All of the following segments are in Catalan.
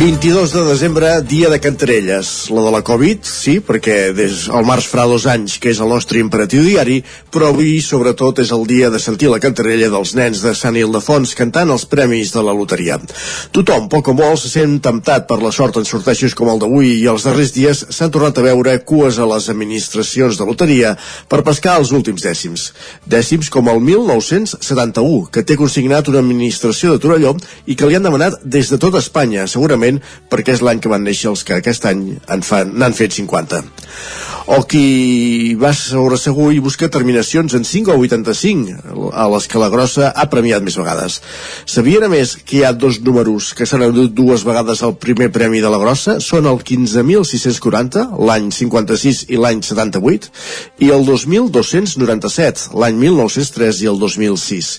22 de desembre, dia de Cantarelles. La de la Covid, sí, perquè des el març farà dos anys que és el nostre imperatiu diari, però avui, sobretot, és el dia de sentir la cantarella dels nens de Sant Ildefons cantant els premis de la loteria. Tothom, poc o molt, se sent temptat per la sort en sorteixos com el d'avui i els darrers dies s'han tornat a veure cues a les administracions de loteria per pescar els últims dècims. Dècims com el 1971, que té consignat una administració de Torelló i que li han demanat des de tot Espanya, segurament perquè és l'any que van néixer els que aquest any n'han fet 50 o qui va sobre segur i busca terminacions en 5 o 85 a les que la grossa ha premiat més vegades. Sabien a més que hi ha dos números que s'han endut dues vegades al primer premi de la grossa? Són el 15.640 l'any 56 i l'any 78 i el 2.297 l'any 1903 i el 2006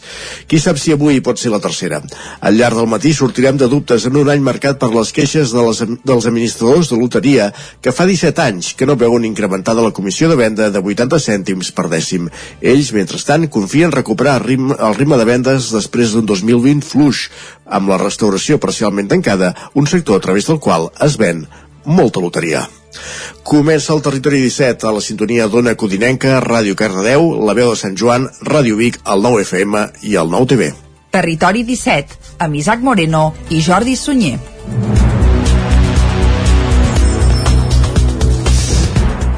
qui sap si avui pot ser la tercera? Al llarg del matí sortirem de dubtes en un any marcat per les queixes de les, dels administradors de loteria que fa 17 anys que no veuen incrementada la comissió de venda de 80 cèntims per dècim. Ells, mentrestant, confien recuperar el ritme, el ritme de vendes després d'un 2020 fluix, amb la restauració parcialment tancada, un sector a través del qual es ven molta loteria. Comença el Territori 17 a la sintonia d'Ona Codinenca, Ràdio Cardedeu, la veu de Sant Joan, Ràdio Vic, el 9 FM i el 9 TV. Territori 17, amb Isaac Moreno i Jordi Sunyer.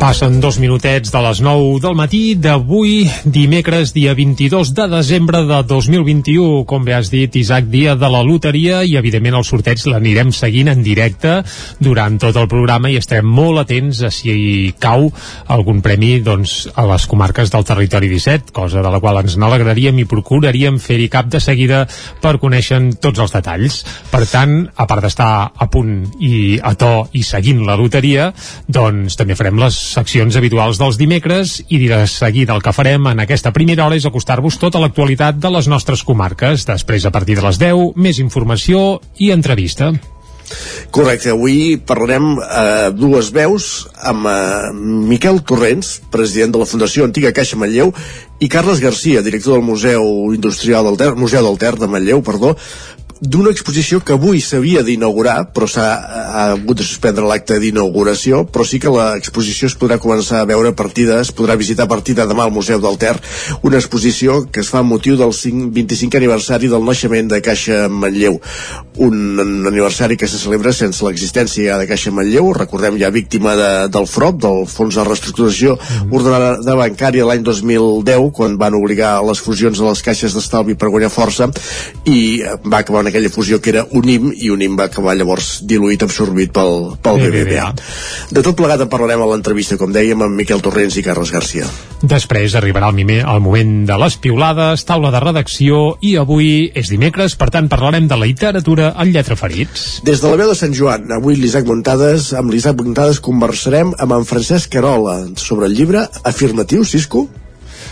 Passen dos minutets de les 9 del matí d'avui, dimecres, dia 22 de desembre de 2021. Com bé has dit, Isaac, dia de la loteria i, evidentment, el sorteig l'anirem seguint en directe durant tot el programa i estarem molt atents a si hi cau algun premi doncs, a les comarques del territori 17, cosa de la qual ens n'alegraríem i procuraríem fer-hi cap de seguida per conèixer tots els detalls. Per tant, a part d'estar a punt i a to i seguint la loteria, doncs també farem les seccions habituals dels dimecres i de seguida el que farem en aquesta primera hora és acostar-vos tota l'actualitat de les nostres comarques. Després, a partir de les 10, més informació i entrevista. Correcte, avui parlarem eh, dues veus amb eh, Miquel Torrents, president de la Fundació Antiga Caixa Manlleu, i Carles Garcia, director del Museu Industrial del Ter, Museu del Ter de Manlleu, perdó, d'una exposició que avui s'havia d'inaugurar, però s'ha hagut de suspendre l'acte d'inauguració, però sí que l'exposició es podrà començar a veure a partir de, es podrà visitar a partir de demà al Museu del Ter, una exposició que es fa amb motiu del 5, 25 aniversari del naixement de Caixa Manlleu, un aniversari que se celebra sense l'existència de Caixa Manlleu, recordem ja víctima de, del FROP, del Fons de Reestructuració mm. Ordenada Bancària l'any 2010, quan van obligar les fusions de les caixes d'estalvi per guanyar força, i va acabar en aquella fusió que era Unim i Unim va acabar llavors diluït, absorbit pel, pel BBVA. De tot plegat en parlarem a l'entrevista, com dèiem, amb Miquel Torrents i Carles Garcia. Després arribarà el, mime, el moment de les piulades, taula de redacció i avui és dimecres, per tant parlarem de la literatura en lletra ferits. Des de la veu de Sant Joan, avui l'Isaac Montades, amb l'Isaac Montades conversarem amb en Francesc Carola sobre el llibre Afirmatiu, Cisco?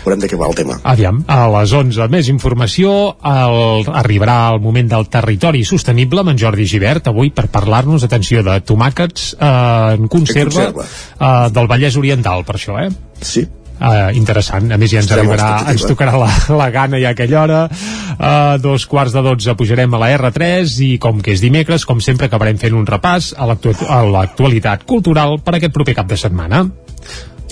Veurem de què va el tema. Aviam, a les 11 més informació, el, arribarà el moment del territori sostenible amb en Jordi Givert, avui per parlar-nos, atenció, de tomàquets eh, en conserva, en conserva. Eh, del Vallès Oriental, per això, eh? Sí, Uh, interessant, a més ja ens arribarà ens tocarà la, la gana ja a aquella hora uh, dos quarts de dotze pujarem a la R3 i com que és dimecres com sempre acabarem fent un repàs a l'actualitat cultural per aquest proper cap de setmana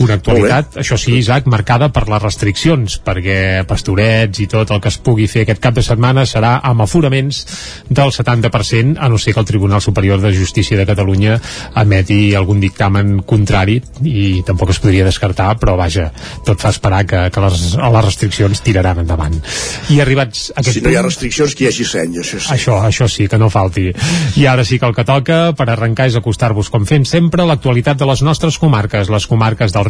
una actualitat, això sí, Isaac, marcada per les restriccions, perquè pastorets i tot el que es pugui fer aquest cap de setmana serà amb aforaments del 70%, a no ser que el Tribunal Superior de Justícia de Catalunya emeti algun dictamen contrari i tampoc es podria descartar, però vaja, tot fa esperar que, que les, les restriccions tiraran endavant. I arribats a aquest Si no hi ha restriccions, que hi hagi seny, això sí. Això, això sí, que no falti. I ara sí que el que toca per arrencar és acostar-vos, com fem sempre, l'actualitat de les nostres comarques, les comarques del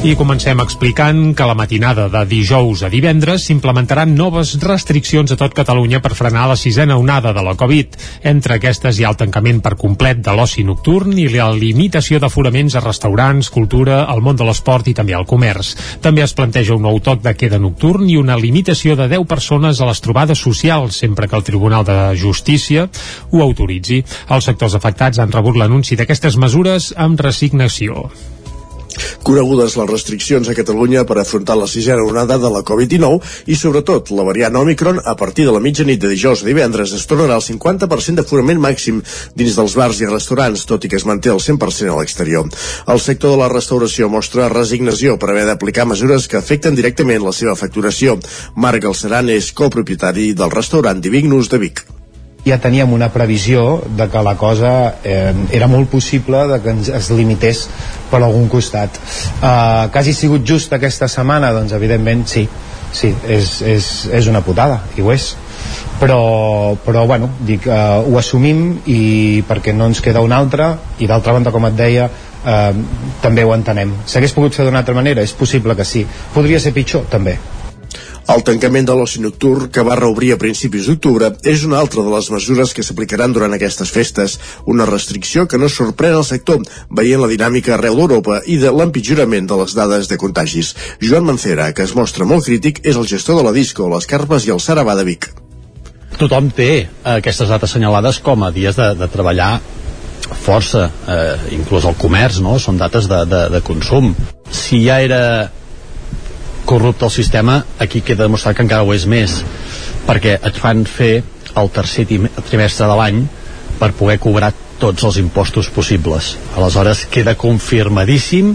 I comencem explicant que la matinada de dijous a divendres s'implementaran noves restriccions a tot Catalunya per frenar la sisena onada de la Covid. Entre aquestes hi ha el tancament per complet de l'oci nocturn i la limitació d'aforaments a restaurants, cultura, al món de l'esport i també al comerç. També es planteja un nou toc de queda nocturn i una limitació de 10 persones a les trobades socials, sempre que el Tribunal de Justícia ho autoritzi. Els sectors afectats han rebut l'anunci d'aquestes mesures amb resignació. Conegudes les restriccions a Catalunya per afrontar la sisena onada de la Covid-19 i sobretot la variant Omicron, a partir de la mitjanit de dijous a divendres es tornarà al 50% d'aforament màxim dins dels bars i restaurants, tot i que es manté el 100% a l'exterior. El sector de la restauració mostra resignació per haver d'aplicar mesures que afecten directament la seva facturació. Marc Galceran és copropietari del restaurant Divignus de Vic ja teníem una previsió de que la cosa eh, era molt possible de que ens es limités per algun costat eh, que hagi sigut just aquesta setmana doncs evidentment sí, sí és, és, és una putada i ho és però, però bueno, dic, eh, ho assumim i perquè no ens queda una altra i d'altra banda com et deia eh, també ho entenem s'hagués pogut fer d'una altra manera? És possible que sí podria ser pitjor? També el tancament de l'oci nocturn, que va reobrir a principis d'octubre, és una altra de les mesures que s'aplicaran durant aquestes festes, una restricció que no sorprèn el sector, veient la dinàmica arreu d'Europa i de l'empitjorament de les dades de contagis. Joan Mancera, que es mostra molt crític, és el gestor de la disco, les carpes i el Sarabà de Vic. Tothom té aquestes dates assenyalades com a dies de, de treballar força, eh, inclús el comerç, no? Són dates de, de, de consum. Si ja era corrupte el sistema, aquí queda demostrat que encara ho és més, perquè et fan fer el tercer trimestre de l'any per poder cobrar tots els impostos possibles. Aleshores queda confirmadíssim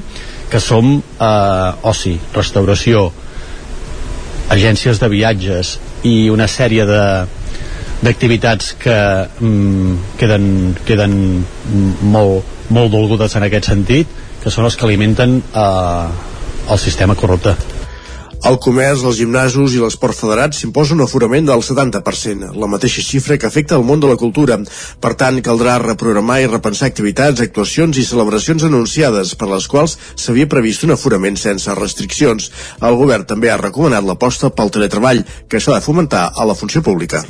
que som eh, oci, restauració, agències de viatges i una sèrie de d'activitats que mm, queden, queden molt, molt dolgudes en aquest sentit, que són els que alimenten eh, el sistema corrupte. El comerç, els gimnasos i l'esport federat s'imposa un aforament del 70%, la mateixa xifra que afecta el món de la cultura. Per tant, caldrà reprogramar i repensar activitats, actuacions i celebracions anunciades, per les quals s'havia previst un aforament sense restriccions. El govern també ha recomanat l'aposta pel teletreball, que s'ha de fomentar a la funció pública.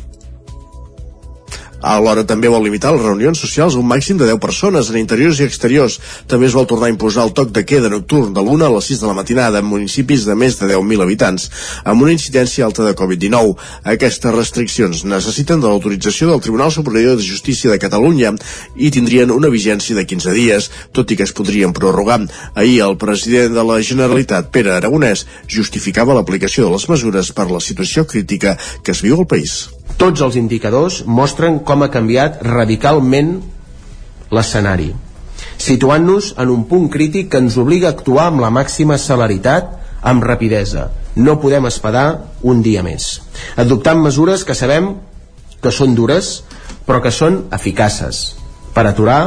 Alhora també vol limitar les reunions socials a un màxim de 10 persones en interiors i exteriors. També es vol tornar a imposar el toc de queda nocturn de l'1 a les 6 de la matinada en municipis de més de 10.000 habitants, amb una incidència alta de Covid-19. Aquestes restriccions necessiten de l'autorització del Tribunal Superior de Justícia de Catalunya i tindrien una vigència de 15 dies, tot i que es podrien prorrogar. Ahir el president de la Generalitat, Pere Aragonès, justificava l'aplicació de les mesures per la situació crítica que es viu al país. Tots els indicadors mostren com ha canviat radicalment l'escenari, situant-nos en un punt crític que ens obliga a actuar amb la màxima celeritat, amb rapidesa. No podem esperar un dia més. Adoptant mesures que sabem que són dures, però que són eficaces per aturar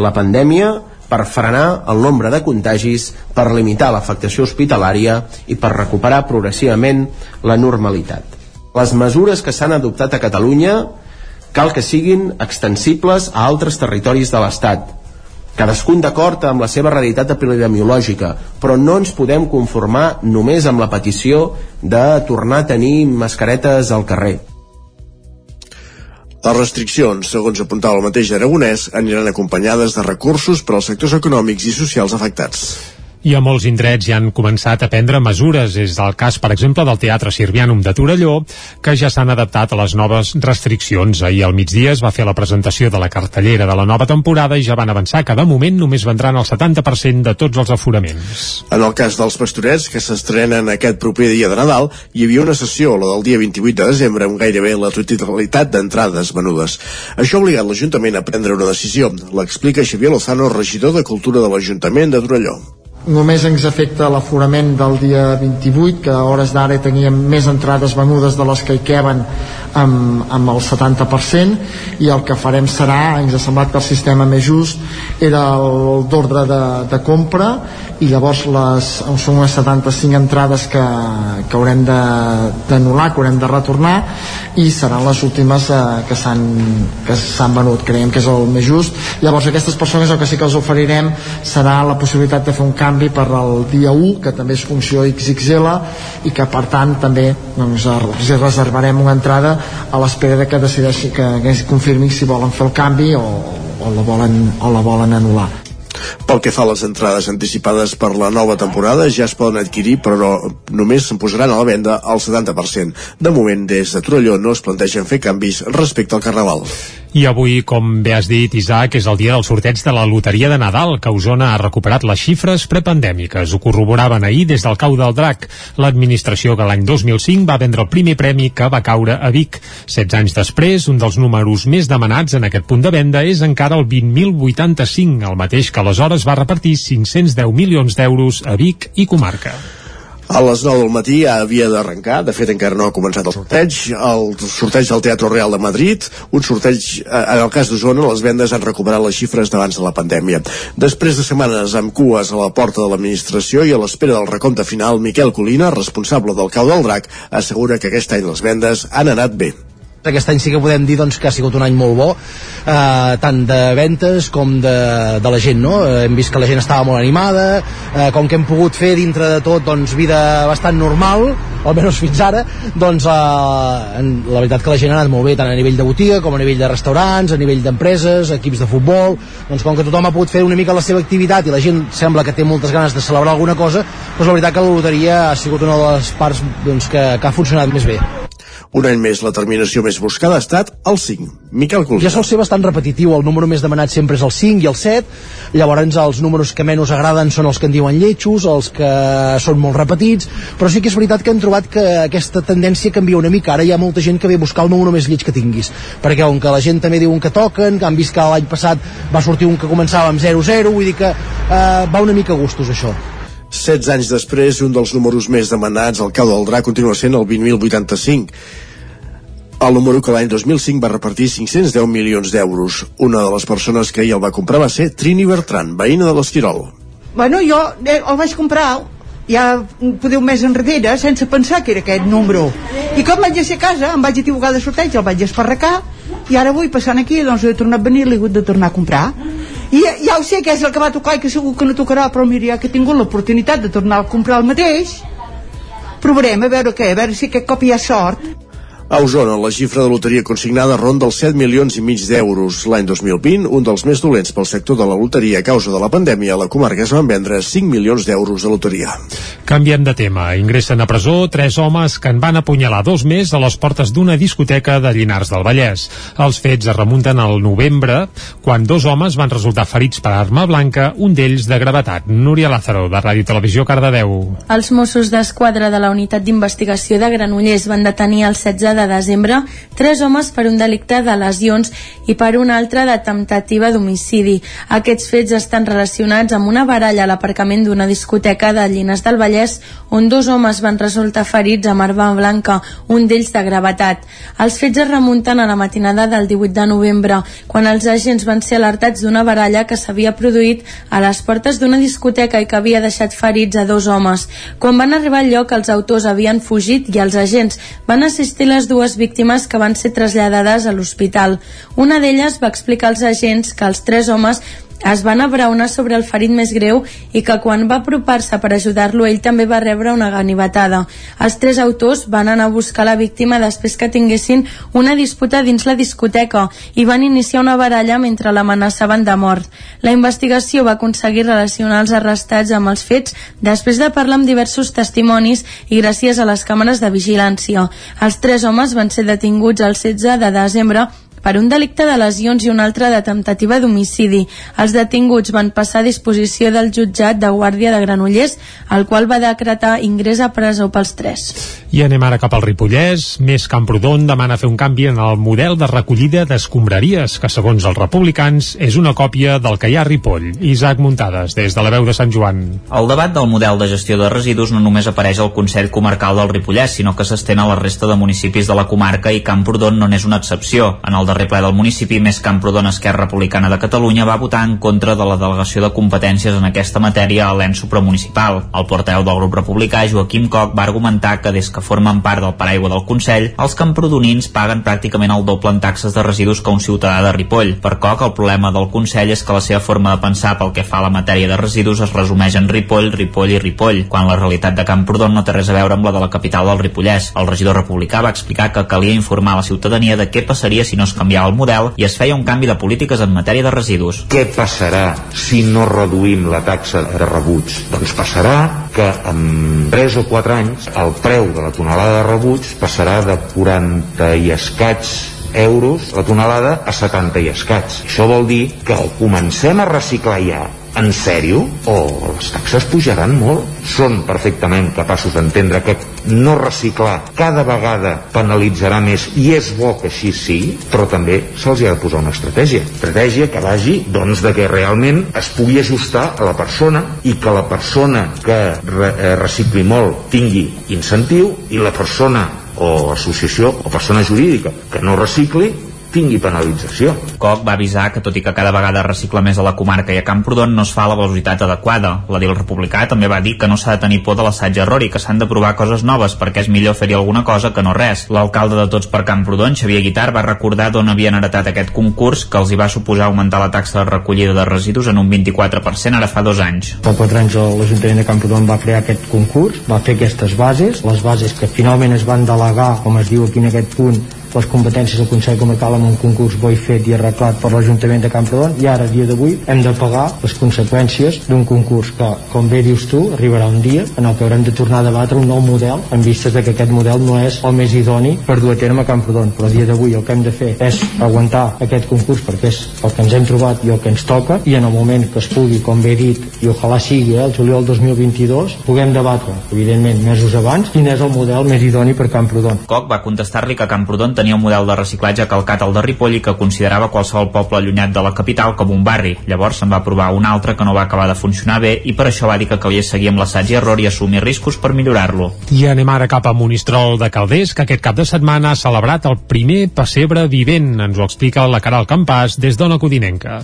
la pandèmia, per frenar el nombre de contagis, per limitar l'afectació hospitalària i per recuperar progressivament la normalitat les mesures que s'han adoptat a Catalunya cal que siguin extensibles a altres territoris de l'Estat, cadascun d'acord amb la seva realitat epidemiològica, però no ens podem conformar només amb la petició de tornar a tenir mascaretes al carrer. Les restriccions, segons apuntava el mateix Aragonès, aniran acompanyades de recursos per als sectors econòmics i socials afectats i a molts indrets ja han començat a prendre mesures. És el cas, per exemple, del Teatre Sirvianum de Torelló, que ja s'han adaptat a les noves restriccions. Ahir al migdia es va fer la presentació de la cartellera de la nova temporada i ja van avançar que de moment només vendran el 70% de tots els aforaments. En el cas dels pastorets, que s'estrenen aquest proper dia de Nadal, hi havia una sessió, la del dia 28 de desembre, amb gairebé la totalitat d'entrades venudes. Això ha obligat l'Ajuntament a prendre una decisió. L'explica Xavier Lozano, regidor de Cultura de l'Ajuntament de Torelló només ens afecta l'aforament del dia 28 que a hores d'ara teníem més entrades venudes de les que hi queben amb, amb el 70% i el que farem serà, ens ha semblat que el sistema més just era l'ordre de, de compra i llavors les, són unes 75 entrades que, que haurem d'anul·lar, que haurem de retornar i seran les últimes eh, que s'han venut, creiem que és el més just. Llavors aquestes persones el que sí que els oferirem serà la possibilitat de fer un canvi per al dia 1, que també és funció XXL i que per tant també doncs, reservarem una entrada a l'espera de que decideixi que, que confirmin si volen fer el canvi o, o la volen, o la volen anul·lar. Pel que fa a les entrades anticipades per la nova temporada, ja es poden adquirir, però només se'n posaran a la venda al 70%. De moment, des de Torelló no es plantegen fer canvis respecte al Carnaval. I avui, com bé has dit, Isaac, és el dia del sorteig de la Loteria de Nadal, que Osona ha recuperat les xifres prepandèmiques. Ho corroboraven ahir des del cau del drac. L'administració que l'any 2005 va vendre el primer premi que va caure a Vic. 16 anys després, un dels números més demanats en aquest punt de venda és encara el 20.085, el mateix que aleshores va repartir 510 milions d'euros a Vic i comarca. A les 9 del matí ja havia d'arrencar, de fet encara no ha començat el sorteig, el sorteig del Teatre Real de Madrid, un sorteig, eh, en el cas d'Osona, les vendes han recuperat les xifres d'abans de la pandèmia. Després de setmanes amb cues a la porta de l'administració i a l'espera del recompte final, Miquel Colina, responsable del Cau del Drac, assegura que aquest any les vendes han anat bé aquest any sí que podem dir doncs, que ha sigut un any molt bo eh, tant de ventes com de, de la gent no? Hem vist que la gent estava molt animada eh, com que hem pogut fer dintre de tot doncs, vida bastant normal almenys fins ara doncs eh, la veritat que la gent ha anat molt bé tant a nivell de botiga com a nivell de restaurants a nivell d'empreses, equips de futbol doncs com que tothom ha pogut fer una mica la seva activitat i la gent sembla que té moltes ganes de celebrar alguna cosa doncs la veritat que la loteria ha sigut una de les parts doncs, que, que ha funcionat més bé un any més, la terminació més buscada ha estat el 5. Miquel Colina. Ja sol ser bastant repetitiu, el número més demanat sempre és el 5 i el 7, llavors els números que menys agraden són els que en diuen lletjos, els que són molt repetits, però sí que és veritat que hem trobat que aquesta tendència canvia una mica, ara hi ha molta gent que ve a buscar el número més lleig que tinguis, perquè on que la gent també diuen que toquen, que han vist que l'any passat va sortir un que començava amb 0-0, vull dir que eh, va una mica a gustos això. 16 anys després, un dels números més demanats al cau del drac continua sent el 20.085 el número que l'any 2005 va repartir 510 milions d'euros. Una de les persones que ahir el va comprar va ser Trini Bertran, veïna de l'Esquirol. Bueno, jo eh, el vaig comprar ja podeu mes enrere sense pensar que era aquest número i com vaig ser a casa em vaig equivocar de sorteig el vaig esparracar i ara avui passant aquí doncs he tornat a venir l'he hagut de tornar a comprar i ja ho sé que és el que va tocar i que segur que no tocarà però mira ja que he tingut l'oportunitat de tornar a comprar el mateix. Provarem a veure què, a veure si aquest cop hi ha sort a Osona, la xifra de loteria consignada ronda els 7 milions i mig d'euros. L'any 2020, un dels més dolents pel sector de la loteria a causa de la pandèmia, a la comarca es van vendre 5 milions d'euros de loteria. Canviem de tema. Ingressen a presó tres homes que en van apunyalar dos més a les portes d'una discoteca de Llinars del Vallès. Els fets es remunten al novembre, quan dos homes van resultar ferits per arma blanca, un d'ells de gravetat. Núria Lázaro, de Ràdio Televisió Cardedeu. Els Mossos d'Esquadra de la Unitat d'Investigació de Granollers van detenir el 16 de desembre tres homes per un delicte de lesions i per un altre de temptativa d'homicidi. Aquests fets estan relacionats amb una baralla a l'aparcament d'una discoteca de Llines del Vallès on dos homes van resultar ferits amb arma blanca, un d'ells de gravetat. Els fets es remunten a la matinada del 18 de novembre, quan els agents van ser alertats d'una baralla que s'havia produït a les portes d'una discoteca i que havia deixat ferits a dos homes. Quan van arribar al lloc, els autors havien fugit i els agents van assistir les dues víctimes que van ser traslladades a l'hospital. Una d'elles va explicar als agents que els tres homes es van abraonar sobre el ferit més greu i que quan va apropar-se per ajudar-lo ell també va rebre una ganivetada. Els tres autors van anar a buscar la víctima després que tinguessin una disputa dins la discoteca i van iniciar una baralla mentre l'amenaçaven de mort. La investigació va aconseguir relacionar els arrestats amb els fets després de parlar amb diversos testimonis i gràcies a les càmeres de vigilància. Els tres homes van ser detinguts el 16 de desembre per un delicte de lesions i un altre de temptativa d'homicidi. Els detinguts van passar a disposició del jutjat de Guàrdia de Granollers, el qual va decretar ingrés a presó pels tres. I anem ara cap al Ripollès. Més Camprodon demana fer un canvi en el model de recollida d'escombraries, que segons els republicans és una còpia del que hi ha a Ripoll. Isaac Muntades, des de la veu de Sant Joan. El debat del model de gestió de residus no només apareix al Consell Comarcal del Ripollès, sinó que s'estén a la resta de municipis de la comarca i Camprodon no n'és una excepció. En el darrer ple del municipi, més Camprodon Esquerra Republicana de Catalunya va votar en contra de la delegació de competències en aquesta matèria a l'ENS supramunicipal. El porteu del grup republicà, Joaquim Coc, va argumentar que des que formen part del paraigua del Consell, els camprodonins paguen pràcticament el doble en taxes de residus que un ciutadà de Ripoll. Per Coc, el problema del Consell és que la seva forma de pensar pel que fa a la matèria de residus es resumeix en Ripoll, Ripoll i Ripoll, quan la realitat de Camprodon no té res a veure amb la de la capital del Ripollès. El regidor republicà va explicar que calia informar la ciutadania de què passaria si no es canviava el model i es feia un canvi de polítiques en matèria de residus. Què passarà si no reduïm la taxa de rebuig? Doncs passarà que en 3 o 4 anys el preu de la tonelada de rebuig passarà de 40 i escaig euros la tonelada a 70 i escaig. Això vol dir que comencem a reciclar ja en sèrio o les taxes pujaran molt. Són perfectament capaços d'entendre que no reciclar cada vegada penalitzarà més i és bo que així sigui, però també se'ls ha de posar una estratègia. Estratègia que vagi doncs de que realment es pugui ajustar a la persona i que la persona que re eh, recicli molt tingui incentiu i la persona o associació o persona jurídica que no recicli tingui penalització. Coc va avisar que tot i que cada vegada recicla més a la comarca i a Camprodon no es fa a la velocitat adequada. L'edil republicà també va dir que no s'ha de tenir por de l'assaig-error i que s'han de provar coses noves perquè és millor fer-hi alguna cosa que no res. L'alcalde de Tots per Camprodon, Xavier Guitar, va recordar d'on havien heretat aquest concurs que els hi va suposar augmentar la taxa de recollida de residus en un 24% ara fa dos anys. Fa quatre anys l'Ajuntament de Camprodon va crear aquest concurs, va fer aquestes bases, les bases que finalment es van delegar, com es diu aquí en aquest punt, les competències del Consell Comarcal amb un concurs bo i fet i arreglat per l'Ajuntament de Camprodon i ara, a dia d'avui, hem de pagar les conseqüències d'un concurs que, com bé dius tu, arribarà un dia en el que haurem de tornar a debatre un nou model en vistes de que aquest model no és el més idoni per dur a terme a Camprodon. Però a dia d'avui el que hem de fer és aguantar aquest concurs perquè és el que ens hem trobat i el que ens toca i en el moment que es pugui, com bé he dit i ojalà sigui eh, el juliol 2022 puguem debatre, evidentment, mesos abans quin és el model més idoni per Camprodon. Coc va contestar-li que Camprodon tenia un model de reciclatge calcat al de Ripoll i que considerava qualsevol poble allunyat de la capital com un barri. Llavors se'n va provar un altre que no va acabar de funcionar bé i per això va dir que calia seguir amb l'assaig i error i assumir riscos per millorar-lo. I anem ara cap a Monistrol de Calders, que aquest cap de setmana ha celebrat el primer pessebre vivent. Ens ho explica la Caral Campàs des d'Ona Codinenca.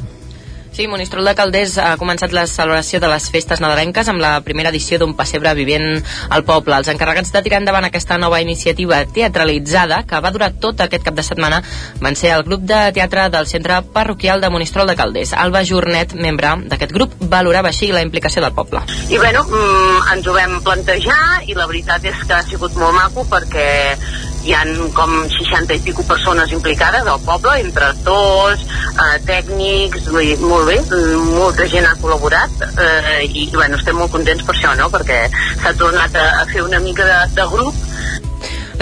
Sí, Monistrol de Calders ha començat la celebració de les festes nadalenques amb la primera edició d'un pessebre vivent al poble. Els encarregats de tirar endavant aquesta nova iniciativa teatralitzada, que va durar tot aquest cap de setmana, van ser el grup de teatre del Centre Parroquial de Monistrol de Calders. Alba Jornet, membre d'aquest grup, valorava així la implicació del poble. I bueno, mm, ens ho vam plantejar i la veritat és que ha sigut molt maco perquè hi han com 60 i pico persones implicades al poble, entre actors, eh, tècnics, vull dir, molt bé, molta gent ha col·laborat eh, i bueno, estem molt contents per això, no? perquè s'ha tornat a, a fer una mica de, de grup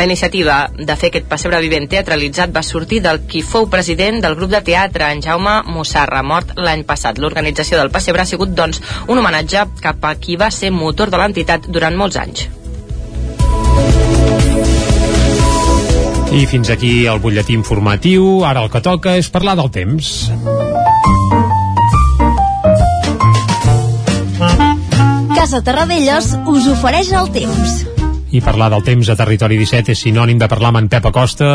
la iniciativa de fer aquest pessebre vivent teatralitzat va sortir del qui fou president del grup de teatre, en Jaume Mossarra, mort l'any passat. L'organització del pessebre ha sigut, doncs, un homenatge cap a qui va ser motor de l'entitat durant molts anys. I fins aquí el butlletí informatiu. Ara el que toca és parlar del temps. Casa Terradellos us ofereix el temps. I parlar del temps a Territori 17 és sinònim de parlar amb en Pep Acosta.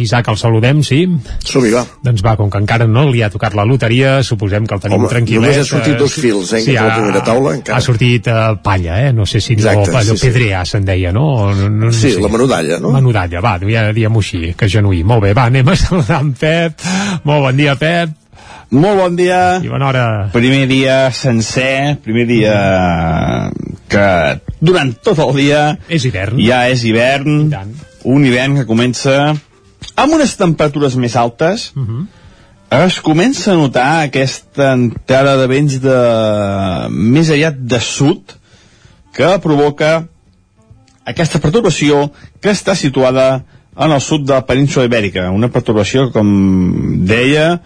Isaac, el saludem, sí? som va. Doncs va, com que encara no li ha tocat la loteria, suposem que el tenim Home, tranquil·let. només ha sortit dos fils, eh, sí, té la primera taula, encara. Ha sortit uh, palla, eh? No sé si Exacte, no, allò sí, sí. pedrea se'n deia, no? no, no, no Sí, sé. la menudalla, no? Menudalla, va, ja diguem-ho així, que genuí. Molt bé, va, anem a saludar en Pep. Molt bon dia, Pep. Molt bon dia. I bona hora. Primer dia sencer, primer dia que durant tot el dia... És hivern. Ja és hivern. Un hivern que comença amb unes temperatures més altes. Uh -huh. Es comença a notar aquesta entrada de vents de més aviat de sud que provoca aquesta perturbació que està situada en el sud de la península ibèrica. Una perturbació, com deia,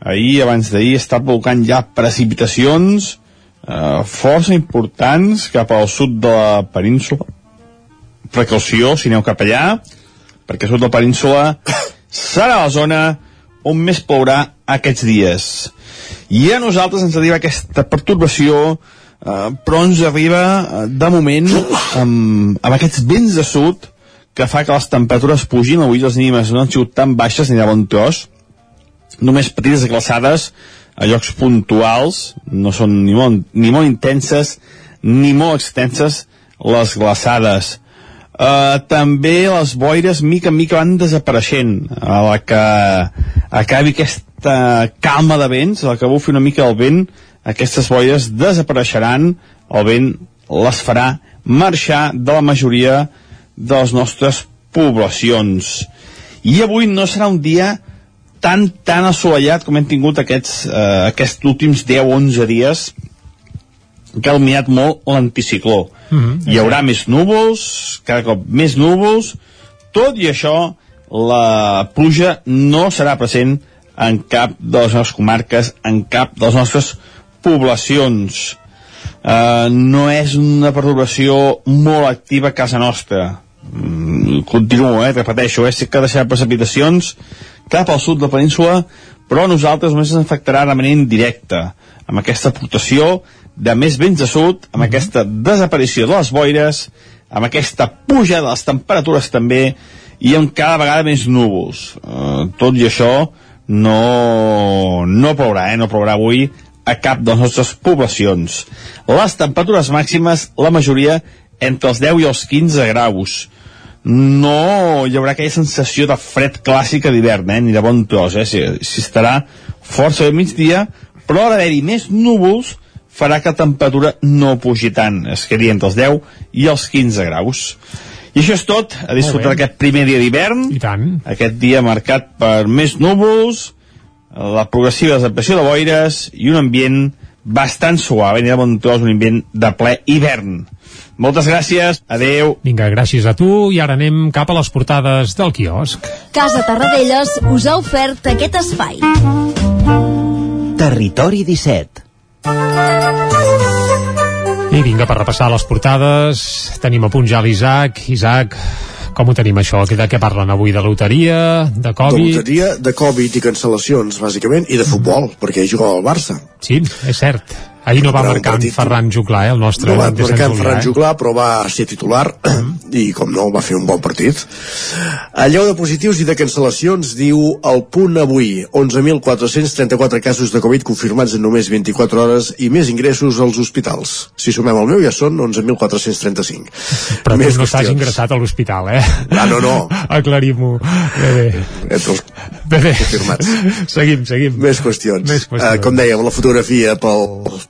ahir, abans d'ahir, està provocant ja precipitacions eh, força importants cap al sud de la península. Precaució, si aneu cap allà, perquè sud de la península serà la zona on més plourà aquests dies. I a nosaltres ens arriba aquesta perturbació, eh, però ens arriba, eh, de moment, amb, amb aquests vents de sud, que fa que les temperatures pugin, avui les mínimes no han sigut tan baixes ni de bon tros, només petites glaçades a llocs puntuals, no són ni molt, ni molt intenses ni molt extenses les glaçades. Uh, també les boires mica en mica van desapareixent a la que acabi aquesta calma de vents, a la que bufi una mica el vent, aquestes boires desapareixeran, el vent les farà marxar de la majoria de les nostres poblacions. I avui no serà un dia tan, tan assolellat com hem tingut aquests, eh, aquests últims 10-11 dies que ha dominat molt l'anticicló. Mm -hmm. Hi haurà més núvols, cada cop més núvols, tot i això la pluja no serà present en cap de les nostres comarques, en cap de les nostres poblacions. Uh, no és una perturbació molt activa a casa nostra. Mm, continuo, eh, repeteixo, eh, sí que deixarà precipitacions cap al sud de la península, però a nosaltres només ens afectarà de manera indirecta, amb aquesta aportació de més vents de sud, amb aquesta desaparició de les boires, amb aquesta puja de les temperatures també, i amb cada vegada més núvols. Uh, tot i això, no, no plourà, eh? no plourà avui a cap de les nostres poblacions. Les temperatures màximes, la majoria, entre els 10 i els 15 graus no hi haurà aquella sensació de fred clàssica d'hivern, eh? ni de bon tros, eh? si, si estarà força bé migdia, però a d'haver-hi més núvols farà que la temperatura no pugi tant, es quedi entre els 10 i els 15 graus. I això és tot, a disfrutar d'aquest primer dia d'hivern, aquest dia marcat per més núvols, la progressiva desaparició de boires i un ambient bastant suau, eh? ni de bon tros, un ambient de ple hivern. Moltes gràcies, adeu. Vinga, gràcies a tu i ara anem cap a les portades del quiosc. Casa Tarradellas us ha ofert aquest espai. Territori 17 I vinga, per repassar les portades, tenim a punt ja l'Isaac. Isaac, com ho tenim això? De què parlen avui? De loteria, de Covid? De loteria, de Covid i cancel·lacions, bàsicament, i de futbol, perquè hi juga el Barça. Sí, és cert. Ahir no va marcar en Ferran Juclà, eh, el nostre No va marcar en Ferran eh? Juclà, però va ser titular i, com no, va fer un bon partit. Allò de positius i de cancel·lacions diu el punt avui. 11.434 casos de Covid confirmats en només 24 hores i més ingressos als hospitals. Si sumem el meu ja són 11.435. Però més tu no estàs qüestions. ingressat a l'hospital, eh? Ah, no, no. Aclarim-ho. Bé, bé. Entre els Bé, bé. confirmats. Seguim, seguim. Més qüestions. Més qüestions. Uh, com dèiem, la fotografia pel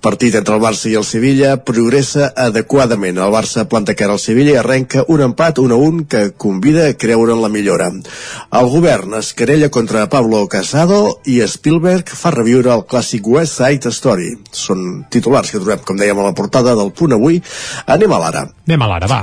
partit entre el Barça i el Sevilla progressa adequadament. El Barça planta cara al Sevilla i arrenca un empat 1 a 1 que convida a creure en la millora. El govern es querella contra Pablo Casado i Spielberg fa reviure el clàssic West Side Story. Són titulars que trobem, com dèiem, a la portada del punt avui. Anem a l'ara. Anem a l'ara, va.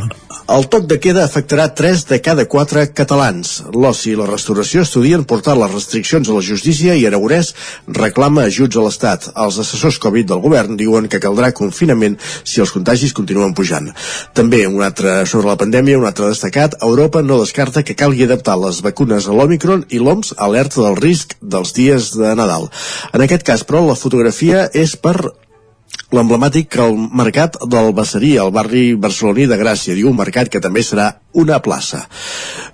El toc de queda afectarà 3 de cada 4 catalans. L'oci i la restauració estudien portar les restriccions a la justícia i Aragonès reclama ajuts a l'Estat. Els assessors Covid del govern diuen que caldrà confinament si els contagis continuen pujant. També un altre sobre la pandèmia, un altre destacat, Europa no descarta que calgui adaptar les vacunes a l'Omicron i l'OMS alerta del risc dels dies de Nadal. En aquest cas, però, la fotografia és per l'emblemàtic el mercat del Basserí, al barri barceloní de Gràcia, diu un mercat que també serà una plaça.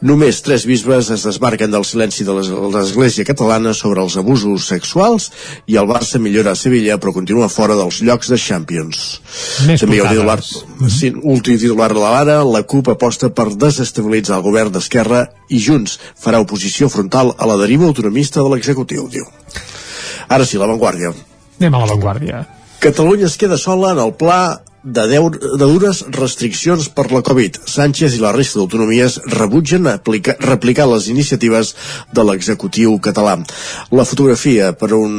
Només tres bisbes es desmarquen del silenci de l'es- l'Església catalana sobre els abusos sexuals i el Barça millora a Sevilla però continua fora dels llocs de Champions. Més també hi ha un titular, portades. sí, últim titular de la Lara, la CUP aposta per desestabilitzar el govern d'Esquerra i Junts farà oposició frontal a la deriva autonomista de l'executiu, diu. Ara sí, l'avantguàrdia. Anem a l'avantguàrdia. Catalunya es queda sola en el pla de, deu, de dures restriccions per la Covid. Sánchez i la resta d'autonomies rebutgen aplicar, replicar les iniciatives de l'executiu català. La fotografia per un,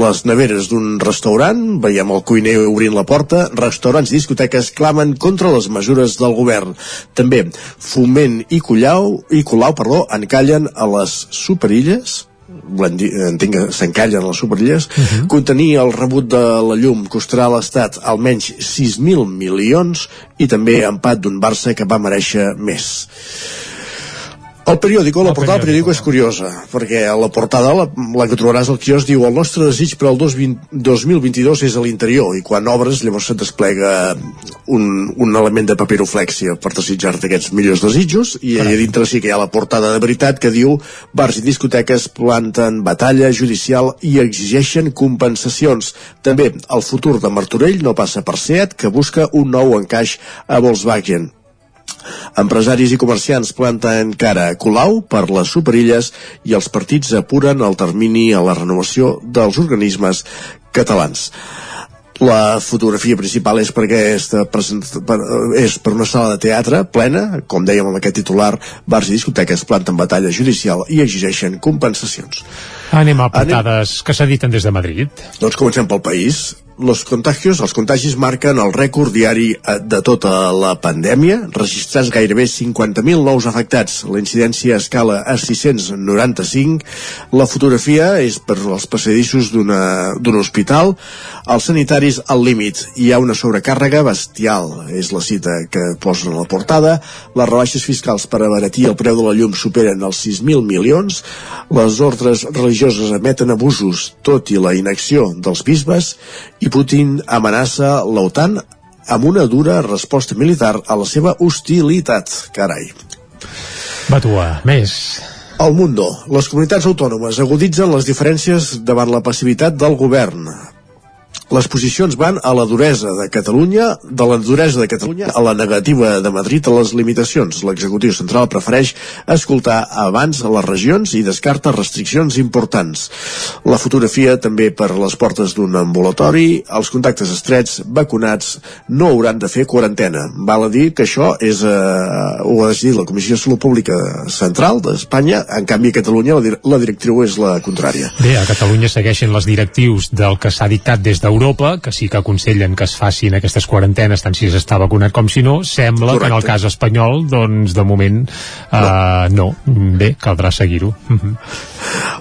les neveres d'un restaurant, veiem el cuiner obrint la porta, restaurants i discoteques clamen contra les mesures del govern. També Foment i Collau, i Colau perdó, encallen a les superilles volem dir, entenc que s'encallen les superilles, uh -huh. contenir el rebut de la llum costarà a l'Estat almenys 6.000 milions i també empat d'un Barça que va mereixer més. El periòdico, la portada del periòdico és curiosa, perquè a la portada, la, la que trobaràs al quiosc, diu el nostre desig per al 2020, 2022 és a l'interior, i quan obres llavors se't desplega un, un element de papiroflèxia per desitjar-te aquests millors desitjos, i allà dintre sí que hi ha la portada de veritat que diu bars i discoteques planten batalla judicial i exigeixen compensacions. També el futur de Martorell no passa per Seat, que busca un nou encaix a Volkswagen. Empresaris i comerciants planten cara a Colau per les superilles i els partits apuren el termini a la renovació dels organismes catalans. La fotografia principal és per aquesta per, és per una sala de teatre plena, com dèiem amb aquest titular, bars i discoteques planten batalla judicial i exigeixen compensacions. Anem a portades Anem... que s'editen des de Madrid. Doncs comencem pel país los contagios, els contagis marquen el rècord diari eh, de tota la pandèmia, registrats gairebé 50.000 nous afectats. La incidència escala a 695. La fotografia és per als passadissos d'un hospital. Els sanitaris al límit. Hi ha una sobrecàrrega bestial. És la cita que posen a la portada. Les rebaixes fiscals per abaratir el preu de la llum superen els 6.000 milions. Les ordres religioses emeten abusos, tot i la inacció dels bisbes i Putin amenaça l'OTAN amb una dura resposta militar a la seva hostilitat. Carai. Batua, més. El Mundo. Les comunitats autònomes aguditzen les diferències davant la passivitat del govern les posicions van a la duresa de Catalunya, de la duresa de Catalunya a la negativa de Madrid a les limitacions. L'executiu central prefereix escoltar abans les regions i descarta restriccions importants. La fotografia també per les portes d'un ambulatori, els contactes estrets vacunats no hauran de fer quarantena. Val a dir que això és, eh, ho ha decidit la Comissió de Salut Pública Central d'Espanya, en canvi a Catalunya la, la directriu és la contrària. Bé, a Catalunya segueixen les directius del que s'ha dictat des d'Europa Europa, que sí que aconsellen que es facin aquestes quarantenes tant si s'està vacunat com si no, sembla Correcte. que en el cas espanyol, doncs de moment uh, no. no. Bé, caldrà seguir-ho. Uh -huh.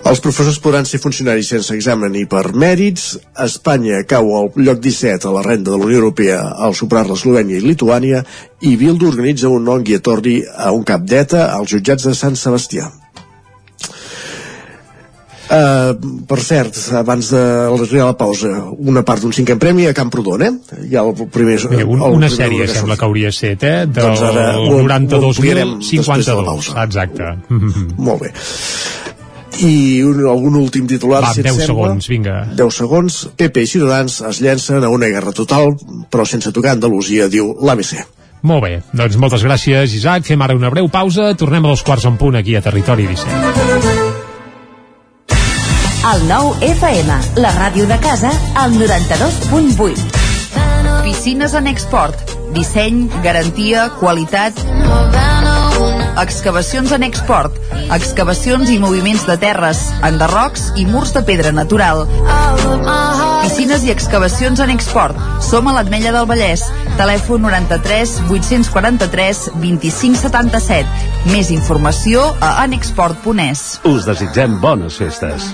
Els professors podran ser funcionaris sense examen i per mèrits. Espanya cau al lloc 17 a la renda de la Unió Europea al superar l'Eslovènia i Lituània i Bildu organitza un non guiatordi a un cap d'ETA als jutjats de Sant Sebastià. Uh, per cert, abans de l'arribada la pausa, una part d'un cinquè premi a Camprodon, eh? Hi ha el primer... Bé, un, el una primer sèrie que sembla que hauria set, eh? Del doncs ara 92.052. Exacte. Molt bé. I un, algun últim titular Va, si 10 sembla, segons, vinga. 10 segons, PP i Ciutadans es llencen a una guerra total però sense tocar Andalusia, diu l'ABC molt bé, doncs moltes gràcies Isaac, fem ara una breu pausa. Tornem a dos quarts en punt aquí a Territori 17 el nou FM, la ràdio de casa, al 92.8. Piscines en export. Disseny, garantia, qualitat... Excavacions en export. Excavacions i moviments de terres, enderrocs i murs de pedra natural. Piscines i excavacions en export. Som a l'Atmella del Vallès. Telèfon 93 843 2577. Més informació a anexport.es. Us desitgem bones festes.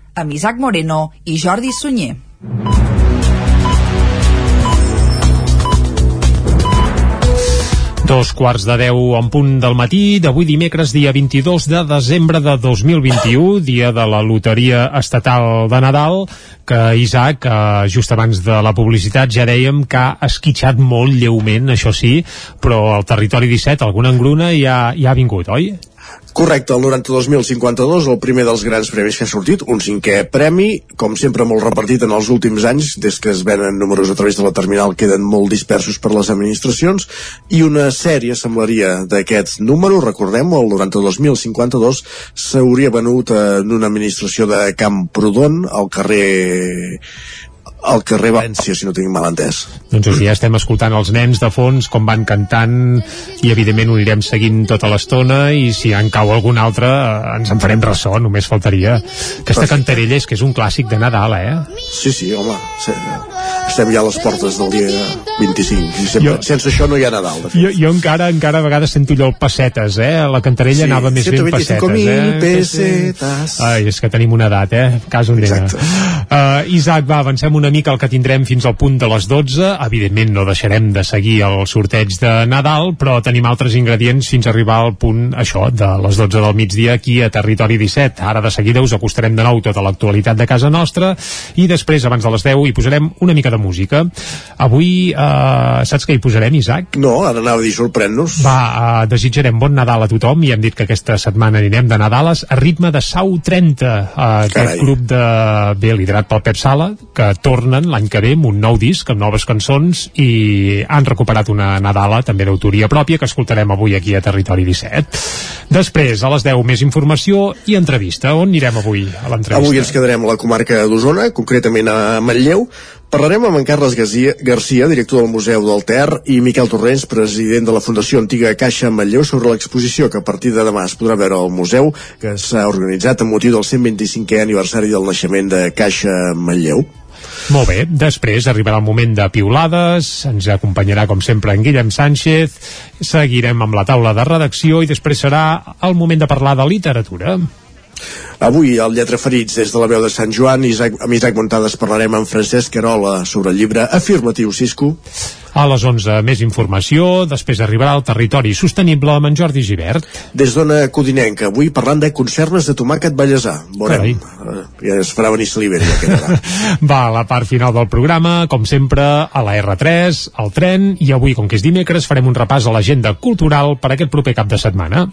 amb Isaac Moreno i Jordi Sunyer. Dos quarts de deu en punt del matí d'avui dimecres, dia 22 de desembre de 2021, dia de la loteria estatal de Nadal, que Isaac, eh, just abans de la publicitat, ja dèiem que ha esquitxat molt lleument, això sí, però al territori 17 alguna engruna ja, ja ha vingut, oi? Correcte, el 92.052, el primer dels grans premis que ha sortit, un cinquè premi, com sempre molt repartit en els últims anys, des que es venen números a través de la terminal queden molt dispersos per les administracions, i una sèrie semblaria d'aquest número, recordem el 92.052 s'hauria venut en una administració de Camprodon, al carrer al carrer València, si no tinc mal entès. Doncs ja estem escoltant els nens de fons com van cantant i evidentment ho anirem seguint tota l'estona i si en cau algun altre eh, ens en farem ressò, només faltaria. Aquesta cantarella és que és un clàssic de Nadal, eh? Sí, sí, home, sí, estem ja a les portes del dia 25 i sempre, jo, sense això no hi ha Nadal. De fet. Jo, jo encara encara a vegades sento allò pessetes, eh? La cantarella Sí, anava més ben 125.000 pessetes, eh? pessetes. Ai, és que tenim una edat, eh? Cas on era. Uh, Isaac, va, avancem una mica el que tindrem fins al punt de les 12. Evidentment no deixarem de seguir el sorteig de Nadal, però tenim altres ingredients fins a arribar al punt, això, de les 12 del migdia aquí a Territori 17. Ara de seguida us acostarem de nou tota l'actualitat de casa nostra i després, abans de les 10, hi posarem una mica de música. Avui, uh, saps què hi posarem, Isaac? No, ara anava a dir sorprèn-nos. Va, uh, desitjarem bon Nadal a tothom i hem dit que aquesta setmana anirem de Nadales a ritme de Sau 30, uh, aquest Carai. grup de bé liderat pel Pep Sala, que tornen l'any que ve amb un nou disc, amb noves cançons i han recuperat una Nadala també d'autoria pròpia que escoltarem avui aquí a Territori 17. Després, a les 10, més informació i entrevista. On anirem avui a l'entrevista? Avui ens quedarem a la comarca d'Osona, concretament a Manlleu. Parlarem amb en Carles Garcia, director del Museu del Ter, i Miquel Torrents, president de la Fundació Antiga Caixa Manlleu, sobre l'exposició que a partir de demà es podrà veure al museu, que s'ha organitzat amb motiu del 125è aniversari del naixement de Caixa Manlleu. Molt bé, després arribarà el moment de piulades, ens acompanyarà com sempre en Guillem Sánchez, seguirem amb la taula de redacció i després serà el moment de parlar de literatura. Avui, al Lletra Ferits, des de la veu de Sant Joan, Isaac, amb Isaac Montades parlarem amb Francesc Carola sobre el llibre Afirmatiu Cisco. A les 11 més informació, després arribarà el territori sostenible amb en Jordi Givert. Des d'Ona Codinenca, avui parlant de conserves de tomàquet ballesà. Veurem, eh, ja es farà venir Saliver, ja. Va, a la part final del programa, com sempre, a la R3, al tren, i avui, com que és dimecres, farem un repàs a l'agenda cultural per aquest proper cap de setmana.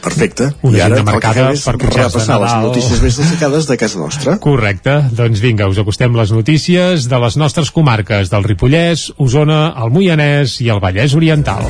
Perfecte. Una I ara el marcada és per repassar les notícies més destacades de casa nostra. Correcte, doncs vinga, us acostem les notícies de les nostres comarques del Ripollès, Osona, el Moianès i el Vallès Oriental.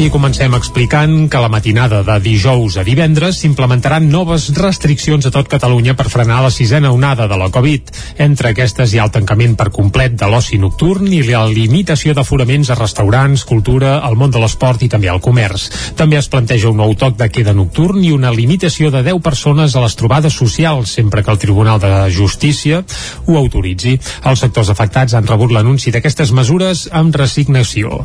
I comencem explicant que la matinada de dijous a divendres s'implementaran noves restriccions a tot Catalunya per frenar la sisena onada de la Covid. Entre aquestes hi ha el tancament per complet de l'oci nocturn i la limitació d'aforaments a restaurants, cultura, el món de l'esport i també al comerç. També es planteja un nou toc de queda nocturn i una limitació de 10 persones a les trobades socials, sempre que el Tribunal de Justícia ho autoritzi. Els sectors afectats han rebut l'anunci d'aquestes mesures amb resignació.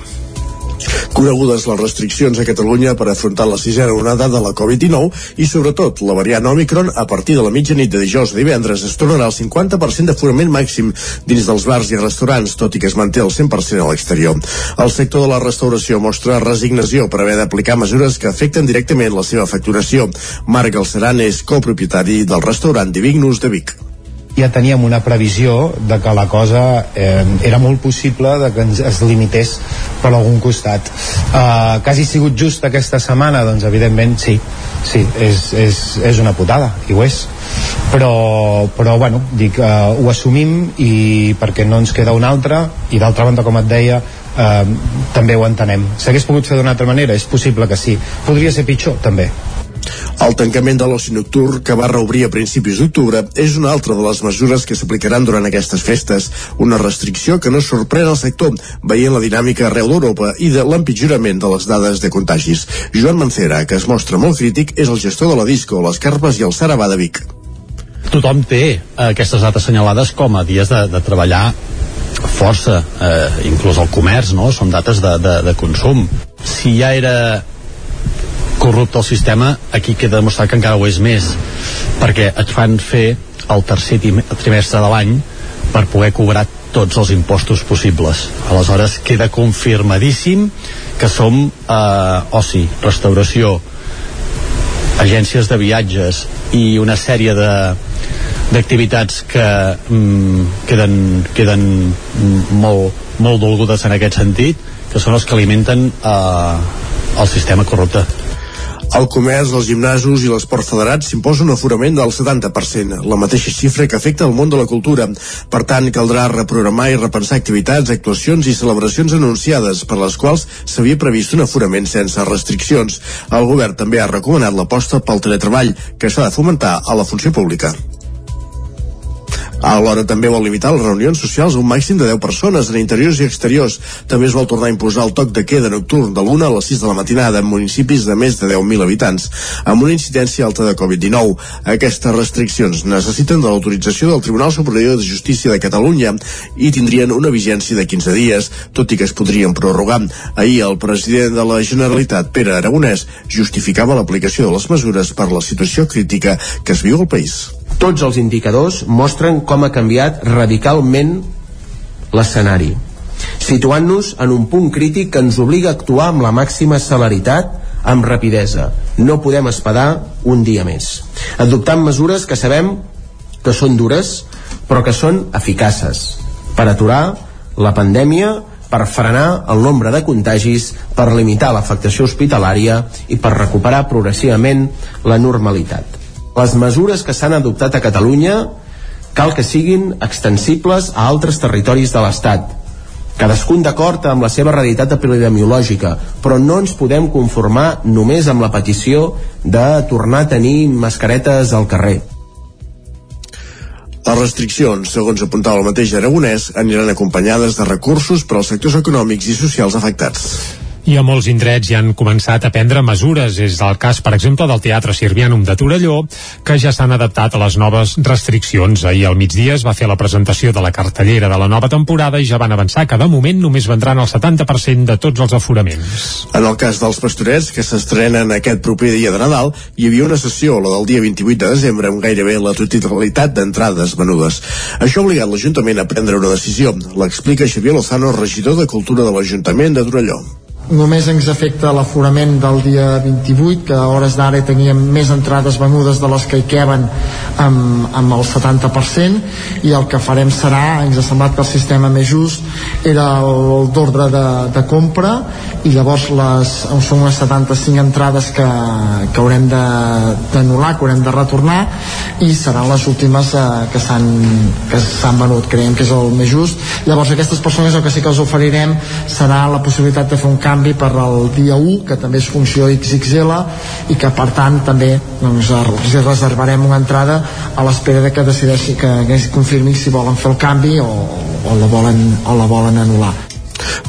Conegudes les restriccions a Catalunya per afrontar la sisena onada de la Covid-19 i sobretot la variant Omicron a partir de la mitjanit de dijous a divendres es tornarà al 50% d'aforament màxim dins dels bars i restaurants, tot i que es manté el 100% a l'exterior. El sector de la restauració mostra resignació per haver d'aplicar mesures que afecten directament la seva facturació. Marc Galceran és copropietari del restaurant Divignus de Vic ja teníem una previsió de que la cosa eh, era molt possible de que ens es limités per algun costat eh, que hagi sigut just aquesta setmana doncs evidentment sí, sí és, és, és una putada i ho és però, però bueno, dic, eh, ho assumim i perquè no ens queda una altra i d'altra banda com et deia eh, també ho entenem s'hagués pogut fer d'una altra manera? És possible que sí podria ser pitjor? també el tancament de l'oci nocturn, que va reobrir a principis d'octubre, és una altra de les mesures que s'aplicaran durant aquestes festes, una restricció que no sorprèn al sector, veient la dinàmica arreu d'Europa i de l'empitjorament de les dades de contagis. Joan Mancera, que es mostra molt crític, és el gestor de la disco, les Carpes i el Sarabà de Vic. Tothom té aquestes dates assenyalades com a dies de, de treballar força, eh, inclús el comerç, no? Són dates de, de, de consum. Si ja era corrupte el sistema, aquí queda demostrat que encara ho és més, perquè et fan fer el tercer trimestre de l'any per poder cobrar tots els impostos possibles. Aleshores queda confirmadíssim que som eh, oci, restauració, agències de viatges i una sèrie de d'activitats que mm, queden, queden molt, molt dolgudes en aquest sentit, que són els que alimenten eh, el sistema corrupte. El comerç, els gimnasos i l'esport federat s'imposa un aforament del 70%, la mateixa xifra que afecta el món de la cultura. Per tant, caldrà reprogramar i repensar activitats, actuacions i celebracions anunciades per les quals s'havia previst un aforament sense restriccions. El govern també ha recomanat l'aposta pel teletreball, que s'ha de fomentar a la funció pública. Alhora també vol limitar les reunions socials a un màxim de 10 persones en interiors i exteriors. També es vol tornar a imposar el toc de queda nocturn de l'1 a les 6 de la matinada en municipis de més de 10.000 habitants, amb una incidència alta de Covid-19. Aquestes restriccions necessiten de l'autorització del Tribunal Superior de Justícia de Catalunya i tindrien una vigència de 15 dies, tot i que es podrien prorrogar. Ahir el president de la Generalitat, Pere Aragonès, justificava l'aplicació de les mesures per la situació crítica que es viu al país. Tots els indicadors mostren com ha canviat radicalment l'escenari, situant-nos en un punt crític que ens obliga a actuar amb la màxima celeritat, amb rapidesa. No podem esperar un dia més. Adoptant mesures que sabem que són dures, però que són eficaces per aturar la pandèmia, per frenar el nombre de contagis, per limitar l'afectació hospitalària i per recuperar progressivament la normalitat les mesures que s'han adoptat a Catalunya cal que siguin extensibles a altres territoris de l'Estat, cadascun d'acord amb la seva realitat epidemiològica, però no ens podem conformar només amb la petició de tornar a tenir mascaretes al carrer. Les restriccions, segons apuntava el mateix Aragonès, aniran acompanyades de recursos per als sectors econòmics i socials afectats i a molts indrets ja han començat a prendre mesures. És el cas, per exemple, del Teatre Sirvianum de Torelló, que ja s'han adaptat a les noves restriccions. Ahir al migdia es va fer la presentació de la cartellera de la nova temporada i ja van avançar que de moment només vendran el 70% de tots els aforaments. En el cas dels pastorets, que s'estrenen aquest proper dia de Nadal, hi havia una sessió, la del dia 28 de desembre, amb gairebé la totalitat d'entrades venudes. Això ha obligat l'Ajuntament a prendre una decisió. L'explica Xavier Lozano, regidor de Cultura de l'Ajuntament de Torelló només ens afecta l'aforament del dia 28 que a hores d'ara teníem més entrades venudes de les que hi queben amb, amb el 70% i el que farem serà, ens ha semblat que el sistema més just era d'ordre de, de compra i llavors les, són unes 75 entrades que, que haurem d'anul·lar, que haurem de retornar i seran les últimes eh, que s'han venut, creiem que és el més just. Llavors aquestes persones el que sí que els oferirem serà la possibilitat de fer un canvi canvi per al dia 1 que també és funció XXL i que per tant també doncs, els reservarem una entrada a l'espera de que decideixi que, que confirmi si volen fer el canvi o, o, la, volen, o la volen anul·lar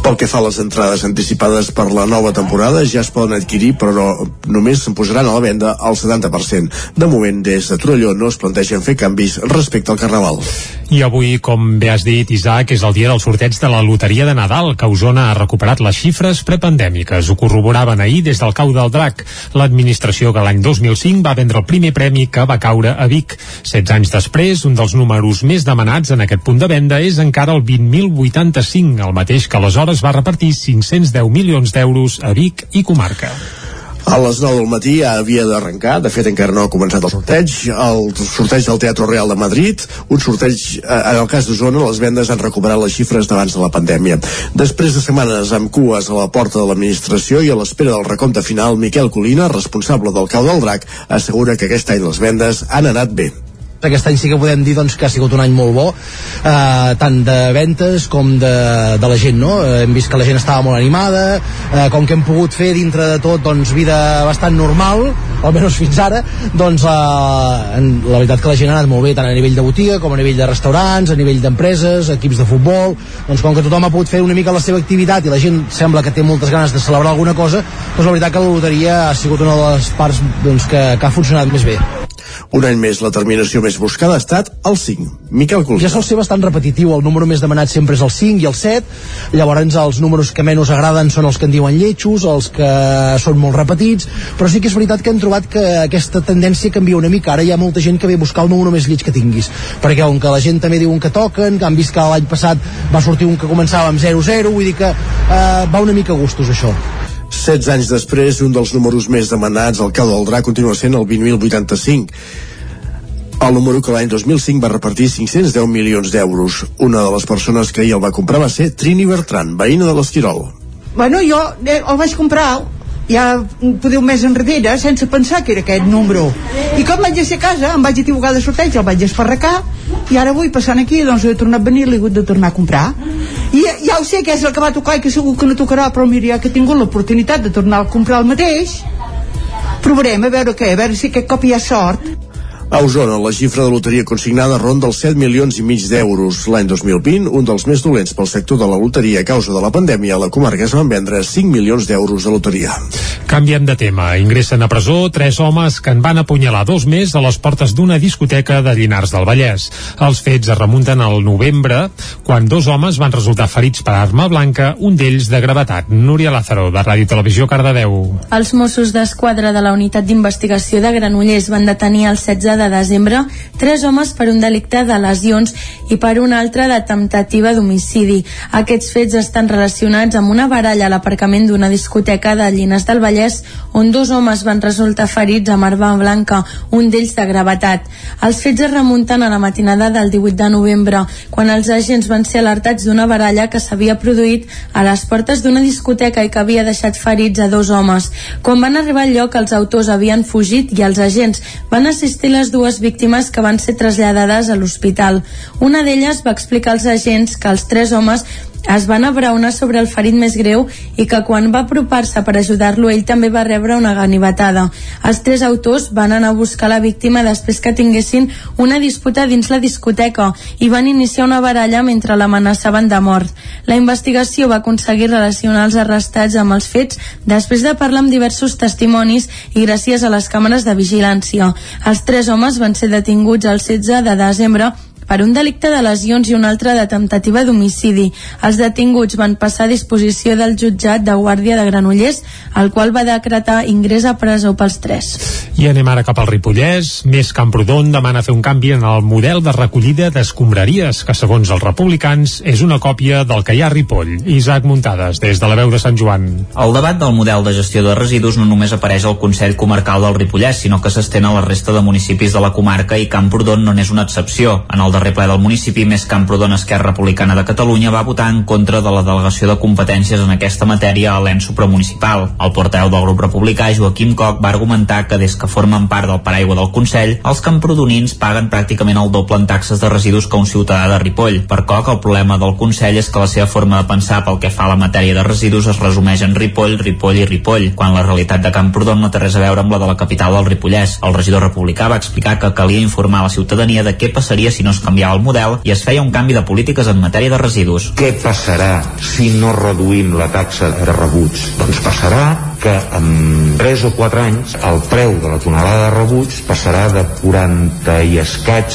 Pel que fa a les entrades anticipades per la nova temporada, ja es poden adquirir, però no, només se'n posaran a la venda al 70%. De moment, des de Torelló no es plantegen fer canvis respecte al Carnaval. I avui, com bé has dit, Isaac, és el dia del sorteig de la Loteria de Nadal, que Osona ha recuperat les xifres prepandèmiques. Ho corroboraven ahir des del cau del drac. L'administració que l'any 2005 va vendre el primer premi que va caure a Vic. 16 anys després, un dels números més demanats en aquest punt de venda és encara el 20.085, el mateix que aleshores va repartir 510 milions d'euros a Vic i comarca. A les 9 del matí ja havia d'arrencar, de fet encara no ha començat el sorteig, el sorteig del Teatre Real de Madrid, un sorteig, eh, en el cas d'Osona, les vendes han recuperat les xifres d'abans de la pandèmia. Després de setmanes amb cues a la porta de l'administració i a l'espera del recompte final, Miquel Colina, responsable del cau del drac, assegura que aquest any les vendes han anat bé aquest any sí que podem dir doncs, que ha sigut un any molt bo eh, tant de ventes com de, de la gent no? Eh, hem vist que la gent estava molt animada eh, com que hem pogut fer dintre de tot doncs, vida bastant normal almenys fins ara doncs eh, la veritat que la gent ha anat molt bé tant a nivell de botiga com a nivell de restaurants a nivell d'empreses, equips de futbol doncs com que tothom ha pogut fer una mica la seva activitat i la gent sembla que té moltes ganes de celebrar alguna cosa doncs la veritat que la loteria ha sigut una de les parts doncs, que, que ha funcionat més bé un any més, la terminació més buscada ha estat el 5. Miquel Colina. Ja sol ser bastant repetitiu, el número més demanat sempre és el 5 i el 7, llavors els números que menys agraden són els que en diuen lletjos, els que són molt repetits, però sí que és veritat que hem trobat que aquesta tendència canvia una mica, ara hi ha molta gent que ve a buscar el número més lleig que tinguis, perquè on que la gent també diuen que toquen, que han vist que l'any passat va sortir un que començava amb 0-0, vull dir que eh, va una mica a gustos això. 16 anys després, un dels números més demanats al cau del drac continua sent el 20.085. El número que l'any 2005 va repartir 510 milions d'euros. Una de les persones que ahir el va comprar va ser Trini Bertran, veïna de l'Esquirol. Bueno, jo eh, el vaig comprar ja podeu més enrere sense pensar que era aquest número. I com vaig ser a casa em vaig equivocar de sorteig el vaig esparracar i ara avui passant aquí doncs he tornat a venir i l'he hagut de tornar a comprar. I ja ho sé que és el que va tocar i que segur que no tocarà però mira que he tingut l'oportunitat de tornar a comprar el mateix. Provarem a veure què, a veure si aquest cop hi ha sort a Osona, la xifra de loteria consignada ronda els 7 milions i mig d'euros. L'any 2020, un dels més dolents pel sector de la loteria a causa de la pandèmia, a la comarca es van vendre 5 milions d'euros de loteria. Canviem de tema. Ingressen a presó tres homes que en van apunyalar dos més a les portes d'una discoteca de Llinars del Vallès. Els fets es remunten al novembre, quan dos homes van resultar ferits per arma blanca, un d'ells de gravetat. Núria Lázaro, de Ràdio Televisió Cardedeu. Els Mossos d'Esquadra de la Unitat d'Investigació de Granollers van detenir el 16 de desembre tres homes per un delicte de lesions i per un altre de temptativa d'homicidi. Aquests fets estan relacionats amb una baralla a l'aparcament d'una discoteca de Llines del Vallès on dos homes van resultar ferits amb arma blanca, un d'ells de gravetat. Els fets es remunten a la matinada del 18 de novembre, quan els agents van ser alertats d'una baralla que s'havia produït a les portes d'una discoteca i que havia deixat ferits a dos homes. Quan van arribar al lloc, els autors havien fugit i els agents van assistir les dues víctimes que van ser traslladades a l'hospital. Una d'elles va explicar als agents que els tres homes es van abraonar sobre el ferit més greu i que quan va apropar-se per ajudar-lo ell també va rebre una ganivetada. Els tres autors van anar a buscar la víctima després que tinguessin una disputa dins la discoteca i van iniciar una baralla mentre l'amenaçaven de mort. La investigació va aconseguir relacionar els arrestats amb els fets després de parlar amb diversos testimonis i gràcies a les càmeres de vigilància. Els tres homes van ser detinguts el 16 de desembre per un delicte de lesions i un altre de temptativa d'homicidi. Els detinguts van passar a disposició del jutjat de Guàrdia de Granollers, el qual va decretar ingrés a presó pels tres. I anem ara cap al Ripollès. Més Camprodon demana fer un canvi en el model de recollida d'escombraries, que segons els republicans és una còpia del que hi ha a Ripoll. Isaac Muntades, des de la veu de Sant Joan. El debat del model de gestió de residus no només apareix al Consell Comarcal del Ripollès, sinó que s'estén a la resta de municipis de la comarca i Camprodon no n'és una excepció. En el darrer ple del municipi, més Camprodon Esquerra Republicana de Catalunya va votar en contra de la delegació de competències en aquesta matèria a l'ENS supramunicipal. El porteu del grup republicà, Joaquim Coc, va argumentar que des que formen part del paraigua del Consell, els camprodonins paguen pràcticament el doble en taxes de residus que un ciutadà de Ripoll. Per Coc, el problema del Consell és que la seva forma de pensar pel que fa a la matèria de residus es resumeix en Ripoll, Ripoll i Ripoll, quan la realitat de Camprodon no té res a veure amb la de la capital del Ripollès. El regidor republicà va explicar que calia informar la ciutadania de què passaria si no es canviava el model i es feia un canvi de polítiques en matèria de residus. Què passarà si no reduïm la taxa de rebuig? Doncs passarà que en 3 o 4 anys el preu de la tonelada de rebuig passarà de 40 i escaig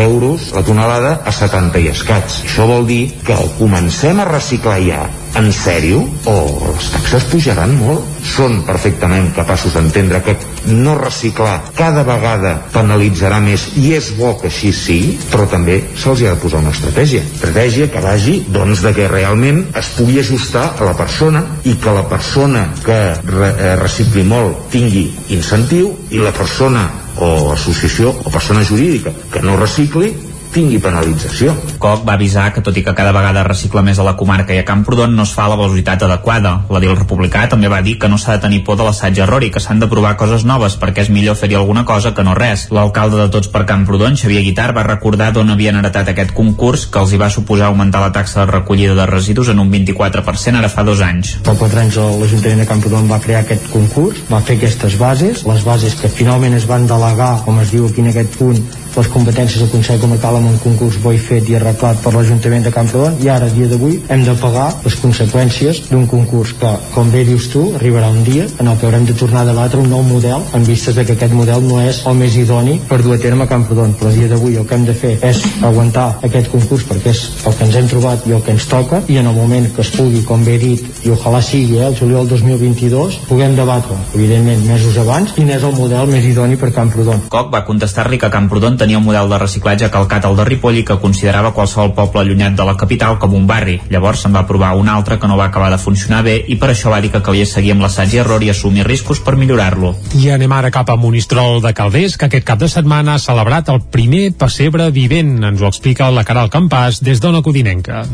euros la tonelada a 70 i escaig. Això vol dir que comencem a reciclar ja en sèrio o les taxes pujaran molt. Són perfectament capaços d'entendre que no reciclar cada vegada penalitzarà més i és bo que així sigui, però també se'ls ha de posar una estratègia. Estratègia que vagi, doncs, de que realment es pugui ajustar a la persona i que la persona que re eh, recicli molt tingui incentiu i la persona o associació o persona jurídica que no recicli tingui penalització. Coc va avisar que tot i que cada vegada recicla més a la comarca i a Camprodon no es fa a la velocitat adequada. L'edil republicà també va dir que no s'ha de tenir por de l'assaig error i que s'han de provar coses noves perquè és millor fer-hi alguna cosa que no res. L'alcalde de Tots per Camprodon, Xavier Guitar, va recordar d'on havien heretat aquest concurs que els hi va suposar augmentar la taxa de recollida de residus en un 24% ara fa dos anys. Fa quatre anys l'Ajuntament de Camprodon va crear aquest concurs, va fer aquestes bases, les bases que finalment es van delegar, com es diu aquí en aquest punt, les competències del Consell Comarcal amb un concurs bo i fet i arreglat per l'Ajuntament de Camprodon i ara, a dia d'avui, hem de pagar les conseqüències d'un concurs que, com bé dius tu, arribarà un dia en el que haurem de tornar a debatre un nou model en vistes de que aquest model no és el més idoni per dur a terme a Camprodon, però a dia d'avui el que hem de fer és aguantar aquest concurs perquè és el que ens hem trobat i el que ens toca i en el moment que es pugui, com bé he dit i ojalà sigui, eh, el juliol 2022 puguem debatre, evidentment, mesos abans quin és el model més idoni per Camprodon. Coc va contestar-li que Camprodon tenia un model de reciclatge calcat al de Ripoll i que considerava qualsevol poble allunyat de la capital com un barri. Llavors se'n va provar un altre que no va acabar de funcionar bé i per això va dir que calia seguir amb l'assaig i error i assumir riscos per millorar-lo. I anem ara cap a Monistrol de Calders, que aquest cap de setmana ha celebrat el primer pessebre vivent. Ens ho explica la Caral Campàs des d'Ona Codinenca.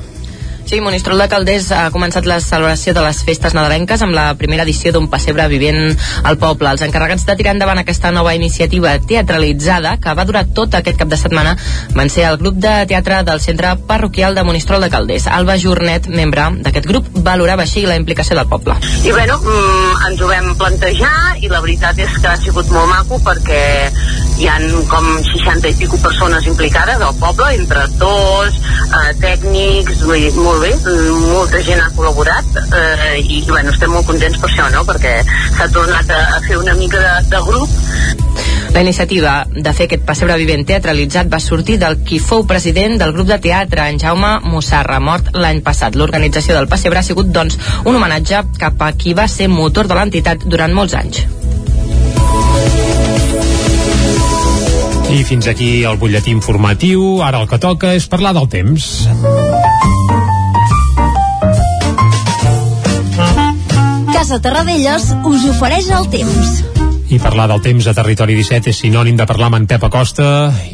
Sí, Monistrol de Calders ha començat la celebració de les festes nadalenques amb la primera edició d'un pessebre vivent al poble. Els encarregats de tirar endavant aquesta nova iniciativa teatralitzada, que va durar tot aquest cap de setmana, van ser el grup de teatre del Centre Parroquial de Monistrol de Calders. Alba Jornet, membre d'aquest grup, valorava així la implicació del poble. I bueno, mm, ens ho vam plantejar i la veritat és que ha sigut molt maco perquè hi han com 60 i pico persones implicades al poble, entre actors, eh, tècnics, vull dir, molt bé, molta gent ha col·laborat eh, i bueno, estem molt contents per això, no? perquè s'ha tornat a, a fer una mica de, de grup la iniciativa de fer aquest pessebre vivent teatralitzat va sortir del qui fou president del grup de teatre, en Jaume Mossarra, mort l'any passat. L'organització del pessebre ha sigut, doncs, un homenatge cap a qui va ser motor de l'entitat durant molts anys. I fins aquí el butlletí informatiu. Ara el que toca és parlar del temps. Casa Terradellos us ofereix el temps. I parlar del temps a Territori 17 és sinònim de parlar amb en Pep Acosta.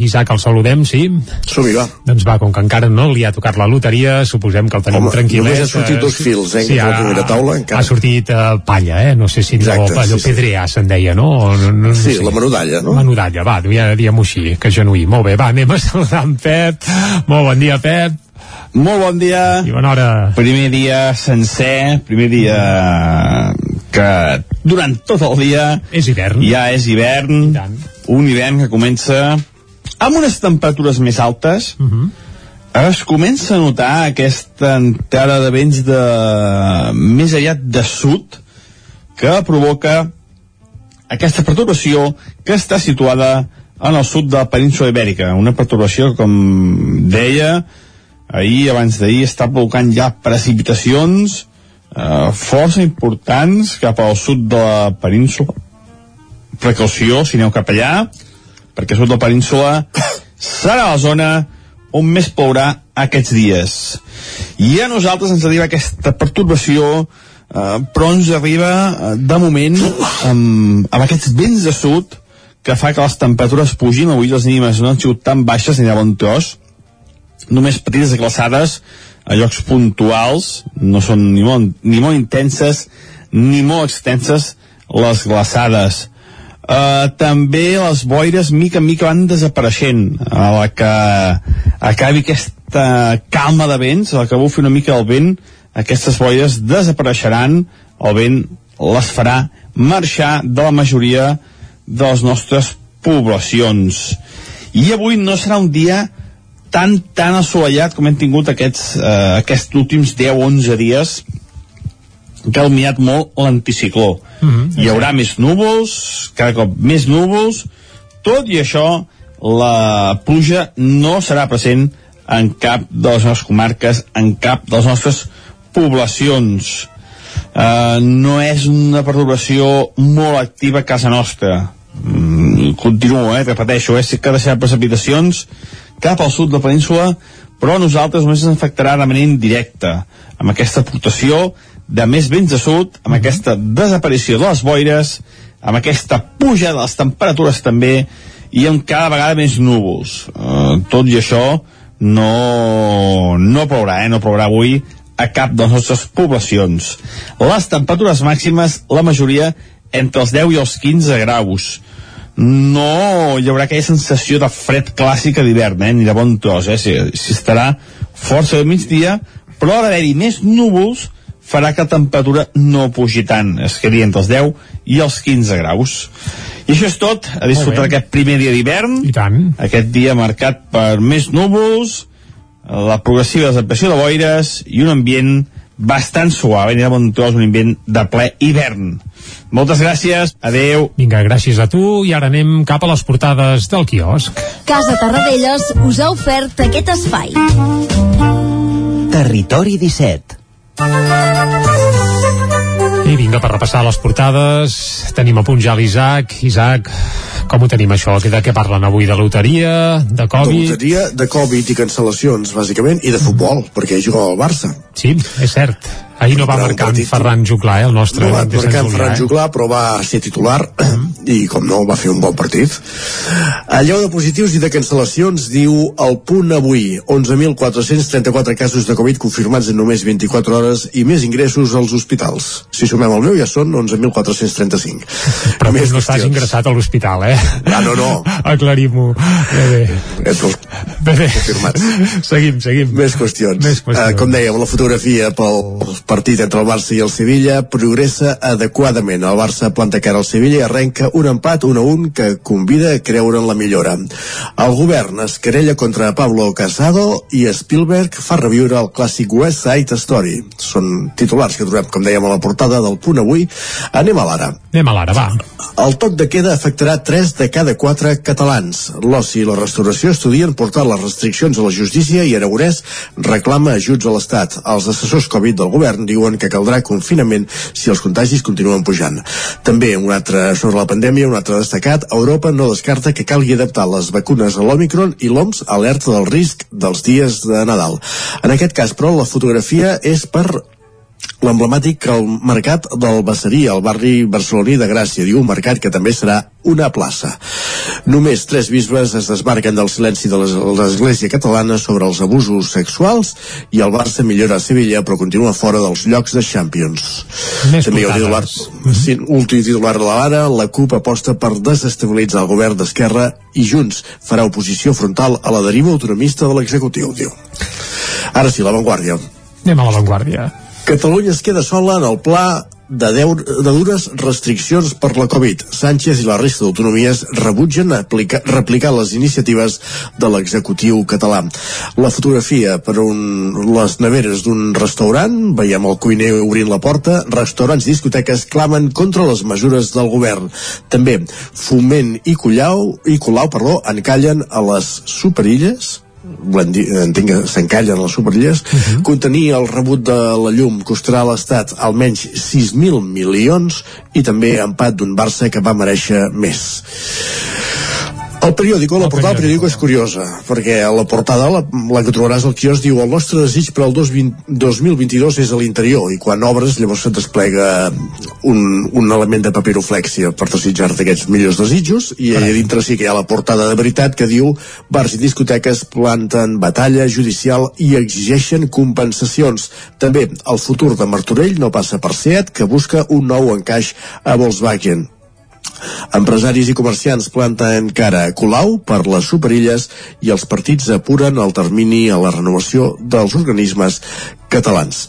Isaac, el saludem, sí? som va. Doncs va, com que encara no li ha tocat la loteria, suposem que el tenim Home, tranquil·let. només ha sortit dos fils, eh, Sí, ha, la primera taula, encara. ha sortit uh, palla, eh? No sé si Exacte, allò sí, sí. pedreà se'n deia, no? O no, no, no Sí, sé. la menudalla, no? Menudalla, va, ja diguem-ho així, que genuí. Molt bé, va, anem a saludar en Pep. Molt bon dia, Pep. Molt bon dia. I bona hora. Primer dia sencer, primer dia que durant tot el dia... És hivern. Ja és hivern. Un hivern que comença amb unes temperatures més altes. Uh -huh. Es comença a notar aquesta entrada de vents de més aviat de sud que provoca aquesta perturbació que està situada en el sud de la península ibèrica. Una perturbació, com deia, ahir, abans d'ahir, està provocant ja precipitacions eh, força importants cap al sud de la península. Precaució, si aneu cap allà, perquè sud de la península serà la zona on més plourà aquests dies. I a nosaltres ens arriba aquesta perturbació, eh, però ens arriba, eh, de moment, amb, amb aquests vents de sud, que fa que les temperatures pugin, avui les mínimes no han sigut tan baixes ni de bon tros, només petites glaçades a llocs puntuals, no són ni molt, ni molt intenses ni molt extenses les glaçades. Uh, també les boires mica en mica van desapareixent a la que acabi aquesta calma de vents, a la que bufi una mica el vent aquestes boires desapareixeran el vent les farà marxar de la majoria de les nostres poblacions i avui no serà un dia tan, tan assolellat com hem tingut aquests, eh, aquests últims 10-11 dies que ha dominat molt l'anticicló. Mm -hmm. Hi haurà més núvols, cada cop més núvols, tot i això la pluja no serà present en cap de les nostres comarques, en cap de les nostres poblacions. Uh, no és una perturbació molt activa a casa nostra. Mm, continuo, eh, repeteixo, eh, sí que deixarà precipitacions cap al sud de la península, però a nosaltres només ens afectarà de manera indirecta, amb aquesta aportació de més vents de sud, amb aquesta desaparició de les boires, amb aquesta puja de les temperatures també, i amb cada vegada més núvols. Uh, tot i això, no, no plourà, eh? no plourà avui a cap de les nostres poblacions. Les temperatures màximes, la majoria, entre els 10 i els 15 graus. No hi haurà aquella sensació de fred clàssica d'hivern, eh? ni de bon tros, eh? si, si estarà força de migdia, però ha d'haver-hi més núvols farà que la temperatura no pugi tant, es quedi entre els 10 i els 15 graus. I això és tot, a disfrutar d'aquest primer dia d'hivern. Aquest dia marcat per més núvols, la progressiva desaparició de boires i un ambient bastant suau, eh? bon tros, un ambient de ple hivern. Moltes gràcies, adeu. Vinga, gràcies a tu i ara anem cap a les portades del quiosc. Casa Tarradellas us ha ofert aquest espai. Territori 17 i vinga, per repassar les portades, tenim a punt ja l'Isaac. Isaac, com ho tenim això? De què parlen avui? De loteria? De Covid? De loteria, de Covid i cancel·lacions, bàsicament, i de futbol, perquè juga al Barça. Sí, és cert. Ahir no va marcar en Ferran Juclà, eh, el nostre no va marcar en Ferran eh? Juclà, però va ser titular i, com no, va fer un bon partit. Allò de positius i de cancel·lacions diu el punt avui, 11.434 casos de Covid confirmats en només 24 hores i més ingressos als hospitals. Si sumem el meu ja són 11.435. Però més no estàs ingressat a l'hospital, eh? Ah, no, no. Aclarim-ho. Bé, bé. Ets Bé, bé. confirmats. Seguim, seguim. Més qüestions. Més qüestions. Uh, com dèiem, la fotografia pel partit entre el Barça i el Sevilla progressa adequadament. El Barça planta cara al Sevilla i arrenca un empat 1 a 1 que convida a creure en la millora. El govern es querella contra Pablo Casado i Spielberg fa reviure el clàssic West Side Story. Són titulars que trobem, com dèiem, a la portada del punt avui. Anem a l'ara. Anem a l'ara, va. El toc de queda afectarà 3 de cada 4 catalans. L'oci i la restauració estudien portar les restriccions a la justícia i Aragonès reclama ajuts a l'Estat. Els assessors Covid del govern diuen que caldrà confinament si els contagis continuen pujant. També un altre sobre la pandèmia, un altre destacat, Europa no descarta que calgui adaptar les vacunes a l'Omicron i l'OMS alerta del risc dels dies de Nadal. En aquest cas, però, la fotografia és per l'emblemàtic el mercat del Basserí, al barri barceloní de Gràcia, diu un mercat que també serà una plaça. Només tres bisbes es desmarquen del silenci de les- l'Església catalana sobre els abusos sexuals i el Barça millora a Sevilla però continua fora dels llocs de Champions. Més també hi ha titular, portades. sí, últim titular de la Lara, la CUP aposta per desestabilitzar el govern d'Esquerra i Junts farà oposició frontal a la deriva autonomista de l'executiu, diu. Ara sí, l'avantguàrdia. Anem a l'avantguàrdia. Catalunya es queda sola en el pla de, deu, de dures restriccions per la Covid. Sánchez i la resta d'autonomies rebutgen aplicar, replicar les iniciatives de l'executiu català. La fotografia per un, les neveres d'un restaurant, veiem el cuiner obrint la porta, restaurants i discoteques clamen contra les mesures del govern. També Foment i Colau, i Colau perdó, encallen a les superilles volem dir, entenc que s'encallen les superilles, uh -huh. contenir el rebut de la llum costarà a l'Estat almenys 6.000 milions i també empat d'un Barça que va mereixer més. El periòdico, la portada del periòdico és curiosa, perquè a la portada, la, la que trobaràs al quios, diu el nostre desig per al 2020 2022 és a l'interior, i quan obres llavors se't desplega un, un element de papiroflèxia per desitjar-te aquests millors desitjos, i allà dintre sí que hi ha la portada de veritat que diu bars i discoteques planten batalla judicial i exigeixen compensacions. També el futur de Martorell no passa per Seat, que busca un nou encaix a Volkswagen. Empresaris i comerciants planten cara a Colau per les superilles i els partits apuren el termini a la renovació dels organismes catalans.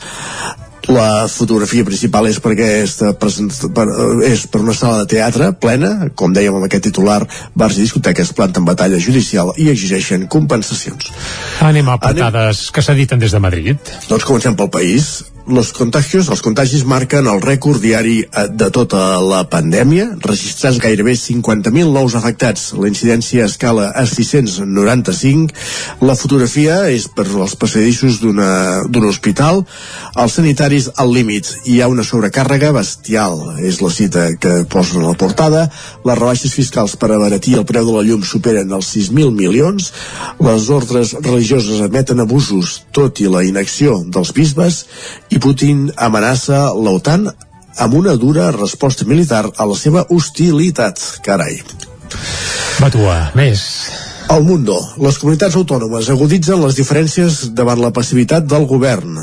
la fotografia principal és per aquesta per, és per una sala de teatre plena, com dèiem amb aquest titular, bars i discoteques planten batalla judicial i exigeixen compensacions. Anem a portades Anem... que s'editen des de Madrid. Doncs comencem pel país los contagios, els contagis marquen el rècord diari eh, de tota la pandèmia, registrats gairebé 50.000 nous afectats. La incidència escala a 695. La fotografia és per als passadissos d'un hospital. Els sanitaris al límit. Hi ha una sobrecàrrega bestial. És la cita que posen a la portada. Les rebaixes fiscals per abaratir el preu de la llum superen els 6.000 milions. Les ordres religioses admeten abusos, tot i la inacció dels bisbes i Putin amenaça l'OTAN amb una dura resposta militar a la seva hostilitat. Carai. Batua, més. El Mundo. Les comunitats autònomes aguditzen les diferències davant la passivitat del govern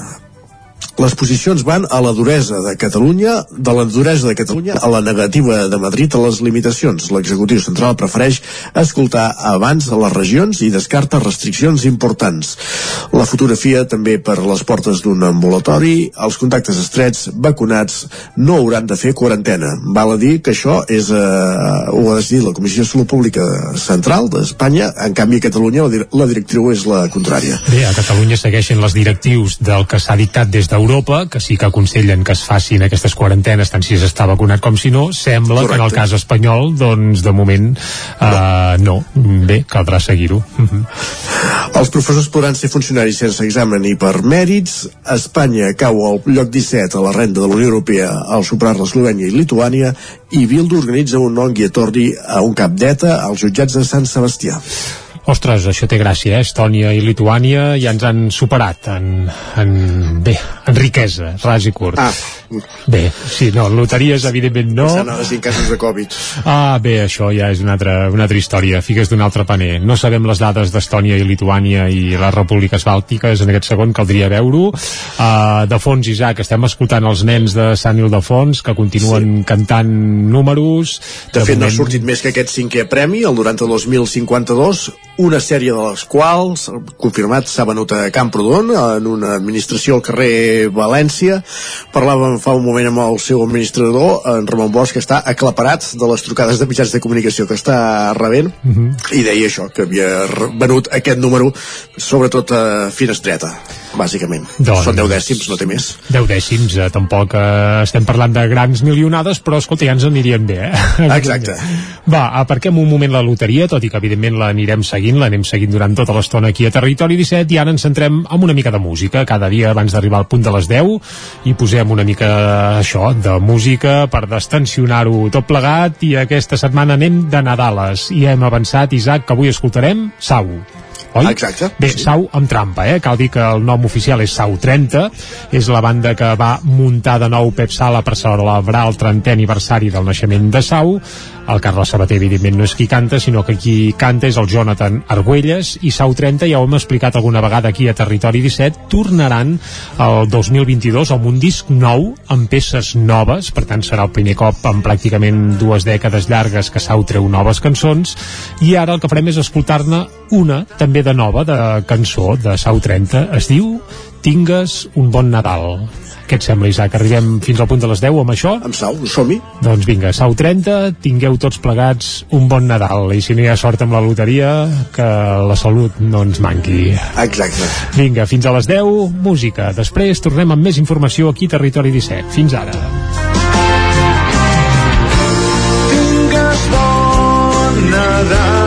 les posicions van a la duresa de Catalunya, de la duresa de Catalunya a la negativa de Madrid a les limitacions. L'executiu central prefereix escoltar abans les regions i descarta restriccions importants. La fotografia també per les portes d'un ambulatori, els contactes estrets vacunats no hauran de fer quarantena. Val a dir que això és, eh, ho ha decidit la Comissió de Salut Pública Central d'Espanya, en canvi a Catalunya la, la directriu és la contrària. Bé, a Catalunya segueixen les directius del que s'ha dictat des d'Europa Europa, que sí que aconsellen que es facin aquestes quarantenes tant si s'està vacunat com si no, sembla Correcte. que en el cas espanyol, doncs de moment uh, no. Bé, caldrà seguir-ho. Uh -huh. Els professors podran ser funcionaris sense examen i per mèrits. Espanya cau al lloc 17 a la renda de la Unió Europea al superar l'Eslovènia i Lituània i Bildu organitza un ongi tordi a un cap d'ETA als jutjats de Sant Sebastià. Ostres, això té gràcia, eh? Estònia i Lituània ja ens han superat en, en, bé, en riquesa, ras i curt. Ah. Bé, sí, no, loteries evidentment no. Passant a casos de Covid. Ah, bé, això ja és una altra, una altra història, figues d'un altre paner. No sabem les dades d'Estònia i Lituània i les repúbliques bàltiques, en aquest segon caldria veure-ho. Uh, de fons, Isaac, estem escoltant els nens de Sant Ildefons que continuen sí. cantant números. De, de fet, moment... no ha sortit més que aquest cinquè premi, el 92.052, una sèrie de les quals, confirmat, s'ha venut a Camprodon, en una administració al carrer València. Parlàvem fa un moment amb el seu administrador, en Ramon Bosch, que està aclaparat de les trucades de mitjans de comunicació que està rebent, uh mhm. -huh. i deia això, que havia venut aquest número, sobretot a Finestreta bàsicament. Doncs, Són 10 dècims, no té més. 10 dècims, eh, tampoc eh, estem parlant de grans milionades, però escolta, ja ens anirien bé, eh? Exacte. Va, aparquem un moment la loteria, tot i que evidentment l'anirem seguint, l'anem seguint durant tota l'estona aquí a Territori 17, i ara ens centrem en una mica de música. Cada dia abans d'arribar al punt de les 10 i posem una mica això, de música per destensionar-ho tot plegat i aquesta setmana anem de Nadales i hem avançat, Isaac, que avui escoltarem Sau oi? Exacte. Bé, sí. Sau amb trampa, eh? Cal dir que el nom oficial és Sau 30, és la banda que va muntar de nou Pep Sala per celebrar el 30è aniversari del naixement de Sau. El Carles Sabater, evidentment, no és qui canta, sinó que qui canta és el Jonathan Argüelles, i Sau 30, ja ho hem explicat alguna vegada aquí a Territori 17, tornaran el 2022 amb un disc nou, amb peces noves, per tant serà el primer cop en pràcticament dues dècades llargues que Sau treu noves cançons, i ara el que farem és escoltar-ne una, també de nova, de cançó de Sau 30, es diu Tingues un bon Nadal. Què et sembla, Isaac? Arribem fins al punt de les 10 amb això? Amb Sau, som-hi. Doncs vinga, Sau 30, tingueu tots plegats un bon Nadal. I si no hi ha sort amb la loteria, que la salut no ens manqui. Exacte. Vinga, fins a les 10, música. Després tornem amb més informació aquí a Territori 17. Fins ara. Tingues bon Nadal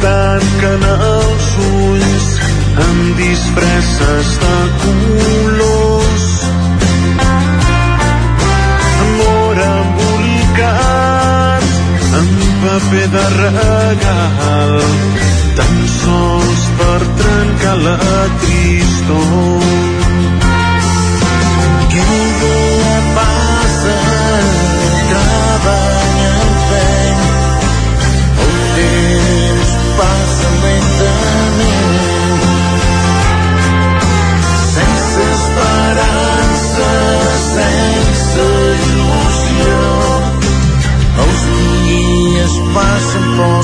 constant els ulls amb disfresses de colors. Amor embolicat en paper de regal tan sols per trencar la tristor. Que simple.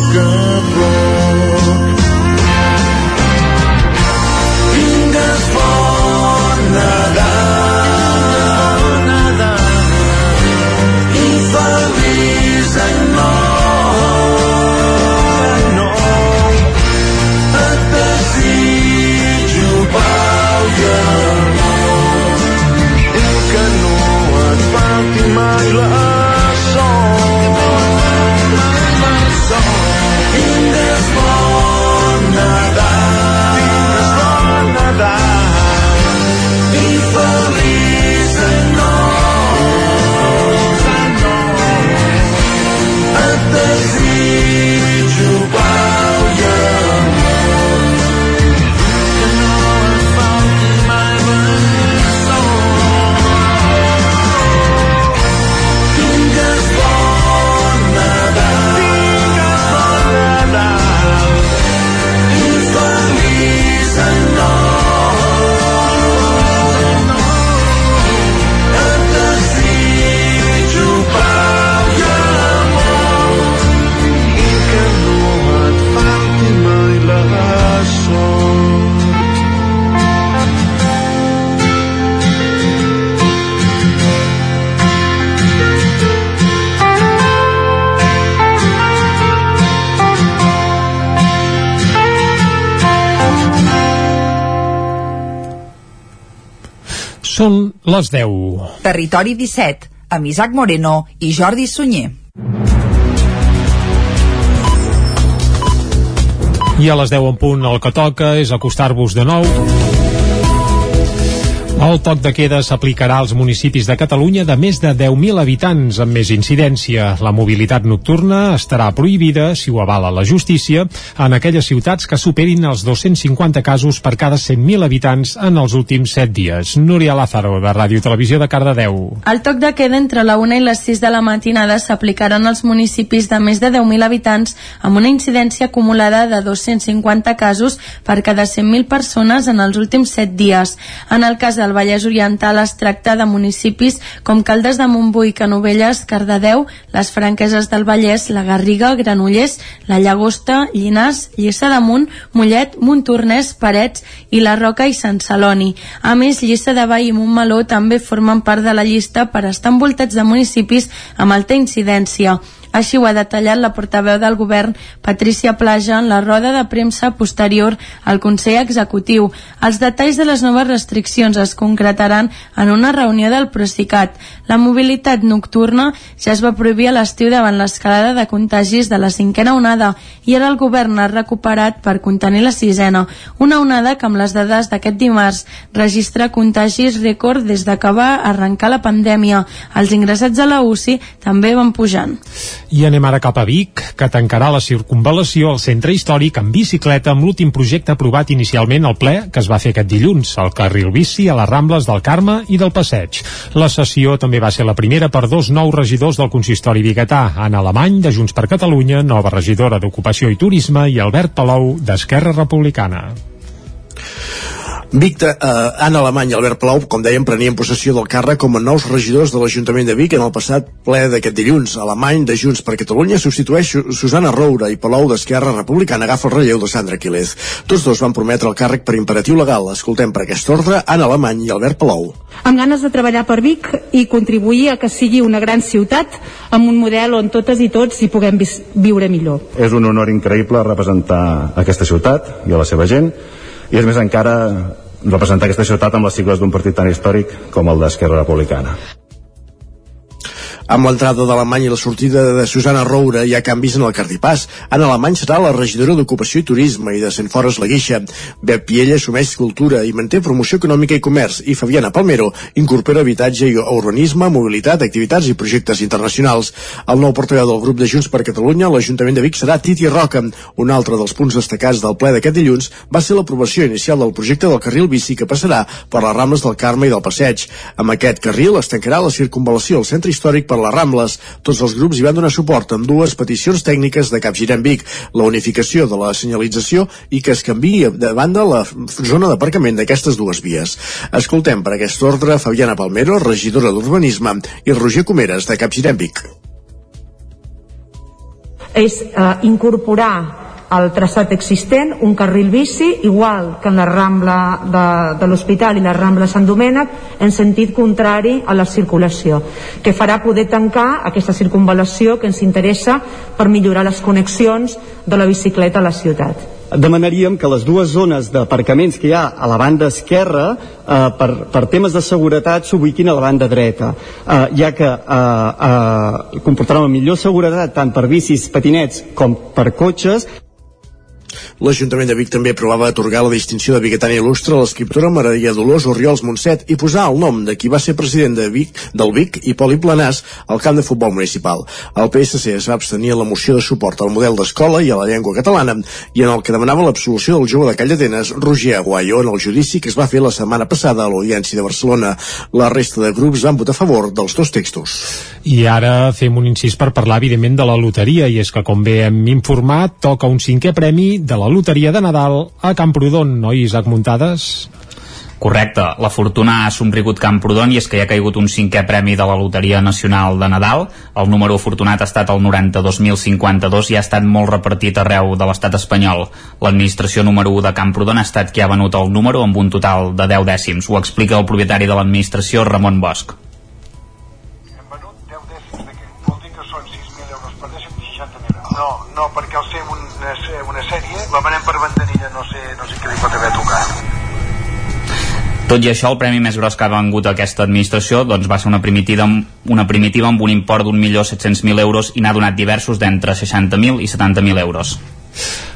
Les 10. Territori 17, amb Isaac Moreno i Jordi Sunyer. I a les 10 en punt el que toca és acostar-vos de nou el toc de queda s'aplicarà als municipis de Catalunya de més de 10.000 habitants amb més incidència. La mobilitat nocturna estarà prohibida, si ho avala la justícia, en aquelles ciutats que superin els 250 casos per cada 100.000 habitants en els últims 7 dies. Núria Lázaro, de Ràdio Televisió de Cardedeu. El toc de queda entre la 1 i les 6 de la matinada en els municipis de més de 10.000 habitants amb una incidència acumulada de 250 casos per cada 100.000 persones en els últims 7 dies. En el cas del Vallès Oriental es tracta de municipis com Caldes de Montbui, Canovelles, Cardedeu, les Franqueses del Vallès, la Garriga, Granollers, la Llagosta, Llinars, Lliça d'Amunt, Mollet, Montornès, Parets i la Roca i Sant Celoni. A més, Lliça de Vall i Montmeló també formen part de la llista per estar envoltats de municipis amb alta incidència. Així ho ha detallat la portaveu del govern, Patricia Plaja, en la roda de premsa posterior al Consell Executiu. Els detalls de les noves restriccions es concretaran en una reunió del Procicat. La mobilitat nocturna ja es va prohibir a l'estiu davant l'escalada de contagis de la cinquena onada i ara el govern ha recuperat per contenir la sisena. Una onada que amb les dades d'aquest dimarts registra contagis rècord des de que va arrencar la pandèmia. Els ingressats a la UCI també van pujant. I anem ara cap a Vic, que tancarà la circunvalació al centre històric en bicicleta amb l'últim projecte aprovat inicialment al ple que es va fer aquest dilluns, el carril bici a les Rambles del Carme i del Passeig. La sessió també va ser la primera per dos nous regidors del consistori biguetà, Anna Alemany, de Junts per Catalunya, nova regidora d'Ocupació i Turisme, i Albert Palou, d'Esquerra Republicana. Vic, eh, Anna Alemany i Albert Palau, com dèiem, prenien possessió del càrrec com a nous regidors de l'Ajuntament de Vic en el passat ple d'aquest dilluns. Alemany, de Junts per Catalunya, substitueix Susana Roura i Palau d'Esquerra Republicana agafa el relleu de Sandra Quílez. Tots dos van prometre el càrrec per imperatiu legal. Escoltem per aquest ordre Anna Alemany i Albert Palau. Amb ganes de treballar per Vic i contribuir a que sigui una gran ciutat amb un model on totes i tots hi puguem viure millor. És un honor increïble representar aquesta ciutat i a la seva gent i és més encara representar aquesta ciutat amb les sigles d'un partit tan històric com el d'Esquerra Republicana. Amb l'entrada d'Alemany i la sortida de Susana Roura hi ha canvis en el Cardipàs. En Alemany serà la regidora d'Ocupació i Turisme i de Centfores la Guixa. Bep Piella assumeix Cultura i manté Promoció Econòmica i Comerç i Fabiana Palmero incorpora habitatge i urbanisme, mobilitat, activitats i projectes internacionals. El nou portaveu del grup de Junts per Catalunya l'Ajuntament de Vic serà Titi Roca. Un altre dels punts destacats del ple d'aquest dilluns va ser l'aprovació inicial del projecte del carril bici que passarà per les Rambles del Carme i del Passeig. Amb aquest carril es tancarà la circunvalació al centre històric per les Rambles. Tots els grups hi van donar suport amb dues peticions tècniques de Capgirem Vic, la unificació de la senyalització i que es canviï de banda la zona d'aparcament d'aquestes dues vies. Escoltem per aquest ordre Fabiana Palmero, regidora d'Urbanisme, i Roger Comeres, de Capgirem Vic. És eh, incorporar al traçat existent un carril bici igual que en la Rambla de, de l'Hospital i la Rambla Sant Domènec en sentit contrari a la circulació que farà poder tancar aquesta circunvalació que ens interessa per millorar les connexions de la bicicleta a la ciutat. Demanaríem que les dues zones d'aparcaments que hi ha a la banda esquerra eh, per, per temes de seguretat s'ubiquin a la banda dreta eh, ja que eh, eh, comportarà una millor seguretat tant per bicis, patinets com per cotxes L'Ajuntament de Vic també aprovava atorgar la distinció de Biguetània il·lustre a l'escriptora Maria Dolors Oriols Montset i posar el nom de qui va ser president de Vic, del Vic, Hipòlit Planàs, al camp de futbol municipal. El PSC es va abstenir a la moció de suport al model d'escola i a la llengua catalana i en el que demanava l'absolució del jove de Call d'Atenes, Roger Aguayo, en el judici que es va fer la setmana passada a l'Audiència de Barcelona. La resta de grups van votar a favor dels dos textos. I ara fem un incís per parlar, evidentment, de la loteria, i és que, com bé hem informat, toca un cinquè premi de la loteria de Nadal a Camprodon, no, Isaac Muntades? Correcte, la fortuna ha somrigut Camprodon i és que hi ha caigut un cinquè premi de la Loteria Nacional de Nadal. El número afortunat ha estat el 92.052 i ha estat molt repartit arreu de l'estat espanyol. L'administració número 1 de Camprodon ha estat qui ha venut el número amb un total de 10 dècims. Ho explica el propietari de l'administració, Ramon Bosch. No, no, perquè al ser una, una sèrie la venem per ventanilla, no sé, no sé què li pot haver tocat. Tot i això, el premi més gros que ha vengut aquesta administració doncs, va ser una primitiva, una primitiva amb un import d'un milió 700.000 euros i n'ha donat diversos d'entre 60.000 i 70.000 euros.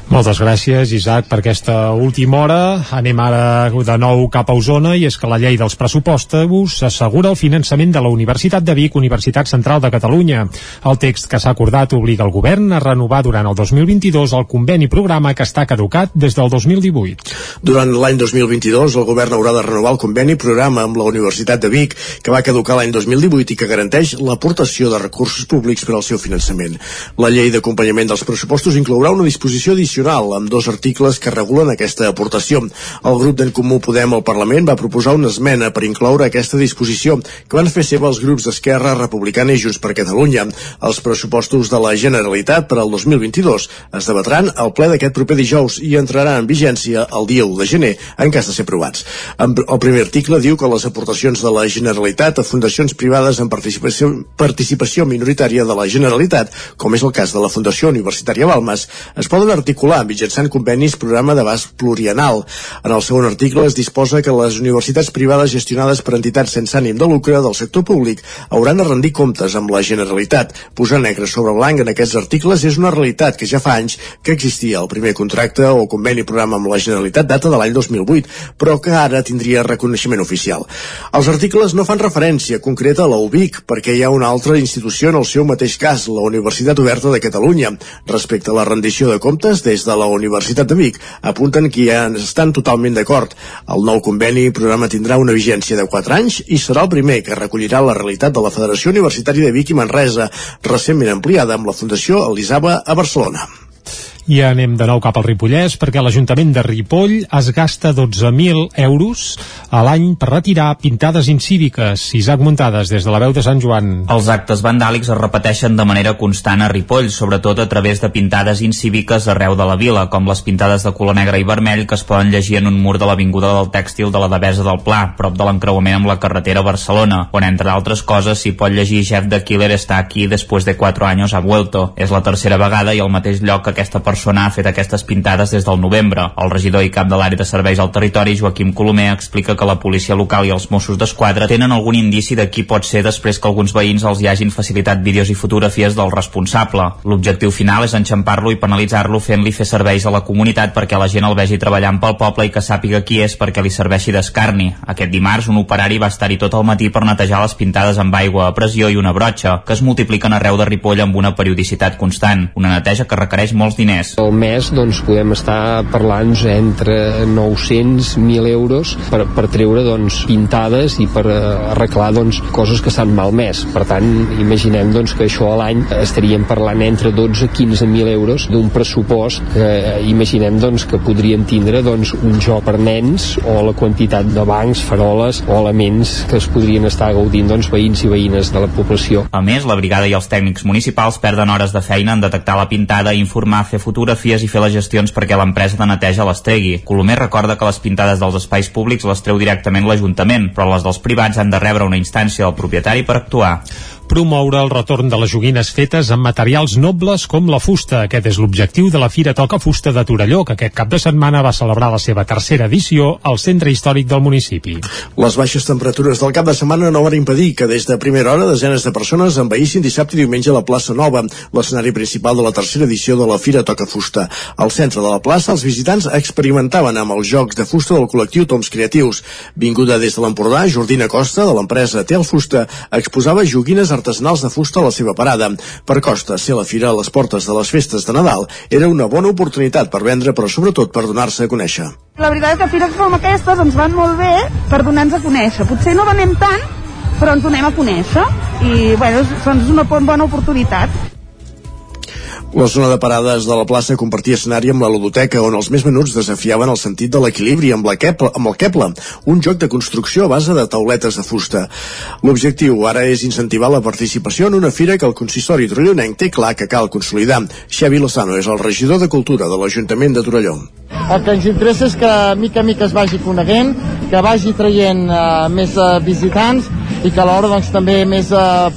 Moltes gràcies, Isaac, per aquesta última hora. Anem ara de nou cap a Osona i és que la llei dels pressupostos assegura el finançament de la Universitat de Vic, Universitat Central de Catalunya. El text que s'ha acordat obliga el govern a renovar durant el 2022 el conveni programa que està caducat des del 2018. Durant l'any 2022, el govern haurà de renovar el conveni programa amb la Universitat de Vic, que va caducar l'any 2018 i que garanteix l'aportació de recursos públics per al seu finançament. La llei d'acompanyament dels pressupostos inclourà una disposició addicional addicional amb dos articles que regulen aquesta aportació. El grup d'en Comú Podem al Parlament va proposar una esmena per incloure aquesta disposició que van fer seva els grups d'Esquerra Republicana i Junts per Catalunya. Els pressupostos de la Generalitat per al 2022 es debatran al ple d'aquest proper dijous i entrarà en vigència el dia 1 de gener en cas de ser aprovats. El primer article diu que les aportacions de la Generalitat a fundacions privades amb participació, participació minoritària de la Generalitat, com és el cas de la Fundació Universitària Balmes, es poden articular particular mitjançant convenis programa d'abast plurianal. En el segon article es disposa que les universitats privades gestionades per entitats sense ànim de lucre del sector públic hauran de rendir comptes amb la Generalitat. Posar negre sobre blanc en aquests articles és una realitat que ja fa anys que existia el primer contracte o conveni programa amb la Generalitat data de l'any 2008, però que ara tindria reconeixement oficial. Els articles no fan referència concreta a la UBIC, perquè hi ha una altra institució en el seu mateix cas, la Universitat Oberta de Catalunya. Respecte a la rendició de comptes, des de la Universitat de Vic apunten que ja estan totalment d'acord. El nou conveni programa tindrà una vigència de 4 anys i serà el primer que recollirà la realitat de la Federació Universitària de Vic i Manresa, recentment ampliada amb la Fundació Elisava a Barcelona. I anem de nou cap al Ripollès perquè l'Ajuntament de Ripoll es gasta 12.000 euros a l'any per retirar pintades incíviques. Isaac Muntades, des de la veu de Sant Joan. Els actes vandàlics es repeteixen de manera constant a Ripoll, sobretot a través de pintades incíviques arreu de la vila, com les pintades de color negre i vermell que es poden llegir en un mur de l'Avinguda del Tèxtil de la Devesa del Pla, prop de l'encreuament amb la carretera Barcelona, on entre altres coses s'hi pot llegir Jeff de Killer està aquí després de 4 anys ha vuelto. És la tercera vegada i al mateix lloc que aquesta persona persona ha fet aquestes pintades des del novembre. El regidor i cap de l'àrea de serveis al territori, Joaquim Colomer, explica que la policia local i els Mossos d'Esquadra tenen algun indici de qui pot ser després que alguns veïns els hi hagin facilitat vídeos i fotografies del responsable. L'objectiu final és enxampar-lo i penalitzar-lo fent-li fer serveis a la comunitat perquè la gent el vegi treballant pel poble i que sàpiga qui és perquè li serveixi d'escarni. Aquest dimarts, un operari va estar-hi tot el matí per netejar les pintades amb aigua a pressió i una brotxa, que es multipliquen arreu de Ripoll amb una periodicitat constant, una neteja que requereix molts diners Al mes doncs, podem estar parlant entre 900 1.000 euros per, per treure doncs, pintades i per eh, arreglar doncs, coses que s'han malmès. Per tant, imaginem doncs, que això a l'any estaríem parlant entre 12 i 15.000 euros d'un pressupost que eh, imaginem doncs, que podrien tindre doncs, un joc per nens o la quantitat de bancs, faroles o elements que es podrien estar gaudint doncs, veïns i veïnes de la població. A més, la brigada i els tècnics municipals perden hores de feina en detectar la pintada, informar, fer fotografies i fer les gestions perquè l'empresa de neteja les tregui. Colomer recorda que les pintades dels espais públics les treu directament l'Ajuntament, però les dels privats han de rebre una instància del propietari per actuar promoure el retorn de les joguines fetes amb materials nobles com la fusta. Aquest és l'objectiu de la Fira Toca Fusta de Torelló, que aquest cap de setmana va celebrar la seva tercera edició al centre històric del municipi. Les baixes temperatures del cap de setmana no van impedir que des de primera hora desenes de persones envaïssin dissabte i diumenge a la plaça Nova, l'escenari principal de la tercera edició de la Fira Toca Fusta. Al centre de la plaça, els visitants experimentaven amb els jocs de fusta del col·lectiu Toms Creatius. Vinguda des de l'Empordà, Jordina Costa, de l'empresa Tel Fusta, exposava joguines artesanals de fusta a la seva parada. Per Costa, ser la fira a les portes de les festes de Nadal era una bona oportunitat per vendre, però sobretot per donar-se a conèixer. La veritat és que fires com aquestes ens van molt bé per donar-nos a conèixer. Potser no venem tant, però ens donem a conèixer i bueno, és una bona oportunitat. La zona de parades de la plaça compartia escenari amb la ludoteca, on els més menuts desafiaven el sentit de l'equilibri amb, la Kepla, amb el Kepla, un joc de construcció a base de tauletes de fusta. L'objectiu ara és incentivar la participació en una fira que el consistori torellonenc té clar que cal consolidar. Xavi Lozano és el regidor de Cultura de l'Ajuntament de Torelló. El que ens interessa és que mica a mica es vagi coneguent, que vagi traient uh, més uh, visitants i que alhora doncs, també més uh,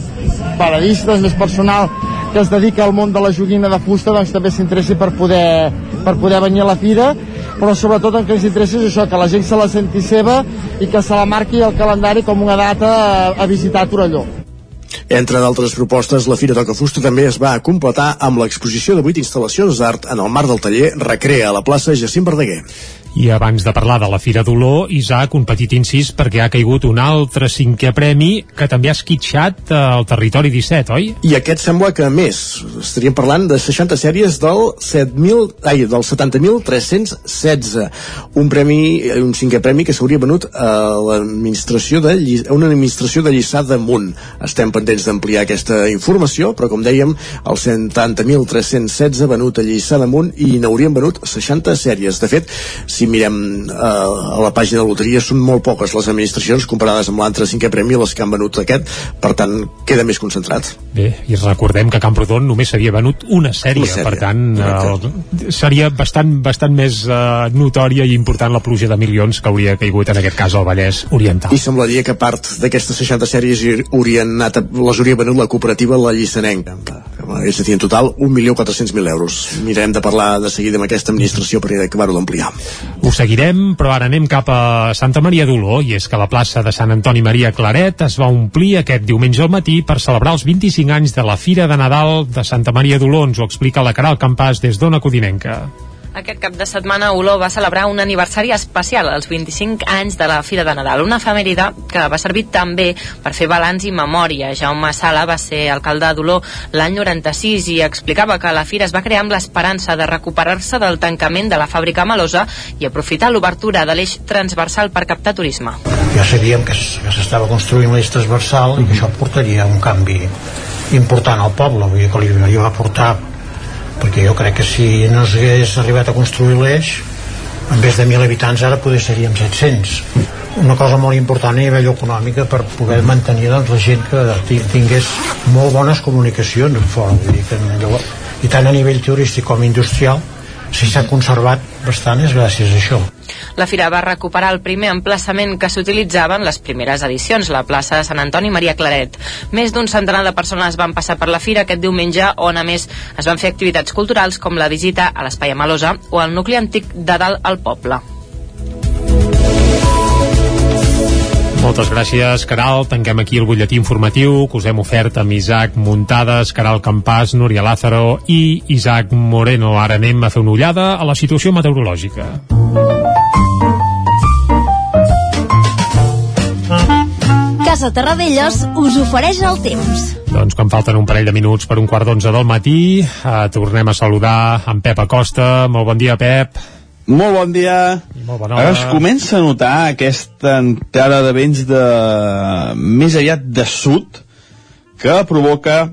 paradistes, més personal que es dedica al món de la joguina de fusta doncs també s'interessi per poder per poder venir a la fira, però sobretot el que ens interessa és això, que la gent se la senti seva i que se la marqui el calendari com una data a, a visitar Torelló. Entre d'altres propostes, la Fira Toca Fusta també es va completar amb l'exposició de vuit instal·lacions d'art en el marc del taller Recrea a la plaça Jacint Verdaguer. I abans de parlar de la Fira d'Olor, Isaac, un petit incís perquè ha caigut un altre cinquè premi que també ha esquitxat eh, al territori 17, oi? I aquest sembla que més. Estaríem parlant de 60 sèries del 7.000, ai, del 70.316. Un premi, un cinquè premi que s'hauria venut a l'administració de a una administració de Lliçà d'Amunt. Estem pendents d'ampliar aquesta informació, però com dèiem, el 70.316 venut a Lliçà d'Amunt i n'haurien venut 60 sèries. De fet, si mirem eh, a la pàgina de loteria, són molt poques les administracions comparades amb l'altre cinquè premi, les que han venut aquest, per tant, queda més concentrat. Bé, i recordem que Camprodon només s'havia venut una sèrie, Una sèrie, per tant, eh, seria bastant, bastant més eh, notòria i important la pluja de milions que hauria caigut en aquest cas al Vallès Oriental. I semblaria que part d'aquestes 60 sèries haurien anat a, les hauria venut la cooperativa La Llissanenca. És a dir, en total, 1.400.000 euros. Mirarem de parlar de seguida amb aquesta administració per acabar-ho d'ampliar. Ho seguirem, però ara anem cap a Santa Maria d'Oló, i és que la plaça de Sant Antoni Maria Claret es va omplir aquest diumenge al matí per celebrar els 25 anys de la Fira de Nadal de Santa Maria d'Oló. Ens ho explica la Caral Campàs des d'Ona Codinenca. Aquest cap de setmana Oló va celebrar un aniversari especial, els 25 anys de la Fira de Nadal, una efemèride que va servir també per fer balanç i memòria. Jaume Sala va ser alcalde d'Oló l'any 96 i explicava que la Fira es va crear amb l'esperança de recuperar-se del tancament de la fàbrica Malosa i aprofitar l'obertura de l'eix transversal per captar turisme. ja sabíem que s'estava construint l'eix transversal i que això portaria un canvi important al poble, vull dir que li va portar perquè jo crec que si no s'hagués arribat a construir l'eix en vez de 1.000 habitants ara poder seríem 700 una cosa molt important a nivell econòmica per poder mantenir doncs, la gent que ti- tingués molt bones comunicacions amb fora vull dir que llavors, i tant a nivell turístic com industrial si s'ha conservat bastant és gràcies a això La Fira va recuperar el primer emplaçament que s'utilitzava en les primeres edicions, la plaça de Sant Antoni Maria Claret. Més d'un centenar de persones van passar per la Fira aquest diumenge, on a més es van fer activitats culturals com la visita a l'Espai Amalosa o al nucli antic de dalt al poble. Moltes gràcies, Caral. Tanquem aquí el butlletí informatiu que us hem ofert amb Isaac Muntades, Caral Campàs, Núria Lázaro i Isaac Moreno. Ara anem a fer una ullada a la situació meteorològica. Casa Terradellos us ofereix el temps. Doncs quan falten un parell de minuts per un quart d'onze del matí, eh, tornem a saludar en Pep Acosta. Molt bon dia, Pep. Molt bon dia. Molt bona hora. es comença a notar aquesta entrada de vents de... més aviat de sud que provoca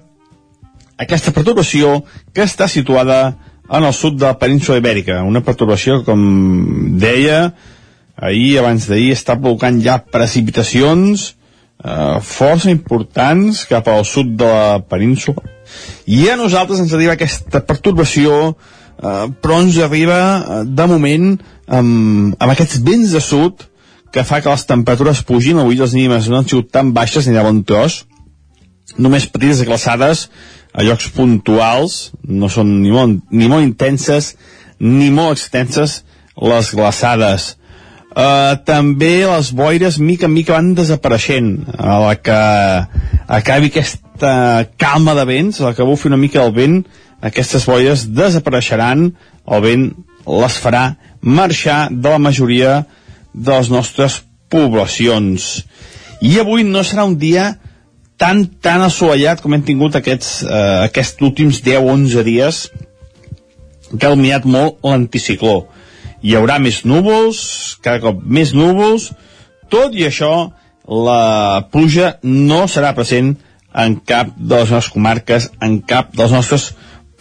aquesta perturbació que està situada en el sud de la península Ibèrica. Una perturbació, com deia, ahir, abans d'ahir, està provocant ja precipitacions eh, força importants cap al sud de la península. I a nosaltres ens arriba aquesta perturbació eh, però ens arriba eh, de moment amb, amb aquests vents de sud que fa que les temperatures pugin avui les mínimes no han sigut tan baixes ni de bon tros. Només petites glaçades a llocs puntuals no són ni molt, ni molt intenses ni molt extenses les glaçades. Uh, també les boires mica en mica van desapareixent a la que acabi aquesta calma de vents, la que bufi una mica el vent aquestes boires desapareixeran el vent les farà marxar de la majoria de les nostres poblacions. I avui no serà un dia tan tan assolellat com hem tingut aquests, eh, aquests últims 10-11 dies que ha dominat molt l'anticicló. Hi haurà més núvols, cada cop més núvols, tot i això la pluja no serà present en cap de les nostres comarques, en cap de les nostres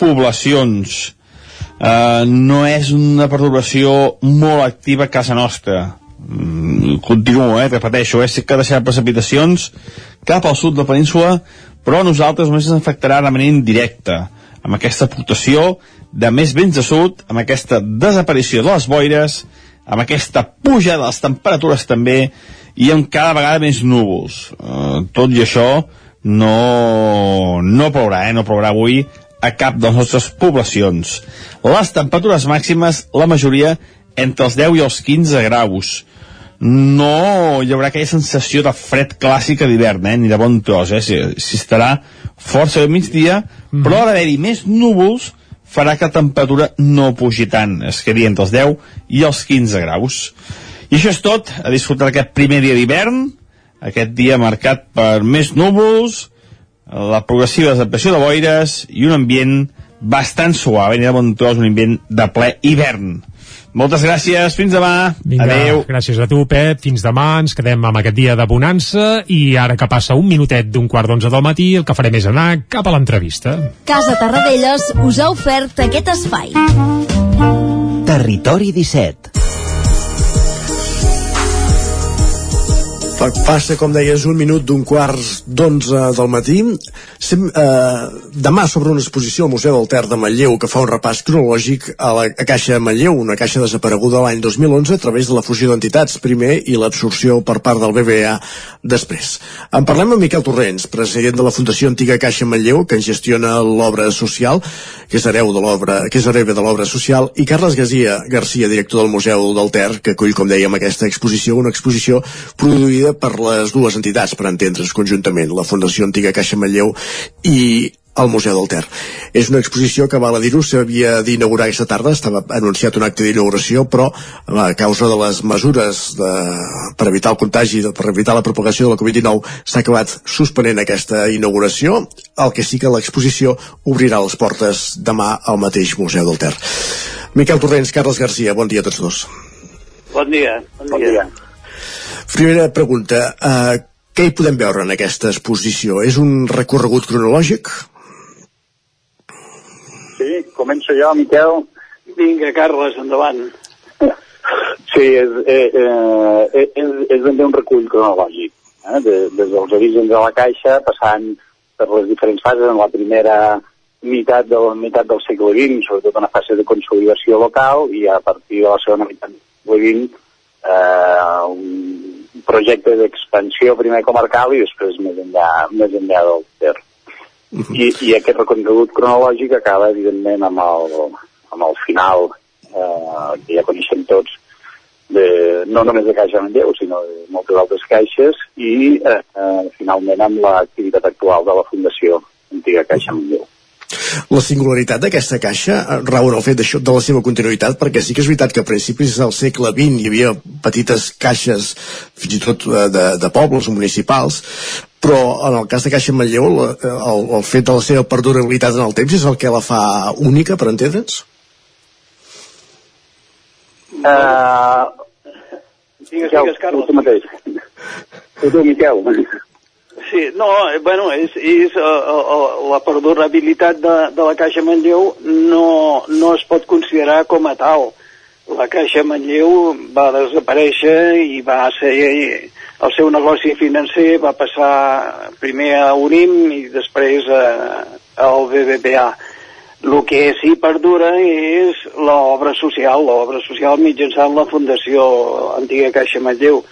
poblacions. Uh, no és una perturbació molt activa a casa nostra. Mm, continuo, eh, repeteixo, eh, sí que deixarà precipitacions cap al sud de la península, però a nosaltres només ens afectarà de manera indirecta, amb aquesta aportació de més vents de sud, amb aquesta desaparició de les boires, amb aquesta puja de les temperatures també, i amb cada vegada més núvols. Uh, tot i això, no, no plourà, eh? no plourà avui a cap de les nostres poblacions. Les temperatures màximes, la majoria, entre els 10 i els 15 graus. No hi haurà aquella sensació de fred clàssica d'hivern, eh? ni de bon tros, eh? si, si estarà força de migdia, mm. però a d'haver-hi més núvols farà que la temperatura no pugi tant, es quedi entre els 10 i els 15 graus. I això és tot, a disfrutar aquest primer dia d'hivern, aquest dia marcat per més núvols, la progressiva desaparició de boires i un ambient bastant suau, de bon tros, un ambient de ple hivern. Moltes gràcies, fins demà. Vinga, Adeu. Gràcies a tu, Pep. Fins demà, ens quedem amb aquest dia de bonança i ara que passa un minutet d'un quart d'onze del matí, el que farem és anar cap a l'entrevista. Casa Tarradellas us ha ofert aquest espai. Territori 17 Passa, com deies, un minut d'un quart d'onze del matí. Sem, eh, demà sobre una exposició al Museu del Ter de Manlleu que fa un repàs cronològic a la a Caixa Manlleu, una caixa desapareguda l'any 2011 a través de la fusió d'entitats primer i l'absorció per part del BBA després. En parlem amb Miquel Torrents, president de la Fundació Antiga Caixa Manlleu, que gestiona l'obra social, que és hereu de l'obra, que és hereva de l'obra social, i Carles Garcia, Garcia, director del Museu del Ter, que acull, com dèiem, aquesta exposició, una exposició produïda per les dues entitats, per entendre's conjuntament, la Fundació Antiga Caixa Manlleu i al Museu del Ter. És una exposició que, val a dir-ho, s'havia d'inaugurar aquesta tarda, estava anunciat un acte d'inauguració, però a causa de les mesures de, per evitar el contagi, per evitar la propagació de la Covid-19, s'ha acabat suspenent aquesta inauguració, el que sí que l'exposició obrirà les portes demà al mateix Museu del Ter. Miquel Torrents, Carles Garcia, bon dia a tots dos. Bon dia. Bon, bon dia. Primera pregunta, uh, què hi podem veure en aquesta exposició? És un recorregut cronològic? Sí, començo jo, Miquel. Vinga, Carles, endavant. Sí, és, eh, eh, és, és ben bé un recull cronològic. Eh? De, des dels orígens de la Caixa, passant per les diferents fases, en la primera meitat del, meitat del segle XX, sobretot una fase de consolidació local, i a partir de la segona meitat del segle XX, eh, un projecte d'expansió primer comarcal i després més enllà, més enllà del Ter. I, I aquest recorregut cronològic acaba, evidentment, amb el, amb el final eh, que ja coneixem tots, de, no només de Caixa Manlleu, sinó de moltes altres caixes, i eh, eh, finalment amb l'activitat actual de la Fundació Antiga Caixa Manlleu. La singularitat d'aquesta caixa eh, rau en el fet d'això, de la seva continuïtat, perquè sí que és veritat que a principis del segle XX hi havia petites caixes, fins i tot eh, de, de pobles municipals, però en el cas de Caixa Manlleu la- el, el fet de la seva perdurabilitat en el temps és el que la fa única, per entendre'ns? Uh, digues, digues, Carles. Tu mateix. Tu, tu, Miquel. Sí, no, eh, bueno, és, és uh, uh, la perdurabilitat de, de la Caixa Manlleu no, no es pot considerar com a tal. La Caixa Manlleu va desaparèixer i va ser el seu negoci financer va passar primer a Unim i després a, al BBVA. El que sí perdura és l'obra social, l'obra social mitjançant la Fundació Antiga Caixa Manlleu.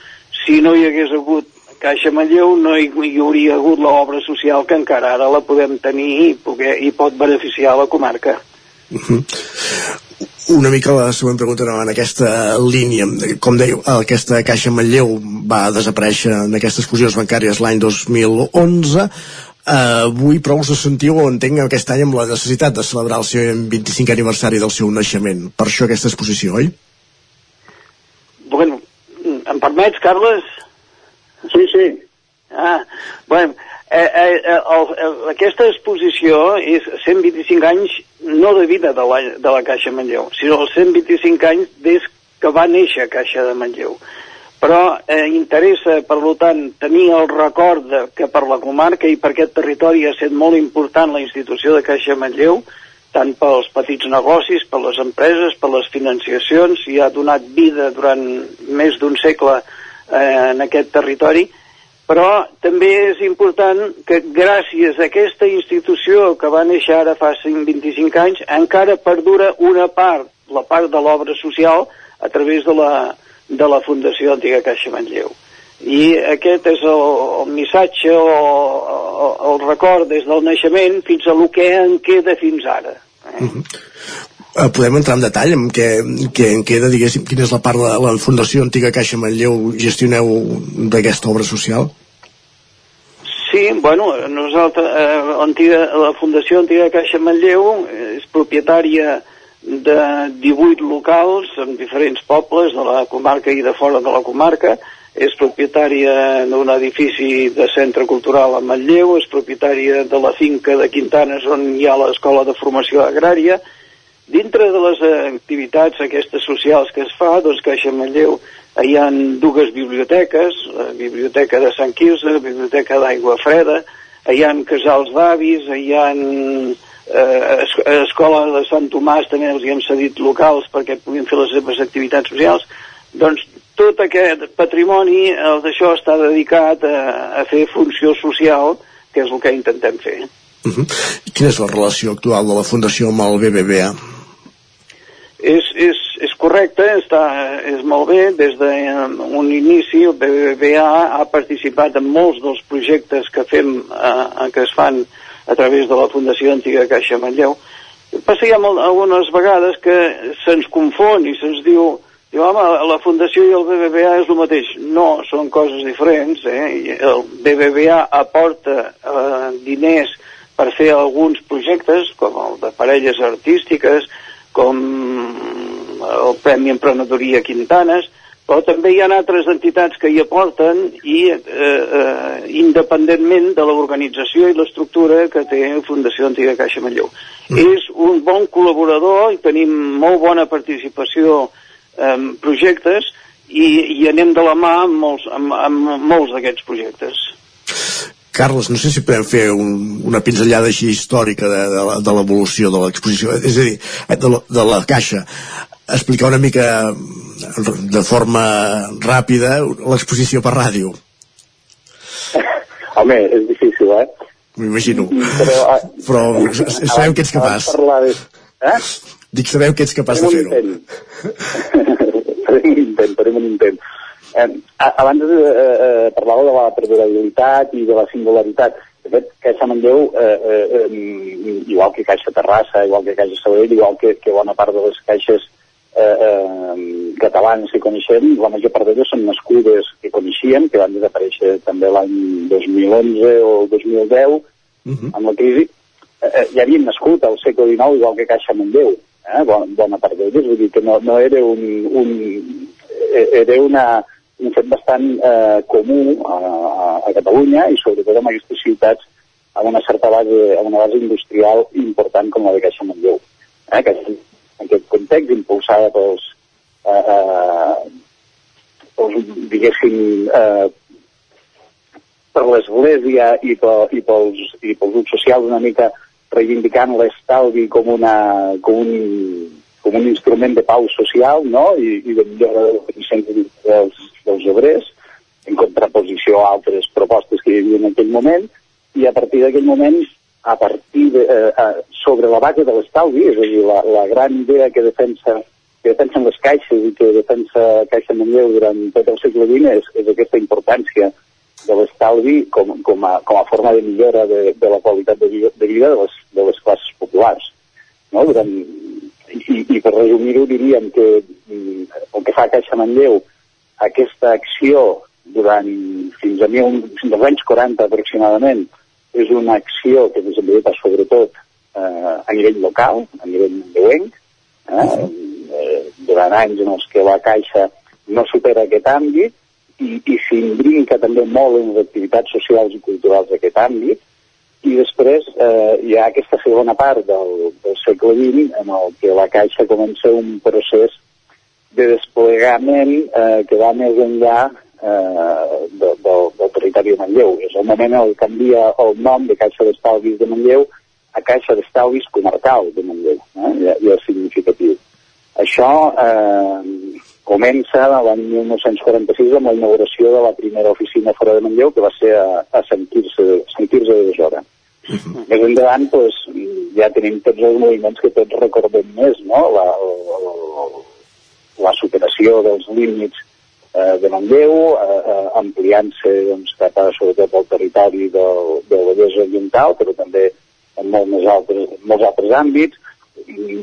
Si no hi hagués hagut Caixa Manlleu no hi, hi hauria hagut l'obra social que encara ara la podem tenir i, poder, i pot beneficiar la comarca. Una mica la següent pregunta anava en aquesta línia. Com dèieu, aquesta Caixa Manlleu va desaparèixer en aquestes fusions bancàries l'any 2011. Uh, avui però us sentiu o entenc aquest any amb la necessitat de celebrar el seu 25 aniversari del seu naixement. Per això aquesta exposició, oi? Bueno, em permets, Carles? Sí, sí. Ah, bueno, eh, eh, eh, el, el, aquesta exposició és 125 anys no de vida de la, de la Caixa Manlleu, sinó els 125 anys des que va néixer Caixa de Manlleu. Però eh, interessa, per tant, tenir el record de, que per la comarca i per aquest territori ha estat molt important la institució de Caixa Manlleu, tant pels petits negocis, per les empreses, per les financiacions, i ha donat vida durant més d'un segle eh, en aquest territori, però també és important que gràcies a aquesta institució que va néixer ara fa 25 anys encara perdura una part, la part de l'obra social a través de la, de la Fundació Antiga Caixa Manlleu. I aquest és el, el missatge o el, el record des del naixement fins a lo que en queda fins ara. Eh? Uh -huh. Uh, podem entrar en detall en què, què en queda, diguéssim, quina és la part de la Fundació Antiga Caixa Manlleu gestioneu d'aquesta obra social? Sí, bueno, nosaltres, eh, antiga, la Fundació Antiga Caixa Manlleu és propietària de 18 locals en diferents pobles de la comarca i de fora de la comarca, és propietària d'un edifici de centre cultural a Manlleu, és propietària de la finca de Quintanes on hi ha l'escola de formació agrària. Dintre de les activitats aquestes socials que es fa, doncs Caixa Manlleu hi ha dues biblioteques, la biblioteca de Sant Quirze, la biblioteca d'Aigua Freda, hi ha casals d'avis, hi ha eh, escola de Sant Tomàs, també els hi hem cedit locals perquè puguin fer les seves activitats socials. Doncs tot aquest patrimoni, el d'això està dedicat a, a fer funció social, que és el que intentem fer. Uh -huh. Quina és la relació actual de la Fundació amb el BBVA? És, és, és correcte, està, és molt bé. Des d'un inici el BBVA ha participat en molts dels projectes que fem, eh, que es fan a través de la Fundació Antiga Caixa Manlleu. Passa ja molt, algunes vegades que se'ns confon i se'ns diu Diu, home, la Fundació i el BBVA és el mateix. No, són coses diferents. Eh? El BBVA aporta eh, diners per fer alguns projectes, com el de parelles artístiques, com el Premi Emprenedoria Quintanes, però també hi ha altres entitats que hi aporten i eh, eh, independentment de l'organització i l'estructura que té Fundació Antiga Caixa Manlleu. Mm. És un bon col·laborador i tenim molt bona participació eh, projectes i, i anem de la mà amb molts, amb, amb molts d'aquests projectes. Carles, no sé si podem fer un, una pinzellada així històrica de, de, l'evolució de l'exposició, és a dir, de la, de la caixa. Explicar una mica de forma ràpida l'exposició per ràdio. Home, és difícil, eh? M'imagino. Però, Però sabem que ets capaç. De... Eh? Dic, sabeu que ets capaç de fer-ho. farem un intent, farem un intent. Eh, abans eh, eh, parlava de la perdurabilitat i de la singularitat. De fet, Caixa Manlleu, eh, eh, eh, igual que Caixa Terrassa, igual que Caixa Sabadell, igual que, que bona part de les caixes eh, eh, catalanes que coneixem, la major part d'elles són nascudes que coneixíem, que van desaparèixer també l'any 2011 o 2010, uh -huh. amb la crisi, eh, ja havien nascut al segle XIX igual que Caixa Manlleu eh, bona, bona part d'elles, vull dir que no, no era un, un eh, era una, un fet bastant eh, comú a, a, a Catalunya i sobretot en aquestes ciutats amb una certa base, amb una base industrial important com la de Caixa Manlleu. Eh, que en aquest context impulsada pels, eh, eh, pels diguéssim, eh, per l'Església i, pel, i, pels, i pels grups socials una mica reivindicant l'estalvi com, una, com, un, com un instrument de pau social no? I, i de millora dels, dels obrers, en contraposició a altres propostes que hi havia en aquell moment, i a partir d'aquell moment, a partir de, eh, sobre la base de l'estalvi, és a dir, la, la gran idea que defensa que defensen les caixes i que defensa Caixa Manlleu durant tot el segle XX és, és aquesta importància de l'estalvi com, com, a, com a forma de millora de, de la qualitat de de, vida de, les, de les classes populars. No? Durant, i, I per resumir-ho diríem que mm, el que fa Caixa Manlleu, aquesta acció durant fins, a mil, fins als anys 40 aproximadament, és una acció que desenvolupa sobretot eh, a nivell local, a nivell mandeuenc, eh, eh, durant anys en els que la Caixa no supera aquest àmbit, i, i s'imbrinca també molt en les activitats socials i culturals d'aquest àmbit, i després eh, hi ha aquesta segona part del, del segle XX en el que la Caixa comença un procés de desplegament eh, que va més enllà eh, de, del, del territori de Manlleu. És el moment en què canvia el nom de Caixa d'Estalvis de Manlleu a Caixa d'Estalvis Comarcal de Manlleu. Eh? Ja és significatiu. Això eh, comença l'any 1946 amb la inauguració de la primera oficina fora de Manlleu, que va ser a, a Sant Quirze, Sant Quirze de Besora. Més endavant, pues, ja tenim tots els moviments que tots recordem més, no? La, la, la superació dels límits eh, de Manlleu, eh, eh, ampliant-se doncs, cap a, sobretot al territori del, del Vallès socioambiental, però també en molt més altres, molts altres àmbits. I,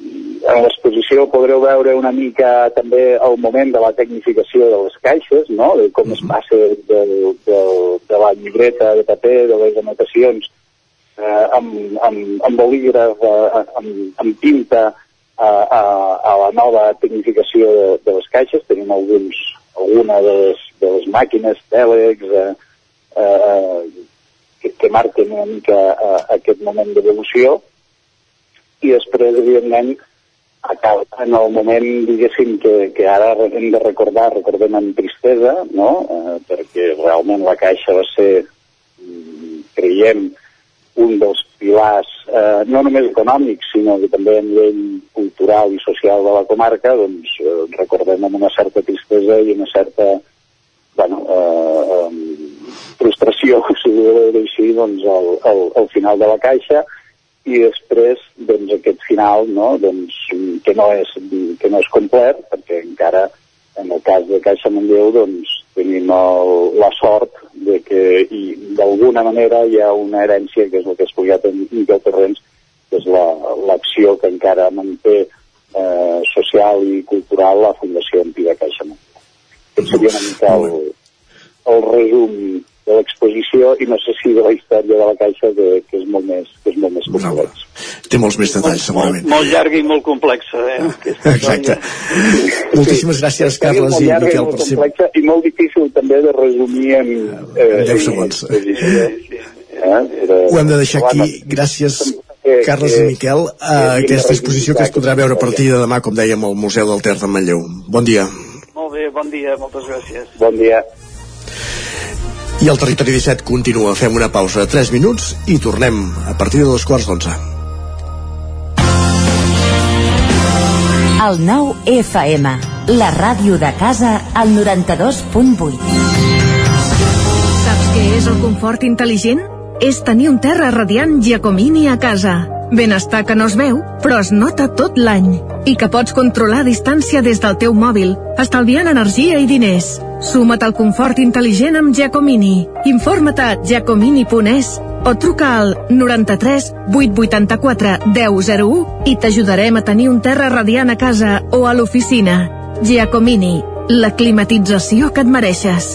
en l'exposició podreu veure una mica també el moment de la tecnificació de les caixes, no? de com es passa de, de, de la llibreta de paper, de les anotacions, eh, amb, amb, amb bolígraf, eh, amb, amb tinta, a, a, a la nova tecnificació de, de les caixes. Tenim alguns, alguna de les, de les màquines, tèlex, eh, eh, que, que marquen una mica eh, aquest moment d'evolució i després, evidentment, acaba en el moment, diguéssim, que, que ara hem de recordar, recordem amb tristesa, no? Eh, perquè realment la Caixa va ser, mm, creiem, un dels pilars, eh, no només econòmics, sinó que també a nivell cultural i social de la comarca, doncs eh, recordem amb una certa tristesa i una certa, bueno, eh, frustració, si ho així, doncs el, el, el final de la Caixa, i després doncs, aquest final no? doncs, que, no és, que no és complet perquè encara en el cas de Caixa Manlleu doncs, tenim el, la sort de que d'alguna manera hi ha una herència que és el que ha explicat en Miquel Terrens que és l'acció la, que encara manté eh, social i cultural la Fundació Antiga Caixa Manlleu. Aquest seria una mica el, el resum de l'exposició i no sé si de la història de la Caixa que, que és molt més, que és molt més complex. Té molts més detalls, segurament. Molt, molt llarga i molt complexa, eh? Exacte. Moltíssimes gràcies, Carles i Miquel, per ser... Complexa i molt difícil també de resumir en... Eh, 10 segons. Eh, Ho hem de deixar aquí. Gràcies, Carles i Miquel, a aquesta exposició que es podrà veure a partir de demà, com dèiem, al Museu del Ter de Manlleu. Bon dia. Molt bé, bon dia, moltes gràcies. Bon dia. I el Territori 17 continua. Fem una pausa de 3 minuts i tornem a partir de dos quarts d'onze. El nou FM, la ràdio de casa, al 92.8. Saps què és el confort intel·ligent? És tenir un terra radiant Giacomini a casa. Benestar que no es veu, però es nota tot l'any. I que pots controlar a distància des del teu mòbil, estalviant energia i diners. Suma't al confort intel·ligent amb Giacomini. Informa't a giacomini.es o truca al 93 884 1001 i t'ajudarem a tenir un terra radiant a casa o a l'oficina. Giacomini, la climatització que et mereixes.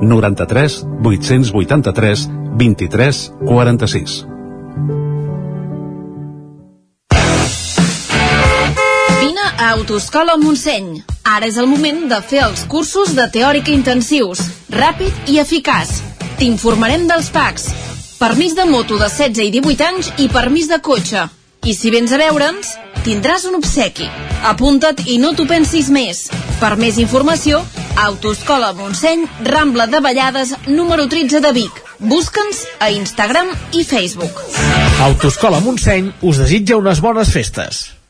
93 883 23 46. Vine a Autoscola Montseny. Ara és el moment de fer els cursos de teòrica intensius, ràpid i eficaç. T'informarem dels PACs, permís de moto de 16 i 18 anys i permís de cotxe. I si vens a veure'ns, tindràs un obsequi. Apunta't i no t'ho pensis més. Per més informació, Autoscola Montseny, Rambla de Vallades, número 13 de Vic. Busca'ns a Instagram i Facebook. Autoscola Montseny us desitja unes bones festes.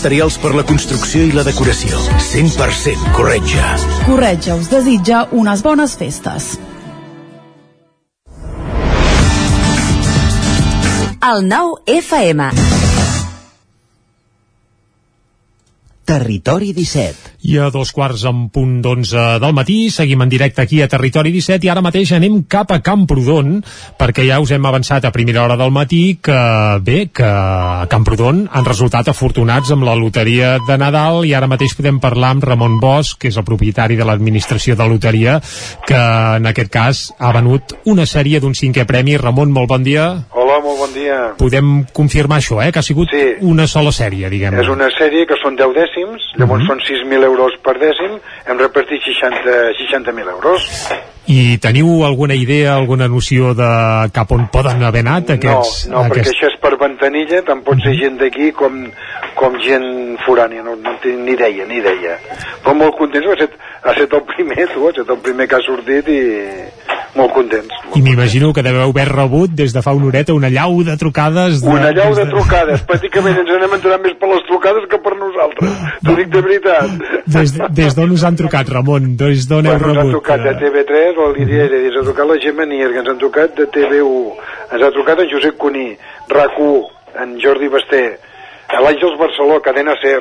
materials per la construcció i la decoració. 100% Corretja. Corretja us desitja unes bones festes. al 9 FM. Territori 17. I a dos quarts en punt d'onze del matí seguim en directe aquí a Territori 17 i ara mateix anem cap a Camprodon perquè ja us hem avançat a primera hora del matí que bé, que a Camprodon han resultat afortunats amb la loteria de Nadal i ara mateix podem parlar amb Ramon Bosch, que és el propietari de l'administració de loteria, que en aquest cas ha venut una sèrie d'un cinquè premi. Ramon, molt bon dia. Molt bon dia. Podem confirmar això, eh? que ha sigut sí. una sola sèrie, diguem És una sèrie que són 10 dècims, llavors uh -huh. són 6.000 euros per dècim, hem repartit 60 60.000 euros. I teniu alguna idea, alguna noció de cap on poden haver anat aquests... No, no aquests... perquè això és per ventanilla, tant pot ser gent d'aquí com, com gent forània, no, no tinc ni idea, ni idea. Però molt contents, ha estat, ha estat el primer, tu, ha estat el primer que ha sortit i molt contents. I m'imagino que deveu haver rebut des de fa una horeta una llau de trucades... De, Una llau de des trucades, pràcticament ens n'hem enterat més per les trucades que per nosaltres, t'ho dic de veritat. Des, des d'on us han trucat, Ramon? Des d'on heu Bueno, ens han rebut? trucat de TV3, la Lídia Heredia, ens ha trucat la Gemma Nierga, ens han trucat de TV1, ens ha trucat en Josep Cuní, RAC1, en Jordi Basté, l'Àngels Barceló, Cadena Ser,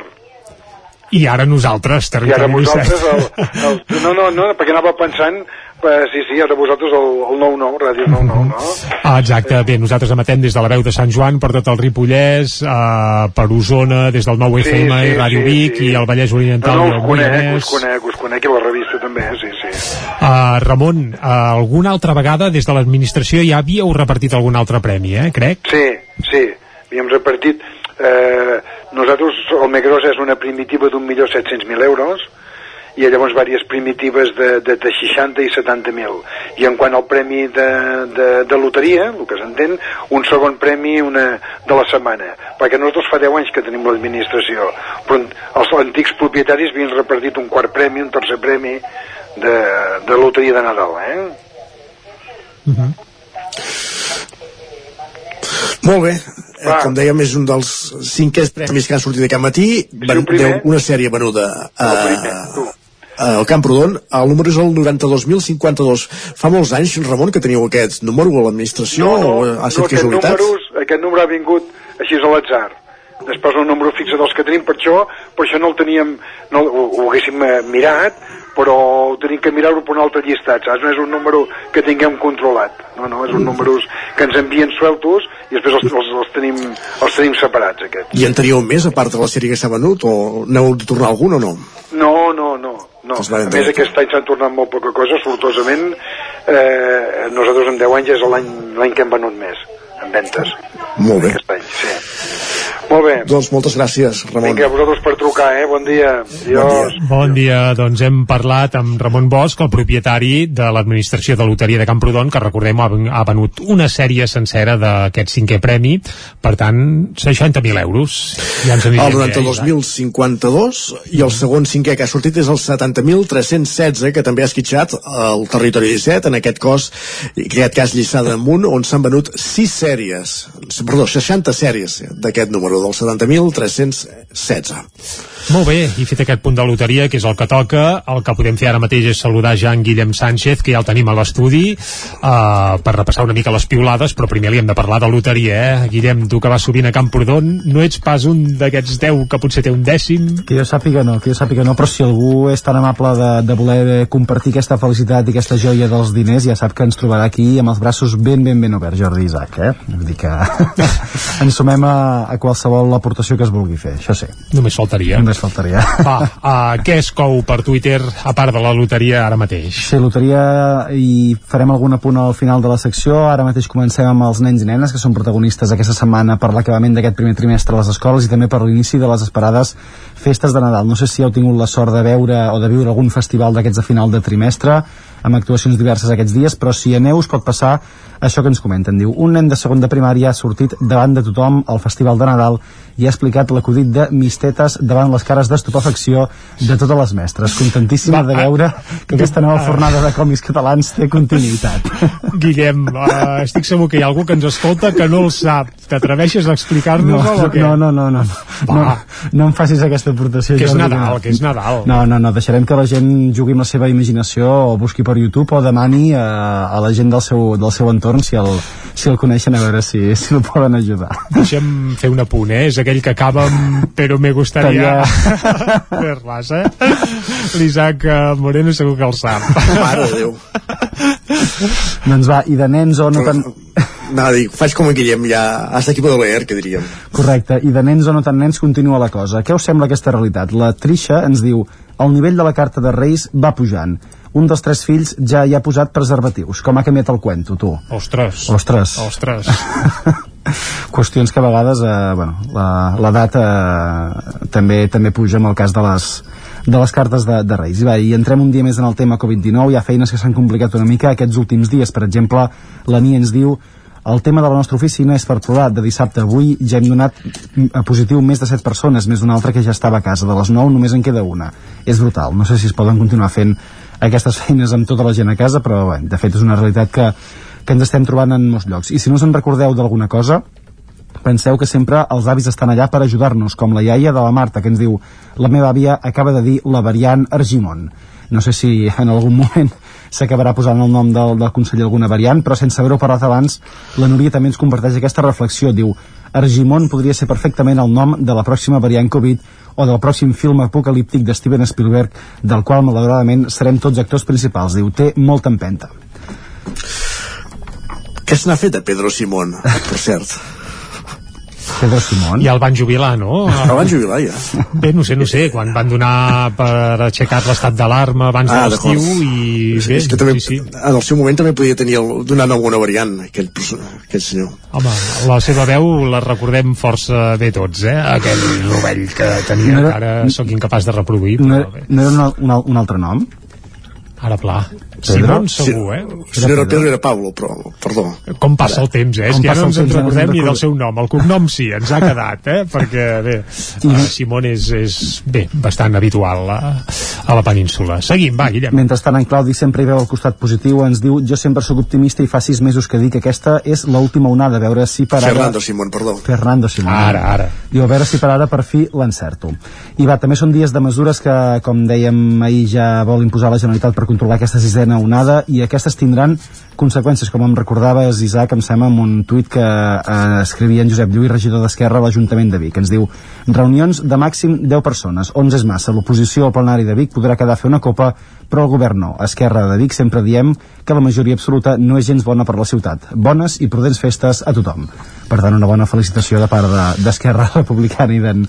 I ara nosaltres, i ara Territori vosaltres, 17. el, el, no, no, no, perquè anava pensant, eh, sí, sí, ara vosaltres el, el 9-9, Ràdio 9-9, no? Ah, exacte, bé, nosaltres emetem des de la veu de Sant Joan per tot el Ripollès, eh, per Osona, des del 9 Sí, FM sí, i Ràdio sí, Vic sí. i el Vallès No, Oriental no, i us el conec, Moianès. us conec, us conec, i la revista també, sí. Uh, Ramon, uh, alguna altra vegada des de l'administració ja havíeu repartit algun altre premi, eh, crec? Sí, sí, havíem repartit... Eh, nosaltres, el Megrós és una primitiva d'un milió set mil euros, i llavors diverses primitives de, de, de 60 i 70.000 i en quant al premi de, de, de loteria, el que s'entén un segon premi una, de la setmana. Perquè nosaltres fa 10 anys que tenim l'administració però els antics propietaris havien repartit un quart premi, un tercer premi de, de loteria de Nadal eh? Molt bé, eh, com dèiem és un dels cinquers premis que han sortit aquest matí. Ven, deu una sèrie venuda a, al Camprodon el número és el 92.052 fa molts anys, Ramon, que teniu aquest número a l'administració o ha no, aquest, números, aquest número ha vingut així a l'atzar. Després un número fixe dels que tenim per això, per això no el teníem no, ho, ho haguéssim eh, mirat però tenim que mirar-ho per un altre llistat saps? no és un número que tinguem controlat. No, no, és un números que ens envien sueltos i després els, els, els, tenim, els tenim separats aquests. I en teníeu més, a part de la sèrie que s'ha venut o n'heu de tornar algun o no? no, no, no, no. Va A més, aquest any s'han tornat molt poca cosa, sortosament. Eh, nosaltres en 10 anys és l'any l'any que hem venut més, en ventes. Molt bé. Aquest any, sí. Molt bé. Doncs moltes gràcies, Ramon. Vinga, a vosaltres per trucar, eh? Bon dia. Adiós. Bon dia, doncs hem parlat amb Ramon Bosch, el propietari de l'administració de loteria de Camprodon, que recordem ha, venut una sèrie sencera d'aquest cinquè premi, per tant, 60.000 euros. Ja ens El anirem bé, eh, 92.052 i el segon cinquè que ha sortit és el 70.316 que també ha esquitxat el territori 17 en aquest cos, en aquest cas lliçada amunt on s'han venut 6 sèries perdó, 60 sèries d'aquest número del 70.316 Molt bé, i fet aquest punt de loteria, que és el que toca, el que podem fer ara mateix és saludar ja en Guillem Sánchez, que ja el tenim a l'estudi, uh, per repassar una mica les piulades, però primer li hem de parlar de loteria, eh? Guillem, tu que vas sovint a Camprodon, no ets pas un d'aquests 10 que potser té un dècim? Que jo sàpiga no, que jo sàpiga no, però si algú és tan amable de, de voler compartir aquesta felicitat i aquesta joia dels diners, ja sap que ens trobarà aquí amb els braços ben, ben, ben oberts, Jordi Isaac, eh? Vull dir que ens sumem a, a qualsevol aportació que es vulgui fer, això sí. Només faltaria. Només faltaria. Va, uh, què es cou per Twitter, a part de la loteria ara mateix? Sí, loteria i farem algun apunt al final de la secció. Ara mateix comencem amb els nens i nenes que són protagonistes aquesta setmana per l'acabament d'aquest primer trimestre a les escoles i també per l'inici de les esperades festes de Nadal. No sé si heu tingut la sort de veure o de viure algun festival d'aquests de final de trimestre amb actuacions diverses aquests dies, però si aneu us pot passar això que ens comenten. Diu, un nen de segon de primària ha sortit davant de tothom al Festival de Nadal i ha explicat l'acudit de mistetes davant les cares d'estupefacció de totes les mestres. Contentíssima de veure que aquesta nova fornada de còmics catalans té continuïtat. Guillem, uh, estic segur que hi ha algú que ens escolta que no el sap. t'atreveixes a explicar-nos no, o què? no, no, no, no, no, no em facis aquesta aportació Que és Jordi, Nadal, no. que és Nadal. no, no, no, deixarem que la gent jugui amb la seva imaginació o busqui per YouTube o demani a, a la gent del seu, del seu entorn si el, si el coneixen a veure si, si el poden ajudar Deixa'm fer un apunt, eh? És aquell que acaba amb però me gustaría fer-les, eh? L'Isaac eh, Moreno segur que el sap. Mare de Déu. doncs va, i de nens o no tan... No, dic, faig com en Guillem, ja hasta aquí puedo leer, que diríem. Correcte, i de nens o no tan nens continua la cosa. Què us sembla aquesta realitat? La Trisha ens diu el nivell de la carta de Reis va pujant. Un dels tres fills ja hi ha posat preservatius. Com ha canviat el cuento, tu? Ostres. Ostres. Ostres. Qüestions que a vegades, eh, bueno, la- l'edat eh, també també puja en el cas de les, de les cartes de, de Reis. I, va, I entrem un dia més en el tema Covid-19, hi ha feines que s'han complicat una mica aquests últims dies. Per exemple, la Nia ens diu el tema de la nostra oficina és per plorar. De dissabte avui ja hem donat a positiu més de 7 persones, més d'una altra que ja estava a casa. De les 9 només en queda una. És brutal. No sé si es poden continuar fent aquestes feines amb tota la gent a casa, però bé, de fet és una realitat que, que ens estem trobant en molts llocs. I si no us en recordeu d'alguna cosa, penseu que sempre els avis estan allà per ajudar-nos, com la iaia de la Marta, que ens diu la meva àvia acaba de dir la variant Argimon. No sé si en algun moment s'acabarà posant el nom del, del conseller alguna variant, però sense haver-ho parlat abans, la Núria també ens comparteix aquesta reflexió. Diu, Argimon podria ser perfectament el nom de la pròxima variant Covid o del pròxim film apocalíptic de Steven Spielberg, del qual, malauradament, serem tots actors principals. Diu, té molta empenta. Què se n'ha fet de Pedro Simón, per cert? Pedro Simón? Ja el van jubilar, no? El van jubilar, ja. Bé, no sé, no sé, quan van donar per aixecar l'estat d'alarma abans Ah, de l'estiu i És, bé, és que també, sí, sí. en el seu moment també podia tenir el, donant alguna variant, aquell, aquell senyor. Home, la seva veu la recordem força bé tots, eh? Aquell rovell que tenia, No que era- ara sóc incapaç de reproduir, No, però bé. no era un, al- un, al- un altre nom? Ara pla. Simón segur, eh? Era Pedro, era Pablo, però, perdó. Com passa el temps, eh? És Com que ja no ens en recordem ni del seu nom. El cognom sí, ens ha quedat, eh? Perquè, bé, uh, Simón és, és, bé, bastant habitual a, a la península. Seguim, va, Guillem. Mentrestant, en Claudi sempre hi veu el costat positiu, ens diu, jo sempre sóc optimista i fa sis mesos que dic que aquesta és l'última onada, a veure si per ara... Fernando Simón, perdó. Fernando Simón. Ara, ara. Diu, a veure si per ara per fi l'encerto. I va, també són dies de mesures que, com dèiem ahir, ja vol imposar la Generalitat per controlar aquesta sisena onada i aquestes tindran conseqüències, com em recordaves, Isaac, em sembla, amb un tuit que eh, escrivia en Josep Lluís, regidor d'Esquerra a l'Ajuntament de Vic. Ens diu, reunions de màxim 10 persones, 11 és massa. L'oposició al plenari de Vic podrà quedar a fer una copa, però el govern no. Esquerra de Vic sempre diem que la majoria absoluta no és gens bona per la ciutat. Bones i prudents festes a tothom. Per tant, una bona felicitació de part de- d'Esquerra de, Republicana i d'en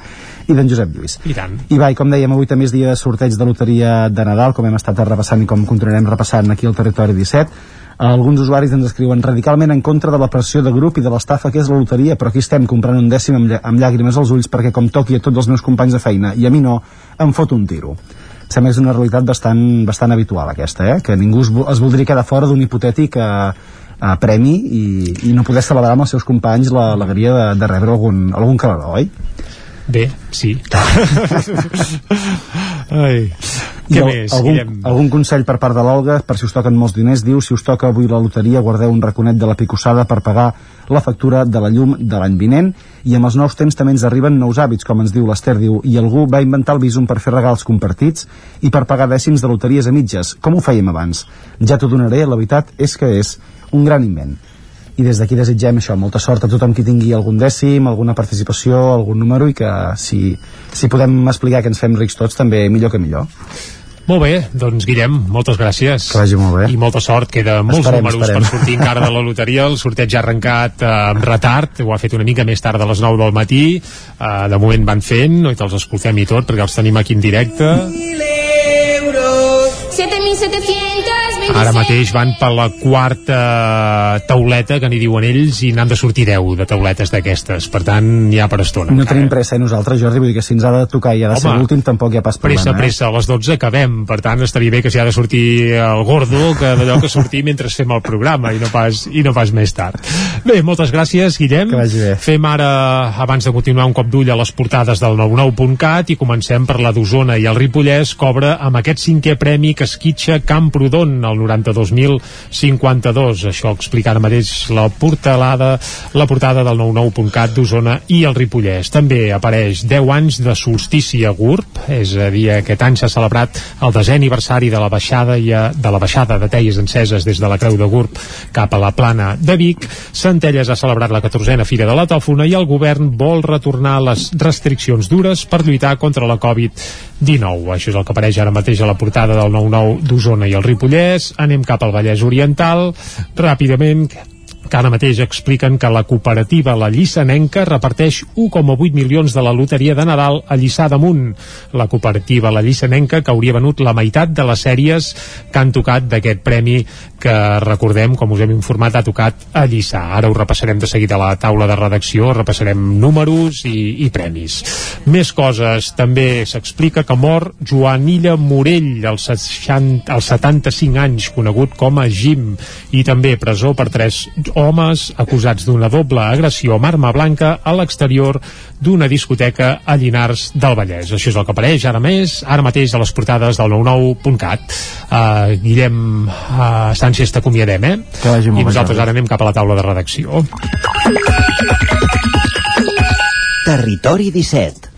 i d'en Josep Lluís. I tant. I va, i com dèiem, avui també és dia de sorteig de loteria de Nadal, com hem estat repassant i com continuarem repassant aquí al Territori 17. Alguns usuaris ens escriuen radicalment en contra de la pressió de grup i de l'estafa que és la loteria, però aquí estem comprant un dècim amb, amb llàgrimes als ulls perquè com toqui a tots els meus companys de feina i a mi no, em fot un tiro. Sembla que és una realitat bastant, bastant habitual aquesta, eh? que ningú es, es voldria quedar fora d'un hipotètic eh, eh, premi i, i no poder celebrar amb els seus companys la- l'alegria de, de rebre algun, algun calaró, oi? Bé, sí. Ai. I Què el- més, algun, Guillem? algun consell per part de l'Olga, per si us toquen molts diners, diu, si us toca avui la loteria, guardeu un raconet de la picossada per pagar la factura de la llum de l'any vinent, i amb els nous temps també ens arriben nous hàbits, com ens diu l'Ester, diu, i algú va inventar el visum per fer regals compartits i per pagar dècims de loteries a mitges. Com ho fèiem abans? Ja t'ho donaré, la veritat és que és un gran invent. I des d'aquí desitgem això, molta sort a tothom qui tingui algun dècim, alguna participació, algun número, i que si, si podem explicar que ens fem rics tots, també millor que millor. Molt bé, doncs Guillem, moltes gràcies. Que vagi molt bé. I molta sort, queda molts Esperem, números esperem. per sortir encara de la loteria. El sorteig ja ha arrencat eh, amb retard, ho ha fet una mica més tard de les 9 del matí. Eh, de moment van fent, no? i te'ls escoltem i tot, perquè els tenim aquí en directe. 7.726 Ara mateix van per la quarta tauleta, que n'hi diuen ells, i n'han de sortir 10 de tauletes d'aquestes. Per tant, ha per estona. No tenim pressa, eh, nosaltres, Jordi, vull dir que si ens ha de tocar i ha de ser Home, l'últim, tampoc hi ha pas problema. Pressa, pressa, a les 12 acabem. Per tant, estaria bé que si ha de sortir el gordo, que d'allò que sortir mentre fem el programa i no pas, i no pas més tard. Bé, moltes gràcies, Guillem. Que vagi bé. Fem ara, abans de continuar, un cop d'ull a les portades del 99.cat i comencem per la d'Osona i el Ripollès cobra amb aquest cinquè premi que esquitxa Camprodon, el 92.052. Això explica ara mateix la portalada, la portada del 99.cat d'Osona i el Ripollès. També apareix 10 anys de solstici a Gurb, és a dir, aquest any s'ha celebrat el desè aniversari de la baixada i a, de la baixada de teies enceses des de la Creu de Gurb cap a la plana de Vic. Centelles ha celebrat la 14a Fira de la Tòfona i el govern vol retornar les restriccions dures per lluitar contra la Covid-19. Això és el que apareix ara mateix a la portada del 9-9 d'Osona i el Ripollès. Anem cap al Vallès Oriental. Ràpidament, que ara mateix expliquen que la cooperativa La Llissanenca reparteix 1,8 milions de la loteria de Nadal a Lliçà damunt. La cooperativa La Llissanenca, que hauria venut la meitat de les sèries que han tocat d'aquest premi que recordem, com us hem informat, ha tocat a Lliçà. Ara ho repassarem de seguida a la taula de redacció, repassarem números i, i premis. Més coses, també s'explica que mor Joan Illa Morell, als, 60, als 75 anys, conegut com a Jim, i també presó per tres homes acusats d'una doble agressió amb arma blanca a l'exterior d'una discoteca a Llinars del Vallès. Això és el que apareix ara més, ara mateix a les portades del 99.cat. Uh, Guillem uh, Sánchez t'acomiadem, eh? I nosaltres ara anem cap a la taula de redacció. Territori 17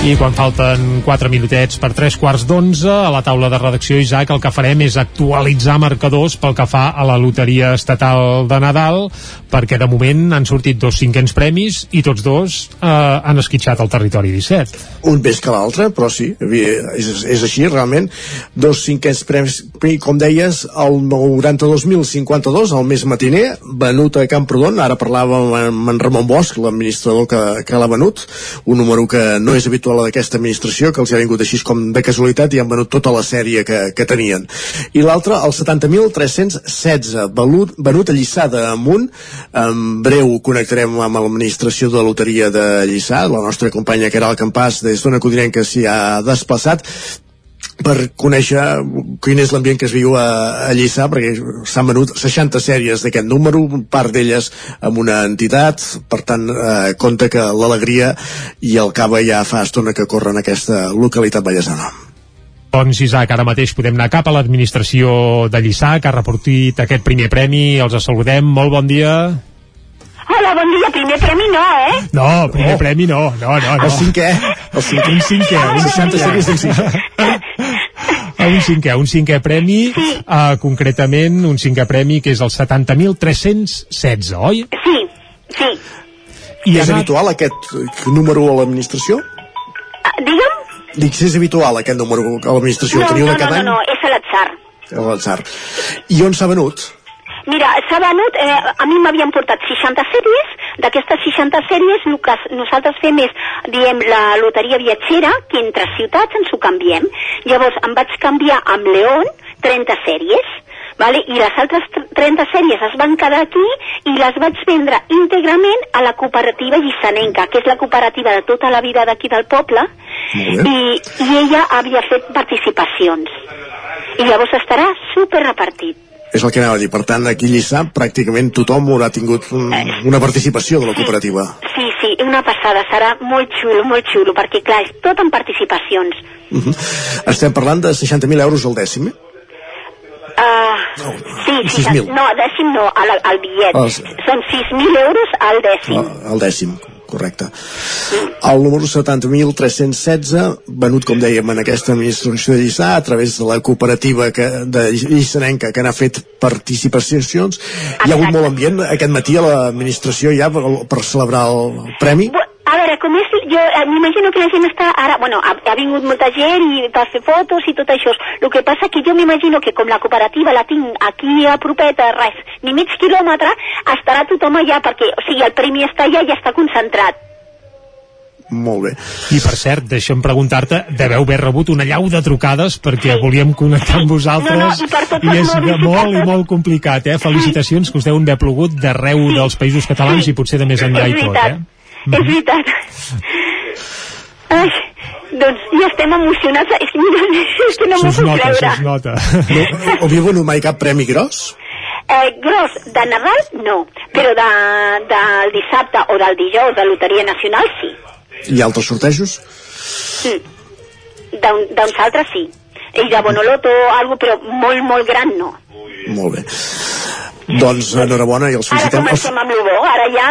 I quan falten 4 minutets per 3 quarts d'11, a la taula de redacció, Isaac, el que farem és actualitzar marcadors pel que fa a la loteria estatal de Nadal, perquè de moment han sortit dos cinquens premis i tots dos eh, han esquitxat el territori 17. Un més que l'altre, però sí, és, és així, realment. Dos cinquens premis, com deies, el 92.052, el més matiner, venut a Camprodon, ara parlàvem amb en Ramon Bosch, l'administrador que, que l'ha venut, un número que no és habitual la d'aquesta administració, que els ha vingut així com de casualitat i han venut tota la sèrie que, que tenien. I l'altre, el 70.316, venut, venut a Lliçà d'Amunt. En breu connectarem amb l'administració de loteria de Lliçà, la nostra companya Caral Campàs, des d'una codinenca s'hi ha desplaçat per conèixer quin és l'ambient que es viu a, a Lliçà, perquè s'han venut 60 sèries d'aquest número, part d'elles amb una entitat, per tant, eh, compta que l'alegria i el cava ja fa estona que corren en aquesta localitat ballesana. Doncs Isaac, ara mateix podem anar cap a l'administració de Lliçà, que ha reportit aquest primer premi, els saludem, molt bon dia. Hola, bon dia. Primer premi no, eh? No, primer oh. premi no, no, no, no. El cinquè, el cinquè. Un cinquè, un 60 sèries d'un cinquè. un cinquè, un cinquè premi, sí. uh, concretament un cinquè premi que és el 70.316, oi? Sí, sí. I és anat... habitual aquest número a l'administració? Uh, digue'm? Dic, si és habitual aquest número a l'administració, no, teniu no, de cada no, no, no, és a l'atzar. A l'atzar. I on s'ha venut? Mira, s'ha venut, eh, a mi m'havien portat 60 sèries, d'aquestes 60 sèries el que nosaltres fem és, diem, la loteria viatgera, que entre ciutats ens ho canviem. Llavors em vaig canviar amb León 30 sèries, vale? i les altres 30 sèries es van quedar aquí i les vaig vendre íntegrament a la cooperativa Llissanenca, que és la cooperativa de tota la vida d'aquí del poble, i, i ella havia fet participacions. I llavors estarà super repartit. És el que anava a dir. Per tant, aquí a Lliçà pràcticament tothom haurà tingut un, una participació de la cooperativa. Sí, sí, una passada. Serà molt xulo, molt xulo, perquè clar, és tot en participacions. Uh -huh. Estem parlant de 60.000 euros al dècim, eh? Uh, no, sí, sí, 6.000. no, dècim no, al, al bitllet. Els... Són 6.000 euros al dècim. Al, al dècim, correcte. El número 70.316, venut, com dèiem, en aquesta administració de Lliçà, a través de la cooperativa que, de Llissanenca, que n'ha fet participacions. Hi ha hagut molt ambient aquest matí a l'administració ja per, per celebrar el premi? A veure, com és, jo eh, m'imagino que la gent està ara, bueno, ha, ha vingut molta gent i per fer fotos i tot això. El que passa que jo m'imagino que com la cooperativa la tinc aquí a propeta, res, ni mig quilòmetre, estarà tothom allà perquè, o sigui, el premi està allà i està concentrat. Molt bé. I per cert, deixa'm preguntar-te, deveu haver rebut una llau de trucades perquè sí. volíem connectar amb vosaltres no, no, i, i és molt i molt complicat, eh? Felicitacions que us deuen haver plogut d'arreu sí. dels països catalans sí. i potser de més enllà i tot, eh? És veritat. Ai, Doncs ja estem emocionats. És que, mira, és que no m'ho puc nota, creure. se'ns nota. No, havíeu venut mai cap premi gros? Eh, gros de Nadal, no. Però de, del dissabte o del dijous de Loteria Nacional, sí. I altres sortejos? Mm. D'un- D'uns altres, sí. I de Bonoloto o algo, però molt, molt gran, no. Molt bé. Doncs enhorabona i els Ara felicitem. Els... comencem amb el bo, ara ja...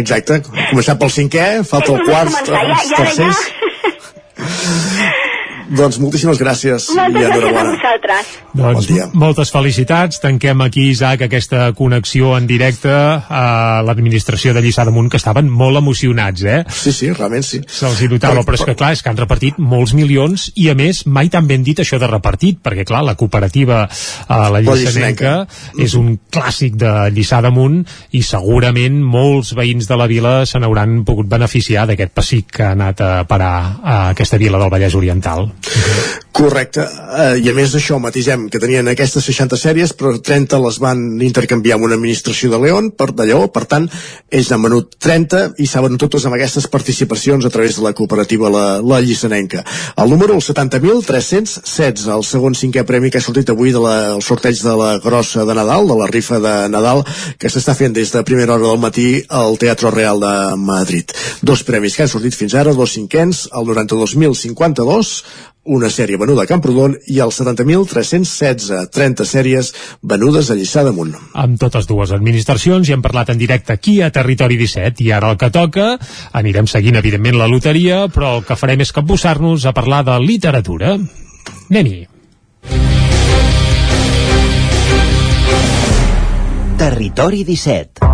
Exacte, començat pel cinquè, falta el quart, començar, ja, els ja, ara ja. Doncs moltíssimes gràcies i Moltes gràcies a vosaltres. Doncs Bon dia. moltes felicitats. Tanquem aquí, Isaac, aquesta connexió en directe a l'administració de Lliçà d'Amunt, que estaven molt emocionats, eh? Sí, sí, realment sí. Se'ls hi notava, però és que, clar, és que han repartit molts milions i, a més, mai tan ben dit això de repartit, perquè, clar, la cooperativa a la La Lluçanenca és un clàssic de Lliçà d'Amunt i segurament molts veïns de la vila se n'hauran pogut beneficiar d'aquest pessic que ha anat a parar a aquesta vila del Vallès Oriental. Correcte, eh, i a més d'això matisem que tenien aquestes 60 sèries però 30 les van intercanviar amb una administració de León, per de Lleó, per tant ells n'han venut 30 i saben totes amb aquestes participacions a través de la cooperativa La, la Llissanenca. El número el 70.316, el segon cinquè premi que ha sortit avui del de sorteig de la grossa de Nadal, de la rifa de Nadal, que s'està fent des de primera hora del matí al Teatre Real de Madrid. Dos premis que han sortit fins ara, dos cinquens, el 92.052, una sèrie venuda a Camprodon i el 70.316, 30 sèries venudes a Lliçà d'Amunt. amb totes dues administracions i hem parlat en directe aquí a Territori 17 i ara el que toca, anirem seguint evidentment la loteria, però el que farem és capbussar-nos a parlar de literatura. Anem-hi. Territori 17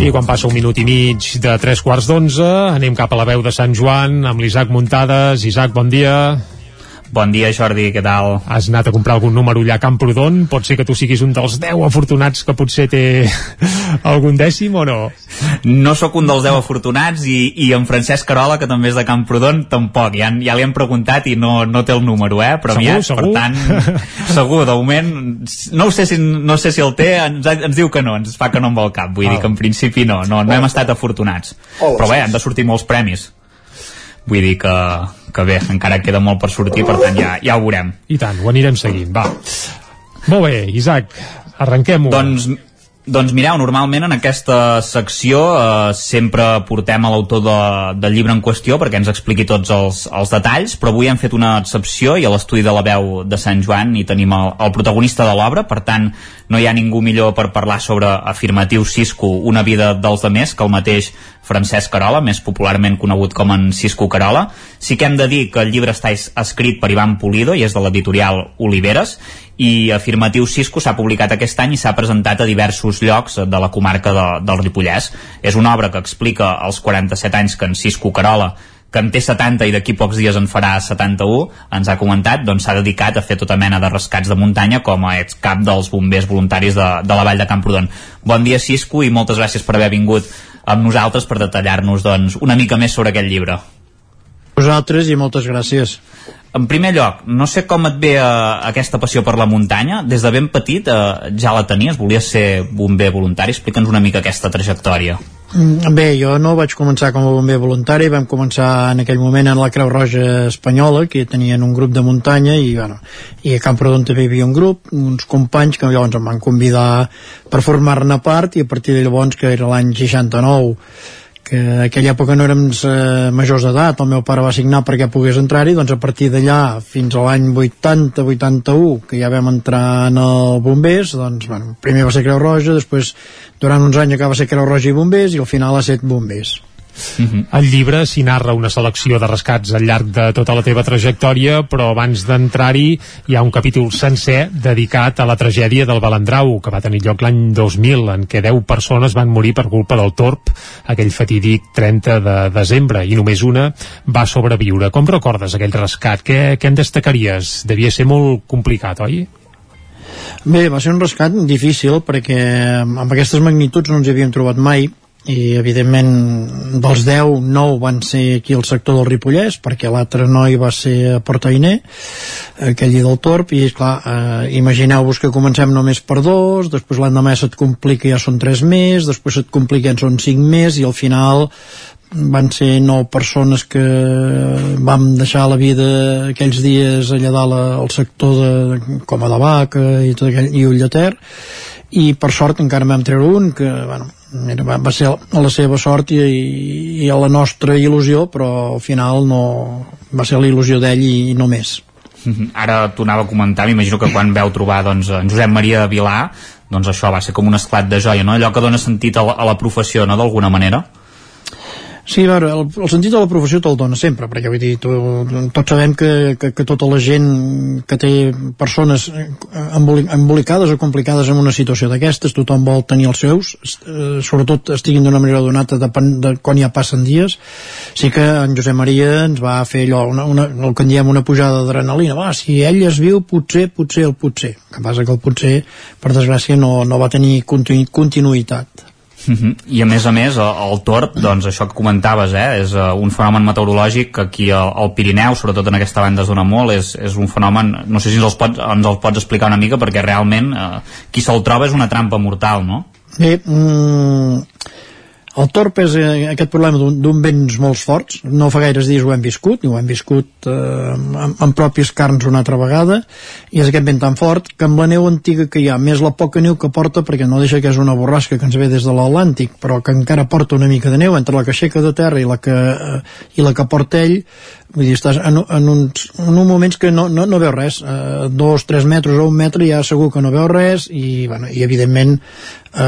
I quan passa un minut i mig de tres quarts d'onze, anem cap a la veu de Sant Joan amb l'Isaac Muntades. Isaac, bon dia. Bon dia, Jordi, què tal? Has anat a comprar algun número allà a Camprodon? Pot ser que tu siguis un dels 10 afortunats que potser té algun dècim o no? No sóc un dels 10 afortunats i, i en Francesc Carola, que també és de Camprodon, tampoc. Ja, ja li hem preguntat i no, no té el número, eh? Però Segur, aviat, segur? per tant, segur, de moment, no, ho sé si, no sé si el té, ens, ens diu que no, ens fa que no amb el cap. Vull Ah. dir que en principi no, no, no hem estat afortunats. Hola, Però bé, han de sortir molts premis. Vull dir que, que bé, encara queda molt per sortir, per tant ja, ja ho veurem. I tant, ho anirem seguint, va. Molt bé, Isaac, arrenquem-ho. Doncs, doncs mireu, normalment en aquesta secció eh, sempre portem a l'autor de, del llibre en qüestió perquè ens expliqui tots els, els detalls, però avui hem fet una excepció i a l'estudi de la veu de Sant Joan hi tenim el, el protagonista de l'obra, per tant no hi ha ningú millor per parlar sobre Afirmatiu Cisco, una vida dels demés que el mateix Francesc Carola, més popularment conegut com en Cisco Carola. Sí que hem de dir que el llibre està es- escrit per Ivan Pulido i és de l'editorial Oliveres i Afirmatiu Cisco s'ha publicat aquest any i s'ha presentat a diversos llocs de la comarca de, del Ripollès. És una obra que explica els 47 anys que en Cisco Carola que en té 70 i d'aquí pocs dies en farà 71, ens ha comentat, doncs s'ha dedicat a fer tota mena de rescats de muntanya com a ex cap dels bombers voluntaris de, de la Vall de Camprodon. Bon dia, Cisco, i moltes gràcies per haver vingut amb nosaltres per detallar-nos doncs, una mica més sobre aquest llibre. Vosaltres i moltes gràcies. En primer lloc, no sé com et ve eh, aquesta passió per la muntanya. Des de ben petit eh, ja la tenies, volies ser bomber voluntari. Explica'ns una mica aquesta trajectòria. Mm, Bé, jo no vaig començar com a bomber voluntari, vam començar en aquell moment en la Creu Roja Espanyola, que tenien un grup de muntanya, i, bueno, i a Camprodon també hi havia un grup, uns companys que llavors em van convidar per formar-ne part, i a partir de llavors, que era l'any 69, que en aquella època no érem eh, majors d'edat, el meu pare va signar perquè pogués entrar-hi, doncs a partir d'allà fins a l'any 80-81, que ja vam entrar en el Bombers, doncs bueno, primer va ser Creu Roja, després durant uns anys acaba ser Creu Roja i Bombers i al final ha set Bombers. Al llibre s'hi narra una selecció de rescats al llarg de tota la teva trajectòria, però abans d'entrar-hi hi ha un capítol sencer dedicat a la tragèdia del Balandrau, que va tenir lloc l'any 2000, en què 10 persones van morir per culpa del torb aquell fatídic 30 de desembre, i només una va sobreviure. Com recordes aquell rescat? Què, què en destacaries? Devia ser molt complicat, oi? Bé, va ser un rescat difícil perquè amb aquestes magnituds no ens havíem trobat mai i evidentment dels 10, 9 van ser aquí al sector del Ripollès perquè l'altre noi va ser a Portainer aquell del Torp i clar, eh, imagineu-vos que comencem només per dos, després l'endemà se't complica ja són tres més, després se't complica ja són cinc més i al final van ser nou persones que vam deixar la vida aquells dies allà dalt al sector de Coma de Vaca i, tot aquell, i Ullater. I per sort encara vam treure un que bueno, era, va, va ser a la seva sort i, i a la nostra il·lusió però al final no va ser la il·lusió d'ell i, i no més mhm. Ara t'ho anava a comentar, m'imagino que quan veu trobar doncs, en Josep Maria de Vilà doncs això va ser com un esclat de joia, no? allò que dona sentit a la, a la professió, no?, d'alguna manera Sí, a veure, el, el sentit de la professió te'l dona sempre, perquè vull dir, tu, tots sabem que, que, que tota la gent que té persones embolicades o complicades en una situació d'aquestes, tothom vol tenir els seus, eh, sobretot estiguin d'una manera donata depèn de quan ja passen dies. Sí que en Josep Maria ens va fer allò, una, una, el que en diem una pujada d'adrenalina. Va, si ell es viu, potser, potser el potser. El que passa que el potser, per desgràcia, no, no va tenir continu, continuïtat. Uh mhm. -huh. I a més a més, el torb, doncs això que comentaves, eh, és uh, un fenomen meteorològic que aquí al, al Pirineu, sobretot en aquesta banda es dona molt, és, és un fenomen, no sé si ens els pots, ens els pots explicar una mica, perquè realment uh, qui se'l troba és una trampa mortal, no? Bé, mm, el torp és eh, aquest problema d'un vents molt forts, no fa gaires dies ho hem viscut, i ho hem viscut eh, amb, amb pròpies carns una altra vegada, i és aquest vent tan fort que amb la neu antiga que hi ha, més la poca neu que porta, perquè no deixa que és una borrasca que ens ve des de l'Atlàntic, però que encara porta una mica de neu entre la que aixeca de terra i la que, eh, i la que porta ell, vull dir, estàs en, en, uns, en uns moments que no, no, no veu res, eh, dos, tres metres o un metre ja segur que no veu res, i, bueno, i evidentment eh,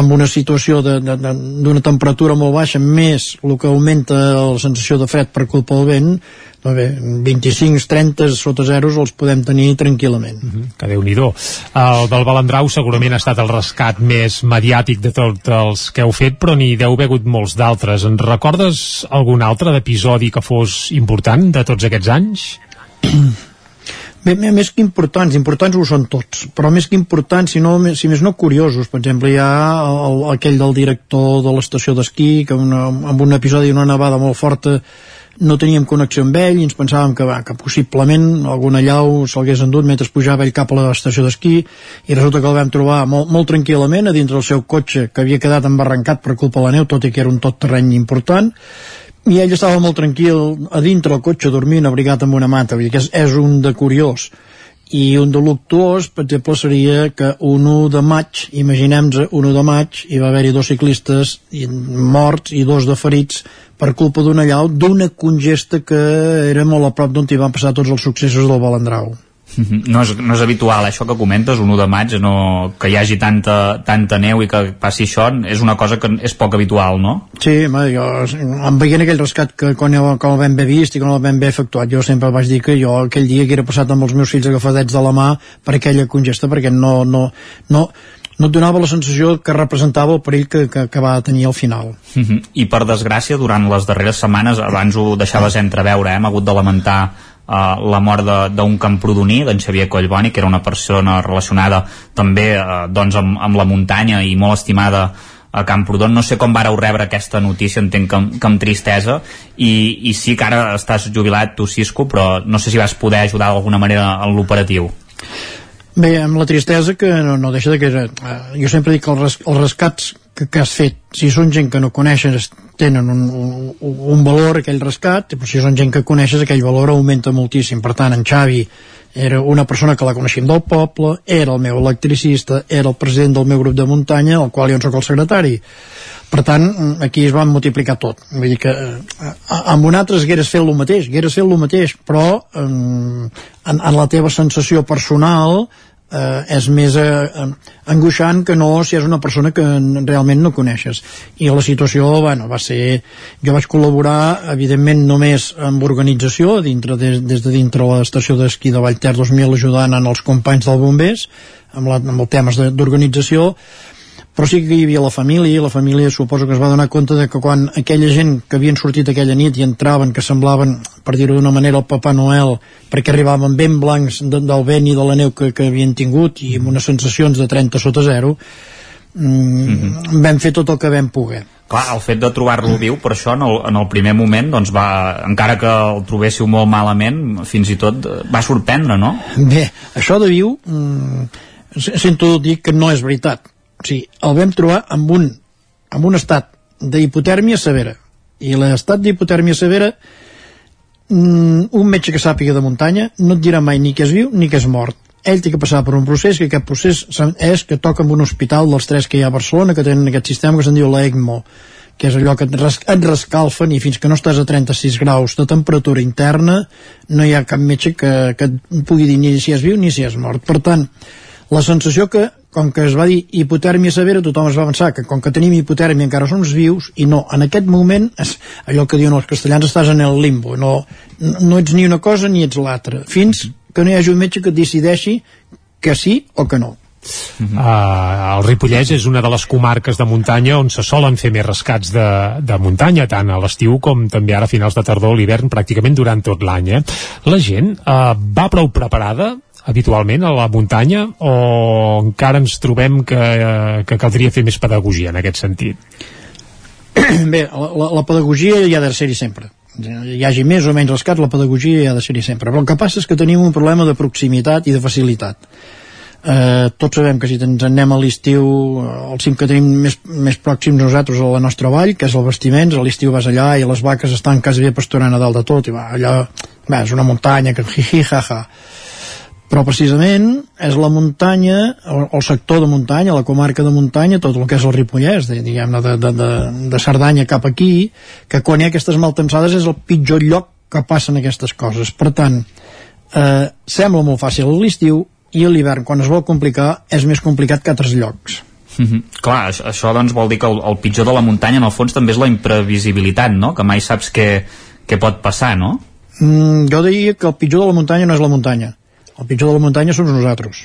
amb una situació d'una temperatura molt baixa més el que augmenta la sensació de fred per culpa del vent doncs bé, 25-30 sota zeros els podem tenir tranquil·lament. Mm -hmm, que déu nhi El del Balandrau segurament ha estat el rescat més mediàtic de tots els que heu fet, però n'hi deu haver hagut molts d'altres. En recordes algun altre d'episodi que fos important de tots aquests anys? Bé, més que importants, importants ho són tots, però més que importants, si, no, si més no curiosos, per exemple, hi ha el, aquell del director de l'estació d'esquí, que una, amb un episodi d'una nevada molt forta no teníem connexió amb ell i ens pensàvem que, va, que possiblement alguna llau s'hagués endut mentre pujava ell cap a l'estació d'esquí i resulta que el vam trobar molt, molt tranquil·lament a dintre del seu cotxe que havia quedat embarrancat per culpa de la neu, tot i que era un tot terreny important i ell estava molt tranquil a dintre el cotxe dormint abrigat amb una mata. Vull dir que és, és un de curiós i un de luctuós, per exemple, seria que un 1 de maig, imaginem-nos un 1 de maig, hi va haver-hi dos ciclistes morts i dos de ferits per culpa d'una llau d'una congesta que era molt a prop d'on hi van passar tots els successos del Balandrau. Mhm. No és, no és habitual, això que comentes, un 1 de maig, no, que hi hagi tanta, tanta neu i que passi això, és una cosa que és poc habitual, no? Sí, home, jo, em veient aquell rescat que quan, com el vam bé vist i com el vam bé efectuat, jo sempre vaig dir que jo aquell dia que era passat amb els meus fills agafadets de la mà per aquella congesta, perquè no, no, no, no et donava la sensació que representava el perill que, que, que va tenir al final. Uh -huh. I per desgràcia, durant les darreres setmanes, abans ho deixaves entreveure, eh? hem hagut de lamentar Uh, la mort d'un camprodoní, d'en Xavier Collboni, que era una persona relacionada també uh, doncs amb, amb la muntanya i molt estimada a Camprodon. No sé com vareu rebre aquesta notícia, entenc que, que amb tristesa, i, i sí que ara estàs jubilat tu, Cisco, però no sé si vas poder ajudar d'alguna manera en l'operatiu. Bé, amb la tristesa que no, no deixa de que... Uh, jo sempre dic que els, res, els rescats que, que has fet, si són gent que no coneixes tenen un, un, un valor aquell rescat, però si són gent que coneixes aquell valor augmenta moltíssim, per tant en Xavi era una persona que la coneixem del poble era el meu electricista, era el president del meu grup de muntanya, al qual jo en sóc el secretari per tant, aquí es va multiplicar tot. Vull dir que eh, amb un altre hagueres fet el mateix, hagueres fet el mateix però eh, en, en la teva sensació personal eh, és més eh, angoixant que no si és una persona que realment no coneixes. I la situació bueno, va ser jo vaig col·laborar evidentment només amb organització dintre, des, des de dintre l'estació d'esquí de Vallter 2000 ajudant en els companys del bombers amb, la, amb els temes d'organització però sí que hi havia la família i la família suposo que es va donar compte de que quan aquella gent que havien sortit aquella nit i entraven, que semblaven per dir-ho d'una manera el Papa Noel perquè arribaven ben blancs de, del vent i de la neu que, que havien tingut i amb unes sensacions de 30 sota zero mm, mm -hmm. vam fer tot el que vam poder clar, el fet de trobar-lo viu, per això en el, en el primer moment, doncs va, encara que el trobéssiu molt malament, fins i tot eh, va sorprendre, no? Bé, això de viu, mm, sento dir que no és veritat. O sigui, el vam trobar amb un, amb un estat d'hipotèrmia severa. I l'estat d'hipotèrmia severa, mm, un metge que sàpiga de muntanya no et dirà mai ni que és viu ni que és mort ell té que passar per un procés que aquest procés és que toca en un hospital dels tres que hi ha a Barcelona que tenen aquest sistema que se'n diu l'ECMO que és allò que et, res, et rescalfen i fins que no estàs a 36 graus de temperatura interna no hi ha cap metge que, que et pugui dir ni si és viu ni si és mort per tant, la sensació que com que es va dir hipotèrmia severa, tothom es va pensar que com que tenim hipotèrmia encara som vius, i no, en aquest moment, és allò que diuen els castellans, estàs en el limbo, no, no ets ni una cosa ni ets l'altra, fins que no hi hagi un metge que decideixi que sí o que no. Uh, el Ripollès és una de les comarques de muntanya on se solen fer més rescats de, de muntanya, tant a l'estiu com també ara a finals de tardor o l'hivern, pràcticament durant tot l'any. Eh? La gent uh, va prou preparada habitualment a la muntanya o encara ens trobem que, que caldria fer més pedagogia en aquest sentit? Bé, la, la, pedagogia hi ha de ser-hi sempre hi hagi més o menys rescats, la pedagogia ha de ser-hi sempre. Però el que passa és que tenim un problema de proximitat i de facilitat. Eh, tots sabem que si ens anem a l'estiu, el cim que tenim més, més pròxims nosaltres a la nostra vall, que és el Vestiments, a l'estiu vas allà i les vaques estan quasi bé pasturant a dalt de tot, i va, allà, va, és una muntanya que hi, hi, ha, ha però precisament és la muntanya, el, el sector de muntanya, la comarca de muntanya, tot el que és el Ripollès, de, diguem-ne, de, de, de, de Cerdanya cap aquí, que quan hi ha aquestes maltensades és el pitjor lloc que passen aquestes coses. Per tant, eh, sembla molt fàcil a l'estiu i a l'hivern, quan es vol complicar, és més complicat que altres llocs. Mm -hmm. Clar, això, això doncs vol dir que el, el pitjor de la muntanya en el fons també és la imprevisibilitat, no? Que mai saps què, què pot passar, no? Mm, jo diria que el pitjor de la muntanya no és la muntanya el pitjor de la muntanya som nosaltres.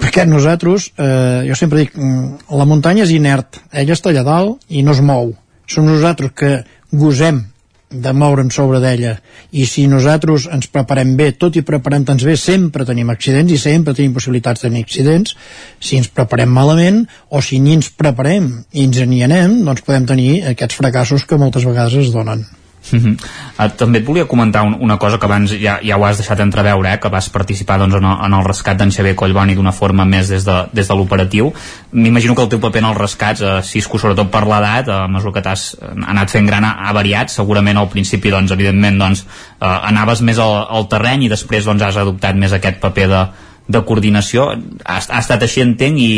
Perquè nosaltres, eh, jo sempre dic mm, la muntanya és inert. Ella està allà dalt i no es mou. Som nosaltres que gosem de moure'n sobre d'ella. I si nosaltres ens preparem bé tot i preparant-nos bé sempre tenim accidents i sempre tenim possibilitats de tenir accidents. Si ens preparem malament o si ni ens preparem i ens n'hi anem doncs podem tenir aquests fracassos que moltes vegades es donen -huh. uh, també et volia comentar un, una cosa que abans ja, ja ho has deixat entreveure, eh, que vas participar doncs, en, en el rescat d'en Xavier Collboni d'una forma més des de, des de l'operatiu. M'imagino que el teu paper en els rescats, eh, Cisco, sobretot per l'edat, eh, a mesura que t'has anat fent gran, ha variat. Segurament al principi, doncs, evidentment, doncs, eh, anaves més al, al terreny i després doncs, has adoptat més aquest paper de, de coordinació ha, ha estat així entenc i,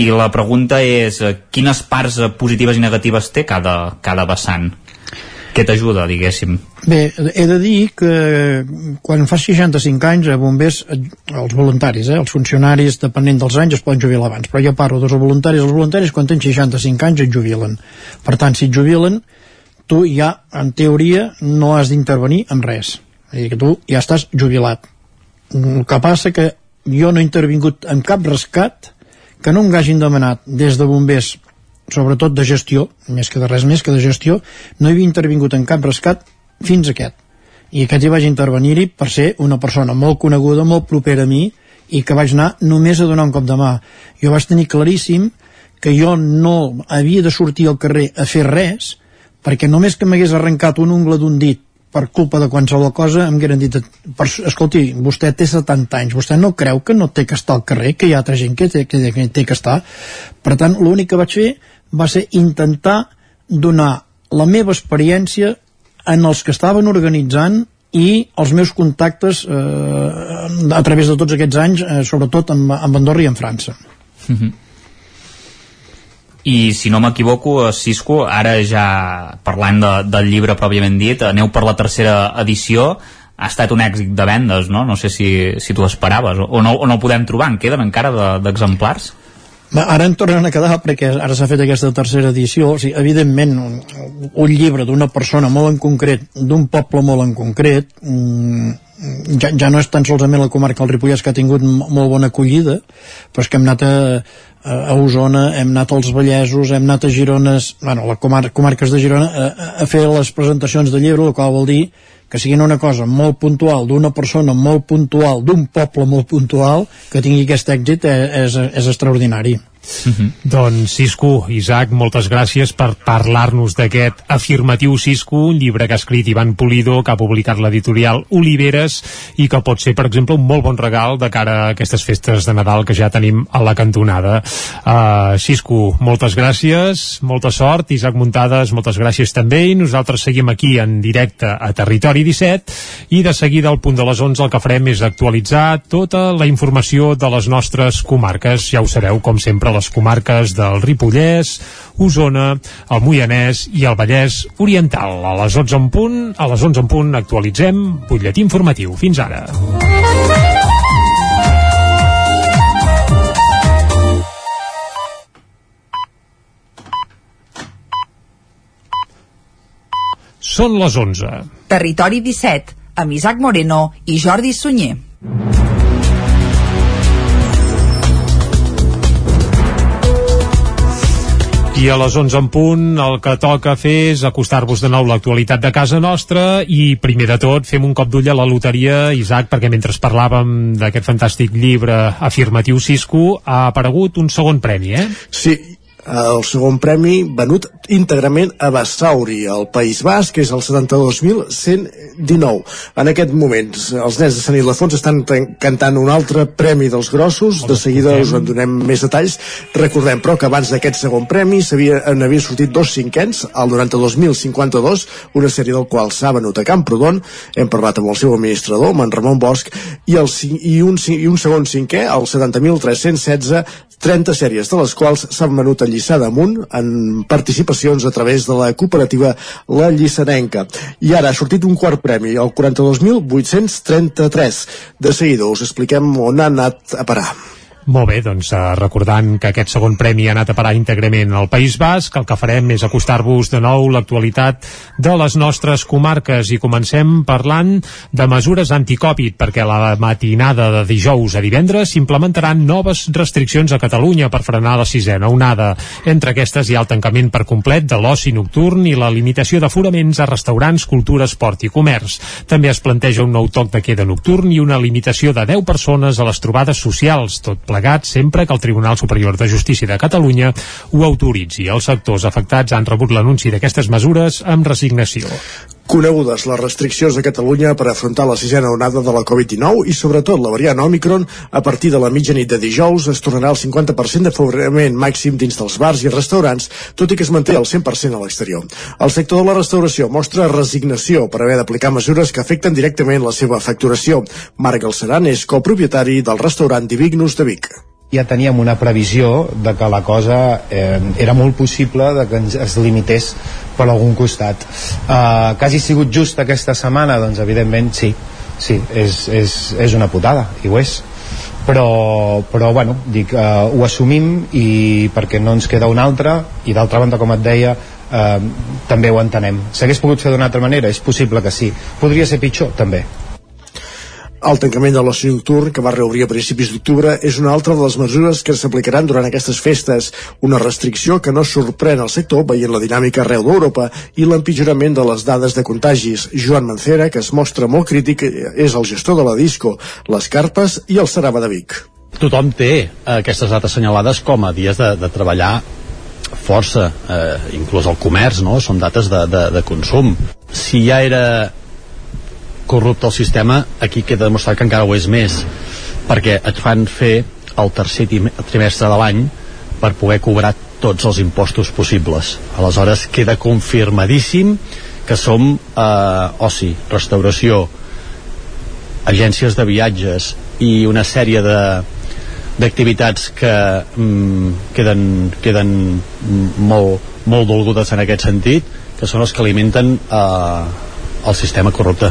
i la pregunta és eh, quines parts positives i negatives té cada, cada vessant què t'ajuda, diguéssim? Bé, he de dir que quan fas 65 anys a bombers, els voluntaris, eh, els funcionaris, depenent dels anys, es poden jubilar abans, però jo parlo dels voluntaris, els voluntaris quan tens 65 anys et jubilen. Per tant, si et jubilen, tu ja, en teoria, no has d'intervenir en res. És dir, que tu ja estàs jubilat. El que passa que jo no he intervingut en cap rescat que no m'hagin demanat des de bombers sobretot de gestió, més que de res més que de gestió, no havia intervingut en cap rescat fins aquest. I aquest hi vaig intervenir-hi per ser una persona molt coneguda, molt propera a mi, i que vaig anar només a donar un cop de mà. Jo vaig tenir claríssim que jo no havia de sortir al carrer a fer res, perquè només que m'hagués arrencat un ungle d'un dit per culpa de qualsevol cosa em hagueren dit per, escolti, vostè té 70 anys vostè no creu que no té que estar al carrer que hi ha altra gent que té que, que, té que estar per tant l'únic que vaig fer va ser intentar donar la meva experiència en els que estaven organitzant i els meus contactes eh, a través de tots aquests anys, eh, sobretot amb, amb Andorra i en França. Mhm. -huh. I si no m'equivoco, Cisco, ara ja parlant de, del llibre pròpiament dit, aneu per la tercera edició, ha estat un èxit de vendes, no? No sé si, si tu esperaves, o no, o no el podem trobar, en queden encara d'exemplars? De, Ara en tornen a quedar perquè ara s'ha fet aquesta tercera edició. O sigui, evidentment, un, un llibre d'una persona molt en concret, d'un poble molt en concret, mmm, ja, ja no és tan solament la comarca del Ripollès que ha tingut molt bona acollida, però és que hem anat a, a Osona, hem anat als Vallesos, hem anat a Girones, bueno, les comar comarques de Girona, a, a fer les presentacions de llibre, el qual vol dir que siguin una cosa molt puntual, d'una persona molt puntual, d'un poble molt puntual, que tingui aquest èxit és, és, és extraordinari. Uh -huh. Doncs Cisco, Isaac, moltes gràcies per parlar-nos d'aquest afirmatiu Cisco, un llibre que ha escrit Ivan Pulido, que ha publicat l'editorial Oliveres i que pot ser, per exemple, un molt bon regal de cara a aquestes festes de Nadal que ja tenim a la cantonada. Uh, Cisco, moltes gràcies, molta sort, Isaac Muntades, moltes gràcies també, i nosaltres seguim aquí en directe a Territori 17 i de seguida al punt de les 11 el que farem és actualitzar tota la informació de les nostres comarques. Ja ho sabeu, com sempre, les comarques del Ripollès, Osona, el Moianès i el Vallès Oriental. A les 11 en punt, a les 11 en punt actualitzem butlletí informatiu. Fins ara. Són les 11. Territori 17, amb Isaac Moreno i Jordi Sunyer. I a les 11 en punt el que toca fer és acostar-vos de nou l'actualitat de casa nostra i primer de tot fem un cop d'ull a la loteria, Isaac, perquè mentre parlàvem d'aquest fantàstic llibre afirmatiu Cisco ha aparegut un segon premi, eh? Sí, el segon premi venut íntegrament a Bassauri, al País Basc, que és el 72.119. En aquest moment, els nens de Sant Ildefons estan cantant un altre premi dels grossos, de seguida us en donem més detalls. Recordem, però, que abans d'aquest segon premi n'havien sortit dos cinquens, el 92.052, una sèrie del qual s'ha venut a Camprodon, hem parlat amb el seu administrador, amb en Ramon Bosch, i, el, i, un, i un segon cinquè, el 70.316, 30 sèries, de les quals s'han venut a Lliçà d'Amunt en participacions a través de la cooperativa La Llissanenca. I ara ha sortit un quart premi, el 42.833. De seguida us expliquem on ha anat a parar. Molt bé, doncs eh, recordant que aquest segon premi ha anat a parar íntegrament al País Basc, el que farem és acostar-vos de nou l'actualitat de les nostres comarques i comencem parlant de mesures anticovid, perquè la matinada de dijous a divendres s'implementaran noves restriccions a Catalunya per frenar la sisena onada. Entre aquestes hi ha el tancament per complet de l'oci nocturn i la limitació d'aforaments a restaurants, cultura, esport i comerç. També es planteja un nou toc de queda nocturn i una limitació de 10 persones a les trobades socials, tot plegat plegat sempre que el Tribunal Superior de Justícia de Catalunya ho autoritzi. Els sectors afectats han rebut l'anunci d'aquestes mesures amb resignació. Conegudes les restriccions a Catalunya per afrontar la sisena onada de la Covid-19 i sobretot la variant Omicron, a partir de la mitjanit de dijous es tornarà el 50% d'afavorament màxim dins dels bars i restaurants, tot i que es manté el 100% a l'exterior. El sector de la restauració mostra resignació per haver d'aplicar mesures que afecten directament la seva facturació. Marc Galceran és copropietari del restaurant Divignus de Vic ja teníem una previsió de que la cosa eh, era molt possible de que ens, es limités per algun costat. Eh, que hagi sigut just aquesta setmana, doncs evidentment sí, sí, és, és, és una putada, i ho és. Però, però bueno, dic, eh, ho assumim i perquè no ens queda una altra i d'altra banda, com et deia, eh, també ho entenem. S'hagués pogut fer d'una altra manera? És possible que sí. Podria ser pitjor? També el tancament de l'oci nocturn, que va reobrir a principis d'octubre, és una altra de les mesures que s'aplicaran durant aquestes festes, una restricció que no sorprèn el sector veient la dinàmica arreu d'Europa i l'empitjorament de les dades de contagis. Joan Mancera, que es mostra molt crític, és el gestor de la disco, les Carpes i el Sarava de Vic. Tothom té aquestes dates assenyalades com a dies de, de treballar força, eh, inclús el comerç, no? Són dates de, de, de consum. Si ja era corrupte el sistema, aquí queda demostrat que encara ho és més, perquè et fan fer el tercer trimestre de l'any per poder cobrar tots els impostos possibles. Aleshores queda confirmadíssim que som eh, oci, restauració, agències de viatges i una sèrie de d'activitats que mm, queden, queden molt, molt dolgudes en aquest sentit, que són els que alimenten eh, el sistema corrupte.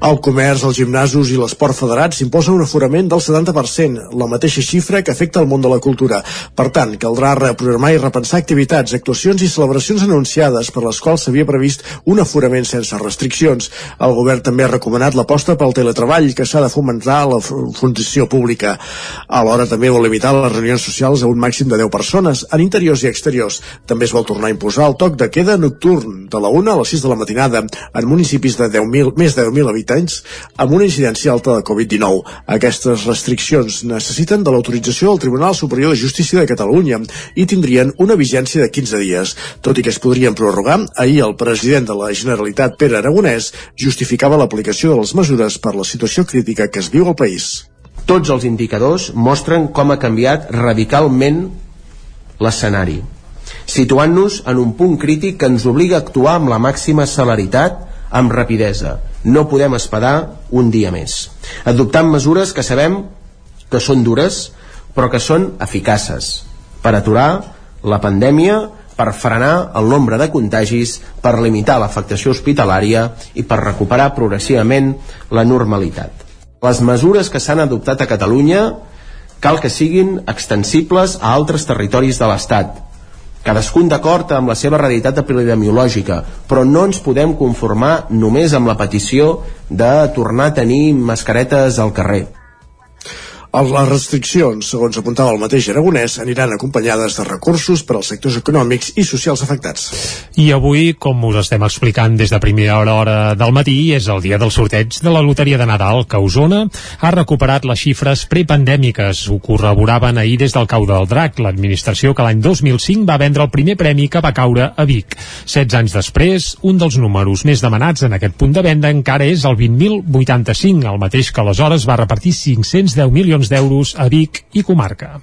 El comerç, els gimnasos i l'esport federat s'imposa un aforament del 70%, la mateixa xifra que afecta el món de la cultura. Per tant, caldrà reprogramar i repensar activitats, actuacions i celebracions anunciades per les quals s'havia previst un aforament sense restriccions. El govern també ha recomanat l'aposta pel teletreball que s'ha de fomentar a la fundació pública. Alhora també vol limitar les reunions socials a un màxim de 10 persones, en interiors i exteriors. També es vol tornar a imposar el toc de queda nocturn de la 1 a les 6 de la matinada en municipis de 10.000 més de 10.000 habitants 18 anys amb una incidència alta de Covid-19. Aquestes restriccions necessiten de l'autorització del Tribunal Superior de Justícia de Catalunya i tindrien una vigència de 15 dies. Tot i que es podrien prorrogar, ahir el president de la Generalitat, Pere Aragonès, justificava l'aplicació de les mesures per la situació crítica que es viu al país. Tots els indicadors mostren com ha canviat radicalment l'escenari, situant-nos en un punt crític que ens obliga a actuar amb la màxima celeritat, amb rapidesa. No podem esperar un dia més. Adoptant mesures que sabem que són dures, però que són eficaces per aturar la pandèmia, per frenar el nombre de contagis, per limitar l'afectació hospitalària i per recuperar progressivament la normalitat. Les mesures que s'han adoptat a Catalunya cal que siguin extensibles a altres territoris de l'Estat, cadascun d'acord amb la seva realitat epidemiològica, però no ens podem conformar només amb la petició de tornar a tenir mascaretes al carrer. Les restriccions, segons apuntava el mateix Aragonès, aniran acompanyades de recursos per als sectors econòmics i socials afectats. I avui, com us estem explicant des de primera hora, hora del matí, és el dia del sorteig de la Loteria de Nadal, que Osona ha recuperat les xifres prepandèmiques. Ho corroboraven ahir des del cau del drac, l'administració que l'any 2005 va vendre el primer premi que va caure a Vic. 16 anys després, un dels números més demanats en aquest punt de venda encara és el 20.085, el mateix que aleshores va repartir 510 milions milions d'euros a Vic i comarca.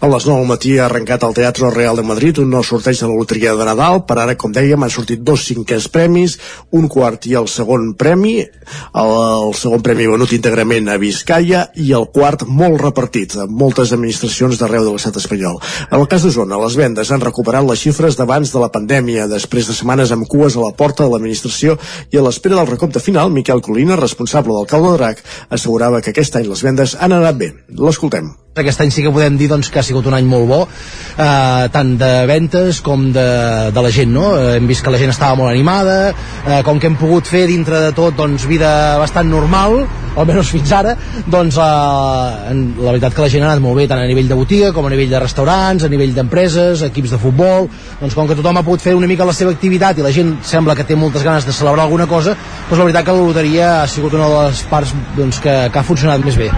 A les 9 del matí ha arrencat al Teatre Real de Madrid un nou sorteig de la loteria de Nadal. Per ara, com dèiem, han sortit dos cinquens premis, un quart i el segon premi, el, el segon premi venut íntegrament a Vizcaya i el quart molt repartit a moltes administracions d'arreu de l'estat espanyol. En el cas de Zona, les vendes han recuperat les xifres d'abans de la pandèmia, després de setmanes amb cues a la porta de l'administració i a l'espera del recompte final, Miquel Colina, responsable del Cau de Drac, assegurava que aquest any les vendes han anat bé. L'escoltem. Aquest any sí que podem dir doncs, que ha sigut un any molt bo, eh, tant de ventes com de, de la gent, no? Hem vist que la gent estava molt animada, eh, com que hem pogut fer dintre de tot doncs, vida bastant normal, almenys fins ara, doncs eh, la veritat que la gent ha anat molt bé, tant a nivell de botiga com a nivell de restaurants, a nivell d'empreses, equips de futbol, doncs com que tothom ha pogut fer una mica la seva activitat i la gent sembla que té moltes ganes de celebrar alguna cosa, doncs la veritat que la loteria ha sigut una de les parts doncs, que, que ha funcionat més bé.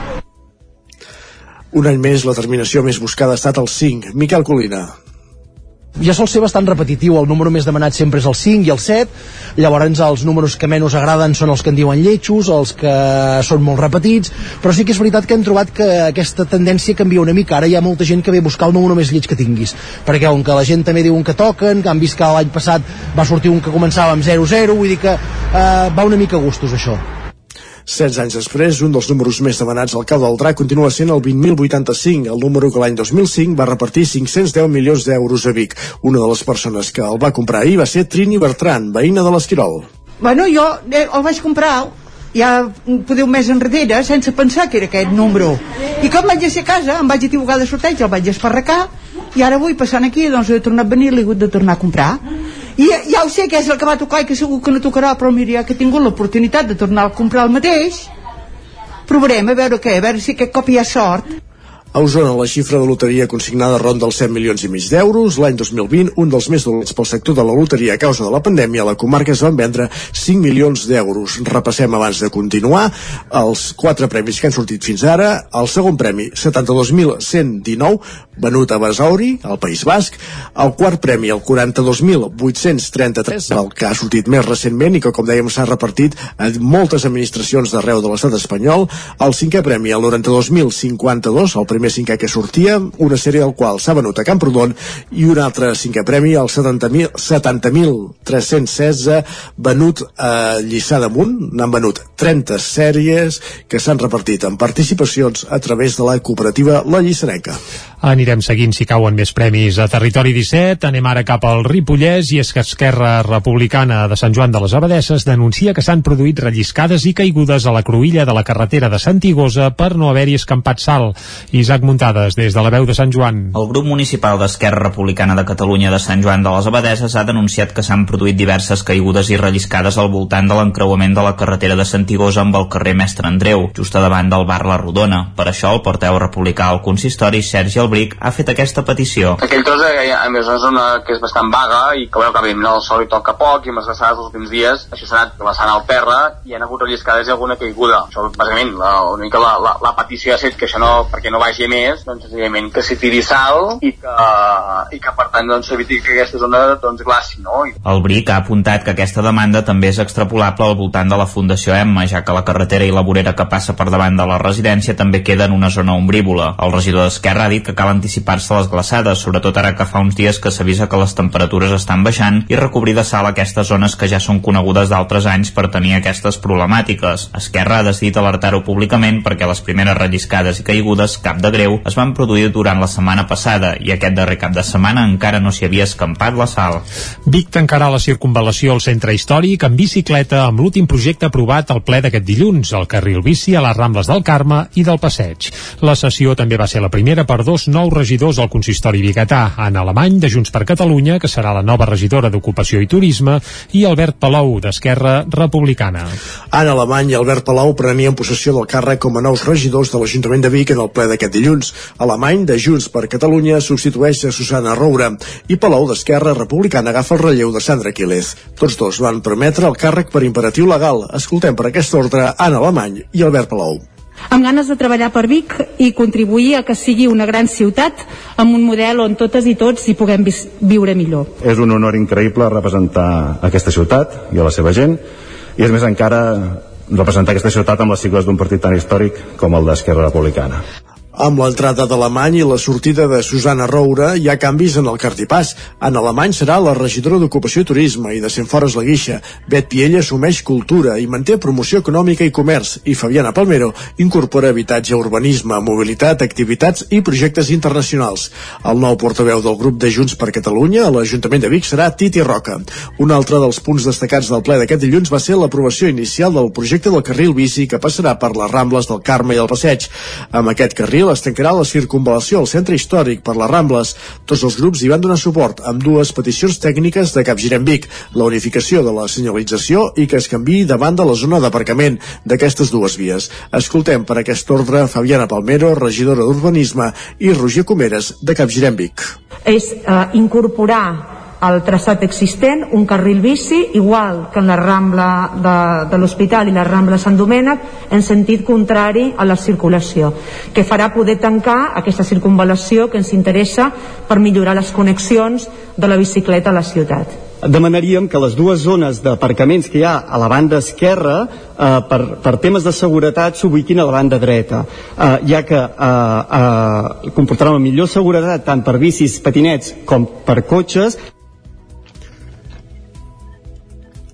Un any més, la terminació més buscada ha estat el 5. Miquel Colina ja sol ser bastant repetitiu, el número més demanat sempre és el 5 i el 7, llavors els números que menys agraden són els que en diuen lletjos, els que són molt repetits, però sí que és veritat que hem trobat que aquesta tendència canvia una mica, ara hi ha molta gent que ve a buscar el número més lleig que tinguis, perquè on que la gent també diuen que toquen, que han vist que l'any passat va sortir un que començava amb 0-0, vull dir que eh, va una mica a gustos això. 16 anys després, un dels números més demanats al Cau del Drac continua sent el 20.085, el número que l'any 2005 va repartir 510 milions d'euros a Vic. Una de les persones que el va comprar ahir va ser Trini Bertran, veïna de l'Esquirol. Bueno, jo eh, el vaig comprar ja podeu més enrere sense pensar que era aquest número i com vaig ser a casa em vaig equivocar de sorteig el vaig esparracar i ara vull passant aquí doncs he tornat a venir i l'he hagut de tornar a comprar i ja ho sé que és el que va tocar i que segur que no tocarà però mira, ja que he tingut l'oportunitat de tornar a comprar el mateix provarem a veure què, a veure si aquest cop hi ha sort a Osona, la xifra de loteria consignada ronda els 100 milions i mig d'euros. L'any 2020, un dels més dolents pel sector de la loteria a causa de la pandèmia, la comarca es van vendre 5 milions d'euros. Repassem abans de continuar els quatre premis que han sortit fins ara. El segon premi, 72.119, venut a Basauri, al País Basc. El quart premi, el 42.833, el que ha sortit més recentment i que, com dèiem, s'ha repartit en moltes administracions d'arreu de l'estat espanyol. El cinquè premi, el 92.052, el primer cinquè que sortia, una sèrie del qual s'ha venut a Camprodon, i un altre cinquè premi, el 70.316, 70 venut a Lliçà d'Amunt. N'han venut 30 sèries que s'han repartit en participacions a través de la cooperativa La Llissaneca. Anirem seguint si cauen més premis a Territori 17. Anem ara cap al Ripollès i és que Esquerra Republicana de Sant Joan de les Abadesses denuncia que s'han produït relliscades i caigudes a la cruïlla de la carretera de Santigosa per no haver-hi escampat sal. Isaac Muntades, des de la veu de Sant Joan. El grup municipal d'Esquerra Republicana de Catalunya de Sant Joan de les Abadeses ha denunciat que s'han produït diverses caigudes i relliscades al voltant de l'encreuament de la carretera de Santigosa amb el carrer Mestre Andreu, just a davant del bar La Rodona. Per això, el porteu republicà al consistori, Sergi Albric, ha fet aquesta petició. Aquell tros, eh, a més, una zona que és bastant vaga i que, bueno, que evidentment el sol hi toca poc i amb les glaçades dels últims dies això s'ha anat glaçant al terra i hi ha hagut relliscades i alguna caiguda. Això, bàsicament, la, una mica la, la, la petició ha estat que això no, perquè no vagi més, doncs, senzillament que s'hi tiri sal i que, i que per tant, doncs, s'eviti que aquesta zona, doncs, glaci, no? I... El BRIC ha apuntat que aquesta demanda també és extrapolable al voltant de la Fundació Emma, ja que la carretera i la vorera que passa per davant de la residència també queda en una zona ombrívola. El regidor d'Esquerra ha dit que cal anticipar-se a les glaçades, sobretot ara que fa uns dies que s'avisa que les temperatures estan baixant i recobrir de sal aquestes zones que ja són conegudes d'altres anys per tenir aquestes problemàtiques. Esquerra ha decidit alertar-ho públicament perquè les primeres relliscades i caigudes, cap de greu, es van produir durant la setmana passada i aquest darrer cap de setmana encara no s'hi havia escampat la sal. Vic tancarà la circunvalació al centre històric en bicicleta amb l'últim projecte aprovat al ple d'aquest dilluns, el carril bici a les Rambles del Carme i del Passeig. La sessió també va ser la primera per dos nous regidors al consistori biguetà, Anna Alemany, de Junts per Catalunya, que serà la nova regidora d'Ocupació i Turisme, i Albert Palou, d'Esquerra Republicana. Anna Alemany i Albert Palau prenien possessió del càrrec com a nous regidors de l'Ajuntament de Vic en el ple d'aquest dilluns. Alemany, de Junts per Catalunya, substitueix a Susana Roura i Palau, d'Esquerra Republicana, agafa el relleu de Sandra Quílez. Tots dos van prometre el càrrec per imperatiu legal. Escoltem per aquest ordre Anna Alemany i Albert Palau amb ganes de treballar per Vic i contribuir a que sigui una gran ciutat amb un model on totes i tots hi puguem vi viure millor. És un honor increïble representar aquesta ciutat i a la seva gent i és més encara representar aquesta ciutat amb les sigles d'un partit tan històric com el d'Esquerra Republicana. Amb l'entrada d'Alemany i la sortida de Susana Roura hi ha canvis en el cartipàs. En Alemany serà la regidora d'Ocupació i Turisme i de Centfores la Guixa. Bet Piella assumeix cultura i manté promoció econòmica i comerç i Fabiana Palmero incorpora habitatge, urbanisme, mobilitat, activitats i projectes internacionals. El nou portaveu del grup de Junts per Catalunya a l'Ajuntament de Vic serà Titi Roca. Un altre dels punts destacats del ple d'aquest dilluns va ser l'aprovació inicial del projecte del carril bici que passarà per les Rambles del Carme i el Passeig. Amb aquest carril es tancarà la circunvalació al centre històric per les Rambles. Tots els grups hi van donar suport amb dues peticions tècniques de Capgirem Vic, la unificació de la senyalització i que es canvi davant de la zona d'aparcament d'aquestes dues vies. Escoltem per aquest ordre Fabiana Palmero, regidora d'Urbanisme, i Roger Comeres, de Capgirem Vic. És eh, incorporar el traçat existent, un carril bici, igual que en la Rambla de, de l'Hospital i la Rambla Sant Domènec, en sentit contrari a la circulació, que farà poder tancar aquesta circunvalació que ens interessa per millorar les connexions de la bicicleta a la ciutat. Demanaríem que les dues zones d'aparcaments que hi ha a la banda esquerra eh, per, per temes de seguretat s'ubiquin a la banda dreta eh, ja que eh, eh, comportarà una millor seguretat tant per bicis, patinets com per cotxes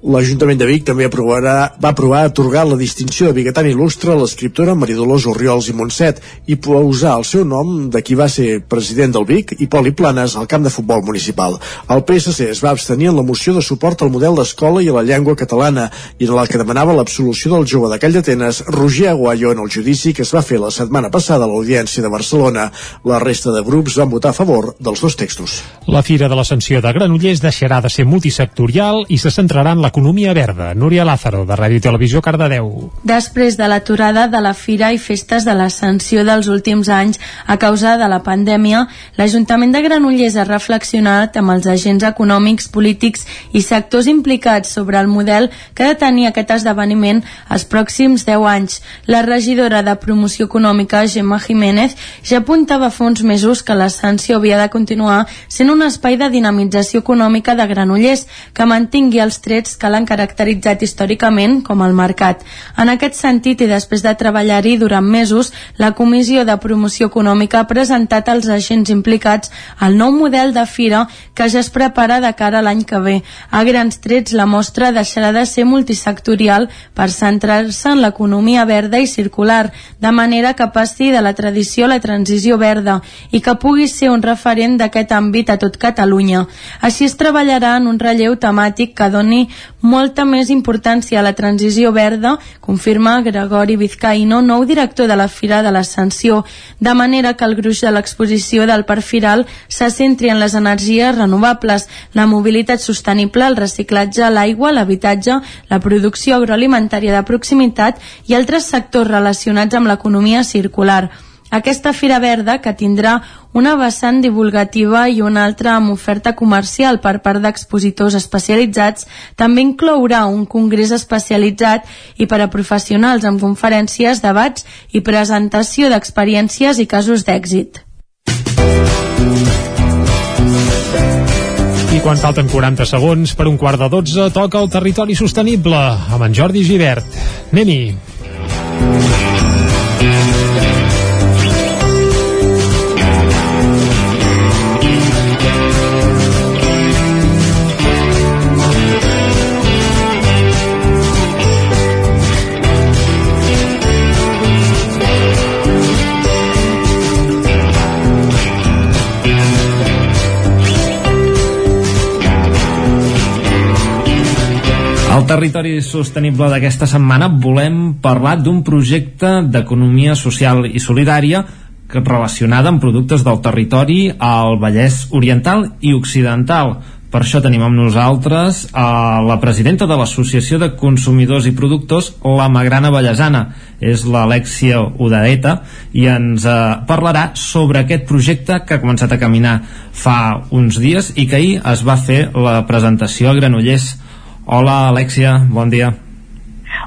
L'Ajuntament de Vic també aprovarà, va aprovar atorgar la distinció de biguetant il·lustre a l'escriptora Maridolors Oriols i Montset i posar el seu nom de qui va ser president del Vic, Hipòlit Planes, al camp de futbol municipal. El PSC es va abstenir en la moció de suport al model d'escola i a la llengua catalana i en la que demanava l'absolució del jove de Call d'Atenes, Roger Aguayo, en el judici que es va fer la setmana passada a l'Audiència de Barcelona. La resta de grups van votar a favor dels dos textos. La Fira de l'Ascensió de Granollers deixarà de ser multisectorial i se centrarà en la Economia Verda. Núria Lázaro, de Ràdio Televisió, Cardedeu. Després de l'aturada de la Fira i festes de l'ascensió dels últims anys a causa de la pandèmia, l'Ajuntament de Granollers ha reflexionat amb els agents econòmics, polítics i sectors implicats sobre el model que ha de tenir aquest esdeveniment els pròxims 10 anys. La regidora de Promoció Econòmica, Gemma Jiménez, ja apuntava fa uns mesos que l'ascensió havia de continuar sent un espai de dinamització econòmica de Granollers que mantingui els trets que l'han caracteritzat històricament com el mercat. En aquest sentit, i després de treballar-hi durant mesos, la Comissió de Promoció Econòmica ha presentat als agents implicats el nou model de fira que ja es prepara de cara a l'any que ve. A grans trets, la mostra deixarà de ser multisectorial per centrar-se en l'economia verda i circular, de manera que passi de la tradició a la transició verda i que pugui ser un referent d'aquest àmbit a tot Catalunya. Així es treballarà en un relleu temàtic que doni molta més importància a la transició verda, confirma Gregori Vizcaíno, nou director de la Fira de l'Ascensió, de manera que el gruix de l'exposició del Parc Firal se centri en les energies renovables, la mobilitat sostenible, el reciclatge, l'aigua, l'habitatge, la producció agroalimentària de proximitat i altres sectors relacionats amb l'economia circular. Aquesta Fira Verda, que tindrà una vessant divulgativa i una altra amb oferta comercial per part d'expositors especialitzats, també inclourà un congrés especialitzat i per a professionals amb conferències, debats i presentació d'experiències i casos d'èxit. I quan falten 40 segons per un quart de 12 toca el territori sostenible amb en Jordi Givert. Anem-hi. Territori sostenible d'aquesta setmana volem parlar d'un projecte d'economia social i solidària relacionada amb productes del territori al Vallès Oriental i Occidental. Per això tenim amb nosaltres a la presidenta de l'Associació de Consumidors i Productors, la Magrana Vallesana. És l'Alexia Udaeta i ens eh, parlarà sobre aquest projecte que ha començat a caminar fa uns dies i que ahir es va fer la presentació a Granollers. Hola, Alexia, bon dia.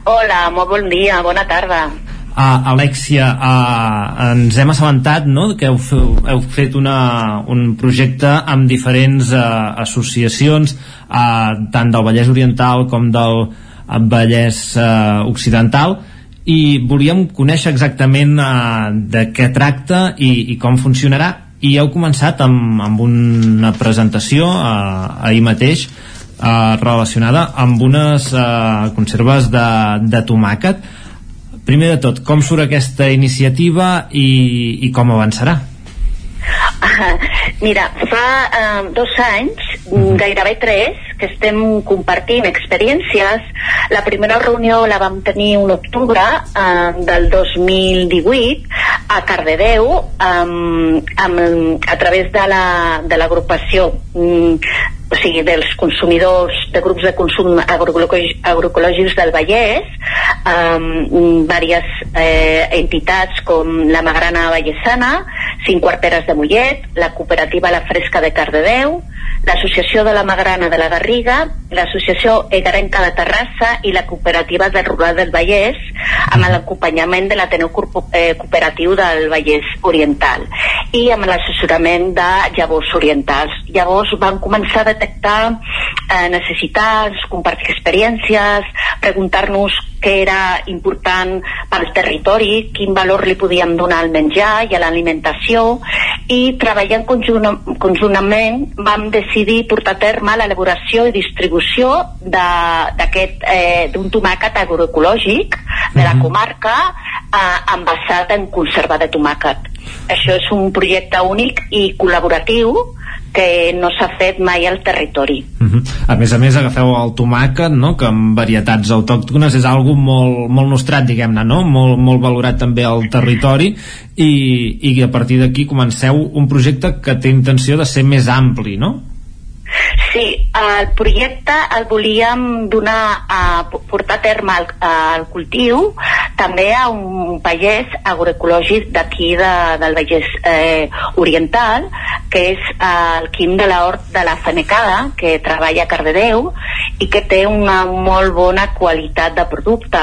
Hola, molt bon dia, bona tarda. Uh, Alexia, uh, ens hem assabentat no, que heu, heu fet una, un projecte amb diferents uh, associacions, uh, tant del Vallès Oriental com del Vallès uh, Occidental, i volíem conèixer exactament uh, de què tracta i, i com funcionarà, i heu començat amb, amb una presentació uh, ahir mateix eh, relacionada amb unes eh, conserves de, de tomàquet primer de tot, com surt aquesta iniciativa i, i com avançarà? Mira, fa eh, dos anys, gairebé tres, que estem compartint experiències. La primera reunió la vam tenir un octubre eh, del 2018 a Cardedeu amb, amb, a través de l'agrupació la, o sigui, dels consumidors de grups de consum agroecològics del Vallès, um, diverses eh, entitats com la Magrana Vallesana, Cinc Quarteres de Mollet, la cooperativa La Fresca de Cardedeu, l'Associació de la Magrana de la Garriga, l'Associació Egarenca de Terrassa i la Cooperativa del Rural del Vallès, amb l'acompanyament de l'Ateneu eh, Cooperatiu del Vallès Oriental i amb l'assessorament de llavors orientals. Llavors van començar a detectar eh, necessitats, compartir experiències, preguntar-nos què era important pel territori, quin valor li podíem donar al menjar i a l'alimentació i treballant conjuntament vam decidir portar a terme l'elaboració i distribució d'aquest eh, d'un tomàquet agroecològic de la mhm. comarca eh, envasat en conserva de tomàquet. Això és un projecte únic i col·laboratiu que no s'ha fet mai al territori. Uh. -huh. A més a més agafeu el tomàquet, no?, que amb varietats autòctones és algo molt, molt nostrat, diguem-ne, no?, molt, molt valorat també al territori i, i a partir d'aquí comenceu un projecte que té intenció de ser més ampli, no? Sí, el projecte el volíem donar a portar a terme al, al cultiu també a un pagès agroecològic d'aquí de, del Vallès eh, Oriental que és el Quim de la Hort de la Fanecada que treballa a Cardedeu i que té una molt bona qualitat de producte.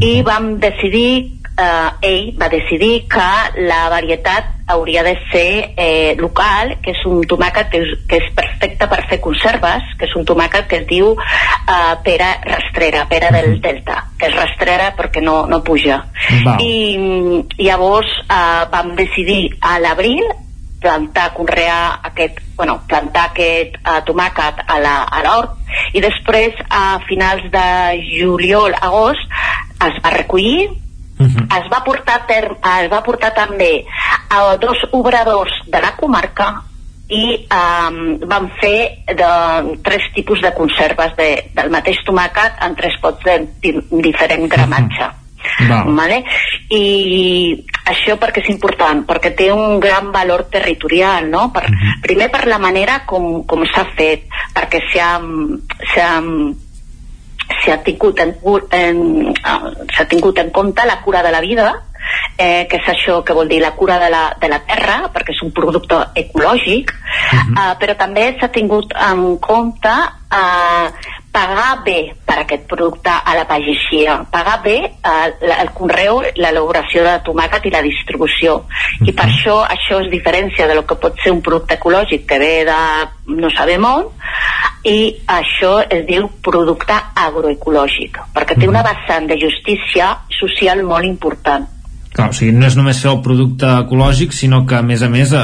I vam decidir eh, ell va decidir que la varietat hauria de ser eh, local, que és un tomàquet que és, que és perfecte per fer conserves, que és un tomàquet que es diu eh, pera rastrera, pera del delta, que és rastrera perquè no, no puja. Va. I llavors eh, vam decidir a l'abril plantar, conrear aquest, bueno, plantar aquest uh, tomàquet a l'hort i després a finals de juliol, agost es va recollir Uh -huh. es, va portar term, es va portar també a dos obradors de la comarca i um, vam fer de, tres tipus de conserves de, del mateix tomàquet en tres pots de di, diferent gramatge. Uh -huh. Vale? i això perquè és important perquè té un gran valor territorial no? per, uh -huh. primer per la manera com, com s'ha fet perquè s'ha s'ha tingut, en, en, s'ha tingut en compte la cura de la vida eh, que és això que vol dir la cura de la, de la terra, perquè és un producte ecològic, uh -huh. eh, però també s'ha tingut en compte eh, pagar bé per aquest producte a la pagesia, pagar bé eh, el conreu, l'elaboració de tomàquet i la distribució. I per això això es diferència de lo que pot ser un producte ecològic que ve de no sabem on, i això es diu producte agroecològic, perquè té una vessant de justícia social molt important. Clar, o sigui, no és només fer el producte ecològic, sinó que, a més a més, eh,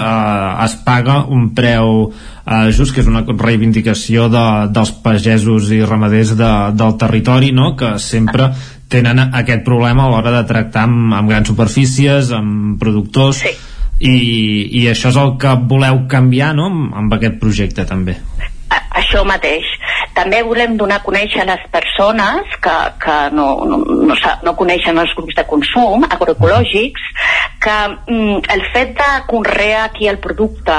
es paga un preu eh, just, que és una reivindicació de, dels pagesos i ramaders de, del territori, no?, que sempre tenen aquest problema a l'hora de tractar amb, amb grans superfícies, amb productors... Sí. I, i això és el que voleu canviar no? amb, amb aquest projecte també això mateix. També volem donar a conèixer a les persones que, que no, no, no, no coneixen els grups de consum agroecològics que mm, el fet de conrear aquí el producte,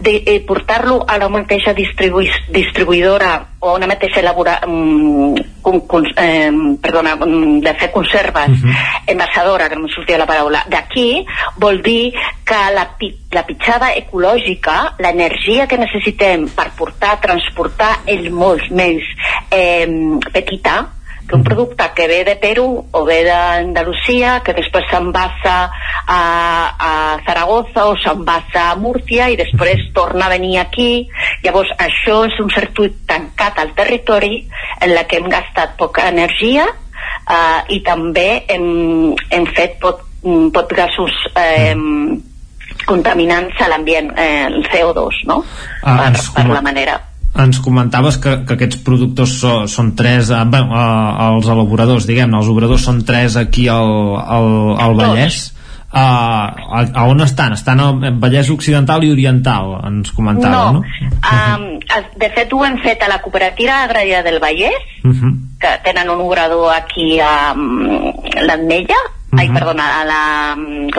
de eh, portar-lo a la mateixa distribu distribuïdora o una mateixa elabora, mm, con, eh, perdona, mm, de fer conserves uh -huh. envasadora, que no em sortia la paraula, d'aquí vol dir que la, la pitjada ecològica, l'energia que necessitem per portar, transportar és molt més eh, petita que un producte que ve de Perú o ve d'Andalusia, que després s'envassa a, a Zaragoza o s'envassa a Múrcia i després torna a venir aquí. Llavors, això és un circuit tancat al territori en la que hem gastat poca energia eh, i també hem, hem fet pot, pot gasos eh, contaminants a l'ambient, eh, el CO2, no? Ah, per, per la manera ens comentaves que, que aquests productors so, són tres, eh, bé, eh, els elaboradors, diguem els obradors són tres aquí al, al, al Vallès. Uh, a, a on estan? Estan al Vallès Occidental i Oriental, ens comentava, no? no? Um, de fet, ho hem fet a la cooperativa agrària del Vallès, uh -huh. que tenen un obrador aquí a um, l'Ametlla, -huh. ai, perdona, a, la,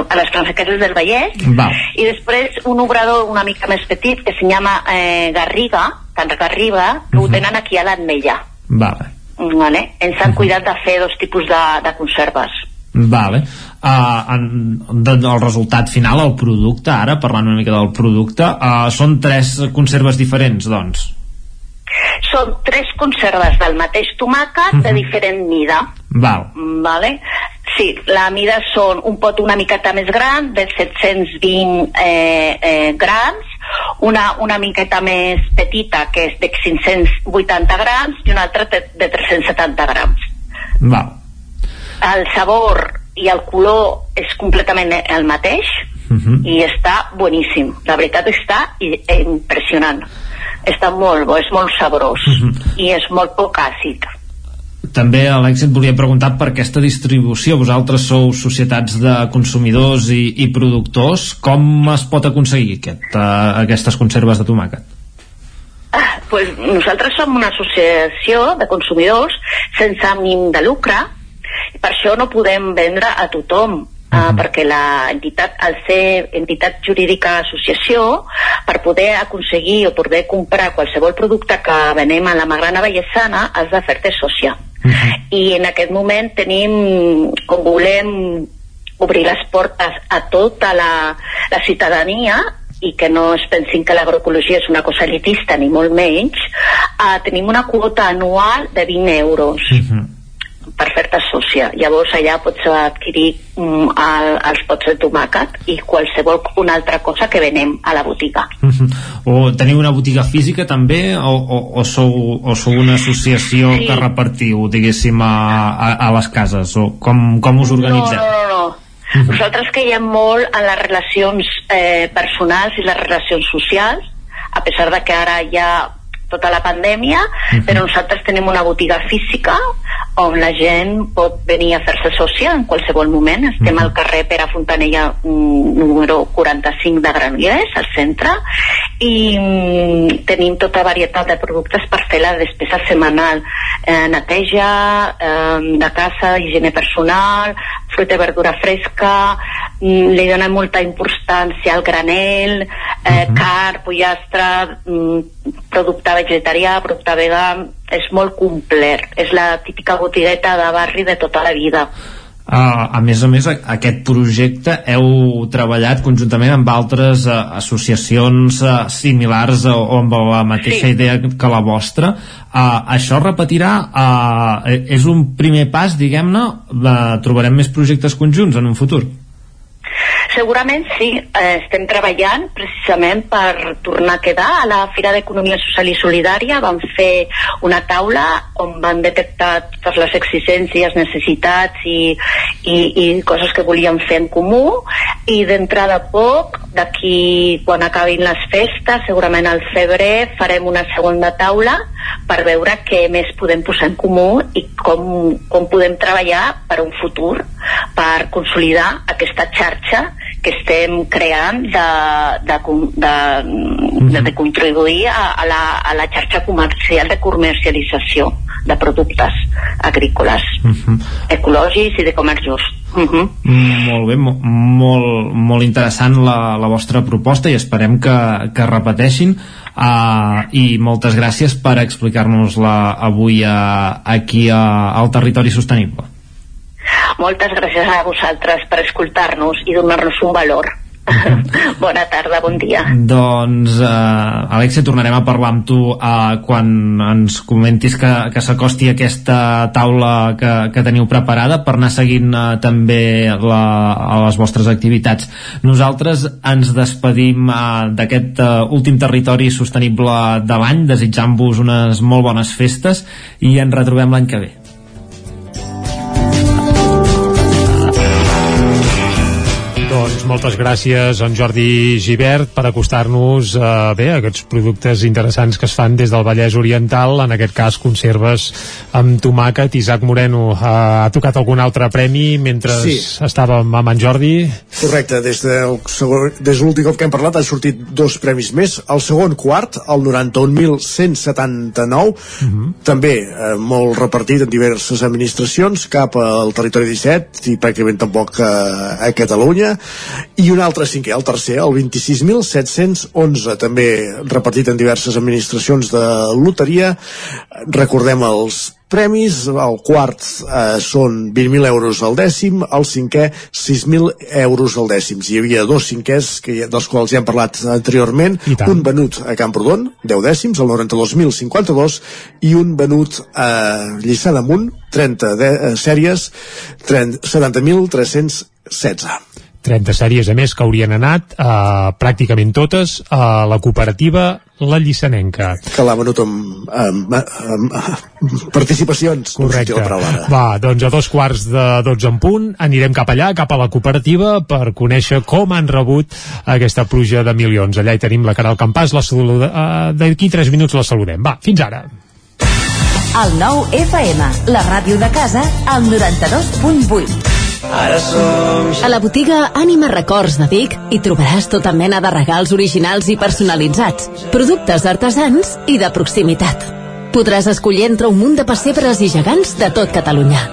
a les Francequeses del Vallès, Va. i després un obrador una mica més petit que se llama eh, Garriga, Sant Garriba, que uh -huh. ho tenen aquí a l'Atmella. Vale. Vale. Ens han uh -huh. cuidat de fer dos tipus de, de conserves. Vale. Uh, en, de, el resultat final, el producte, ara, parlant una mica del producte, uh, són tres conserves diferents, doncs? Són tres conserves del mateix tomàquet uh -huh. de diferent mida. Val. Vale? Sí, la mida són un pot una miqueta més gran, de 720 eh, eh, grams, una, una miqueta més petita, que és de 580 grams, i una altra de, de 370 grams. Va. El sabor i el color és completament el mateix uh mhm. -huh. i està boníssim. La veritat està impressionant. Està molt bo, és molt sabrós uh mhm. -huh. i és molt poc àcid també Alex et volia preguntar per aquesta distribució. Vosaltres sou societats de consumidors i, i productors. Com es pot aconseguir aquest, uh, aquestes conserves de tomàquet? Ah, pues nosaltres som una associació de consumidors sense ànim de lucre per això no podem vendre a tothom Uh, uh -huh. perquè la entitat, al ser entitat jurídica associació, per poder aconseguir o poder comprar qualsevol producte que venem a la Magrana Vallesana, has de fer-te sòcia. Uh -huh. I en aquest moment tenim, com volem obrir les portes a tota la, la ciutadania i que no es pensin que l'agroecologia és una cosa elitista ni molt menys, uh, tenim una quota anual de 20 euros. Uh -huh per fer-te sòcia. Llavors allà pots adquirir mm, el, els pots de tomàquet i qualsevol una altra cosa que venem a la botiga. Uh -huh. O teniu una botiga física també o, o, o, sou, o sou una associació sí. que repartiu, diguéssim, a, a, a les cases? O com, com us organitzeu? No, no, no. no. Uh -huh. Nosaltres creiem molt en les relacions eh, personals i les relacions socials, a pesar de que ara ja tota la pandèmia, uh -huh. però nosaltres tenim una botiga física on la gent pot venir a fer-se sòcia en qualsevol moment. Estem uh -huh. al carrer Pere Fontanella número 45 de Granollers, al centre, i mm, tenim tota varietat de productes per fer la despesa setmanal. Eh, neteja, eh, de casa, higiene personal, fruita i verdura fresca, mm, li donem molta importància al granel, eh, uh -huh. car, pollastre, mm, producte vegetarià, producte vegà, és molt complet. És la típica botigueta de barri de tota la vida. Uh, a més a més, aquest projecte heu treballat conjuntament amb altres uh, associacions uh, similars o, o amb la mateixa sí. idea que la vostra. Uh, això repetirà, uh, és un primer pas, diguem-ne, uh, trobarem més projectes conjunts en un futur? Segurament sí, eh, estem treballant precisament per tornar a quedar a la Fira d'Economia Social i Solidària. Vam fer una taula on van detectar totes les exigències, necessitats i, i, i coses que volíem fer en comú i d'entrada poc, d'aquí quan acabin les festes, segurament al febrer farem una segona taula per veure què més podem posar en comú i com, com podem treballar per un futur, per consolidar aquesta xarxa que estem creant de, de, de, de, de contribuir a, a, la, a la xarxa comercial de comercialització de productes agrícoles uh -huh. ecològics i de comerç just. Uh -huh. Molt bé, molt, molt interessant la, la vostra proposta i esperem que, que repeteixin uh, i moltes gràcies per explicar-nos-la avui uh, aquí uh, al Territori Sostenible. Moltes gràcies a vosaltres per escoltar-nos i donar-nos un valor. Bona tarda, bon dia. Doncs, uh, Alexia, tornarem a parlar amb tu uh, quan ens comentis que, que s'acosti aquesta taula que, que teniu preparada per anar seguint uh, també la, a les vostres activitats. Nosaltres ens despedim uh, d'aquest uh, últim territori sostenible de l'any, desitjant-vos unes molt bones festes i ens retrobem l'any que ve. Doncs moltes gràcies, en Jordi Givert, per acostar-nos eh, bé a aquests productes interessants que es fan des del Vallès Oriental, en aquest cas conserves amb tomàquet. Isaac Moreno, eh, ha tocat algun altre premi mentre sí. estàvem amb en Jordi? Correcte, des de, des de l'últim cop que hem parlat han sortit dos premis més. El segon quart, el 91.179, uh -huh. també eh, molt repartit en diverses administracions, cap al territori 17 i pràcticament tampoc a, a Catalunya i un altre cinquè, el tercer, el 26.711, també repartit en diverses administracions de loteria. Recordem els premis, el quart eh, són 20.000 euros al dècim, el cinquè 6.000 euros al dècim. Hi havia dos cinquers, que, dels quals ja hem parlat anteriorment, un venut a Camprodon, 10 dècims, el 92.052, i un venut a Lliçà d'Amunt, 30 de, eh, sèries, 70.316. 30 sèries a més que haurien anat eh, pràcticament totes a la cooperativa La Llissanenca. Que l'ha venut amb, amb, amb, amb participacions. Correcte. Va, doncs a dos quarts de 12 en punt anirem cap allà, cap a la cooperativa per conèixer com han rebut aquesta pluja de milions. Allà hi tenim la Caral Campàs, la saluda, uh, d'aquí 3 minuts la saludem. Va, fins ara. El nou FM, la ràdio de casa, al 92.8. Ara som... A la botiga Ànima Records de Vic hi trobaràs tota mena de regals originals i personalitzats, productes artesans i de proximitat. Podràs escollir entre un munt de pessebres i gegants de tot Catalunya.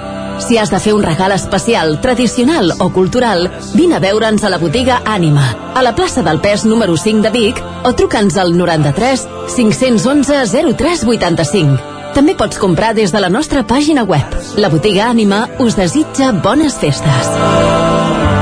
Si has de fer un regal especial, tradicional o cultural, vine a veure'ns a la botiga Ànima, a la plaça del Pes número 5 de Vic o truca'ns al 93 511 0385. També pots comprar des de la nostra pàgina web. La botiga Ànima us desitja bones festes.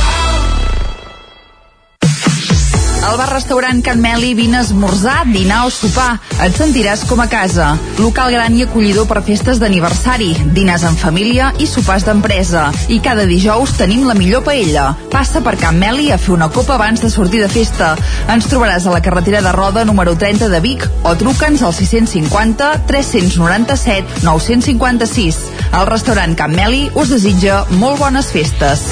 Al bar-restaurant Can Meli vine a esmorzar, dinar o sopar. Et sentiràs com a casa. Local gran i acollidor per festes d'aniversari, dinars en família i sopars d'empresa. I cada dijous tenim la millor paella. Passa per Can Meli a fer una copa abans de sortir de festa. Ens trobaràs a la carretera de Roda número 30 de Vic o truca'ns al 650 397 956. El restaurant Can Meli us desitja molt bones festes.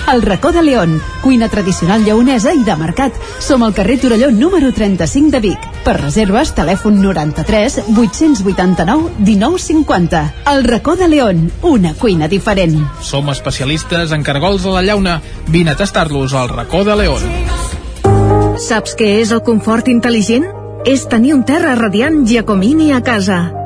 El racó de León, cuina tradicional lleonesa i de mercat. Som al carrer Torelló número 35 de Vic. Per reserves, telèfon 93 889 1950. El racó de León, una cuina diferent. Som especialistes en cargols a la llauna. Vine a tastar-los al racó de León. Saps què és el confort intel·ligent? És tenir un terra radiant Giacomini a casa.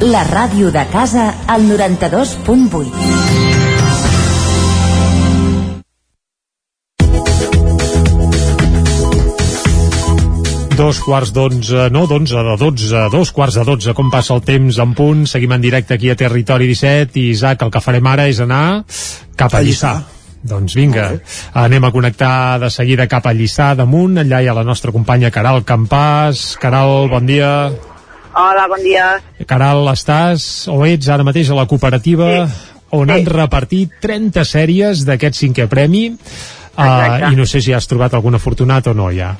la ràdio de casa, al 92.8. Dos quarts d'onze, no, d'onze, de dotze, dos quarts de dotze, com passa el temps en punt. Seguim en directe aquí a Territori 17 i Isaac, el que farem ara és anar cap a Lliçà. Doncs vinga, anem a connectar de seguida cap a Lliçà damunt, allà hi ha la nostra companya Caral Campàs. Caral, bon dia. Hola, bon dia. Caral, estàs o ets ara mateix a la cooperativa sí. on han repartit 30 sèries d'aquest cinquè premi uh, i no sé si has trobat algun afortunat o no ja.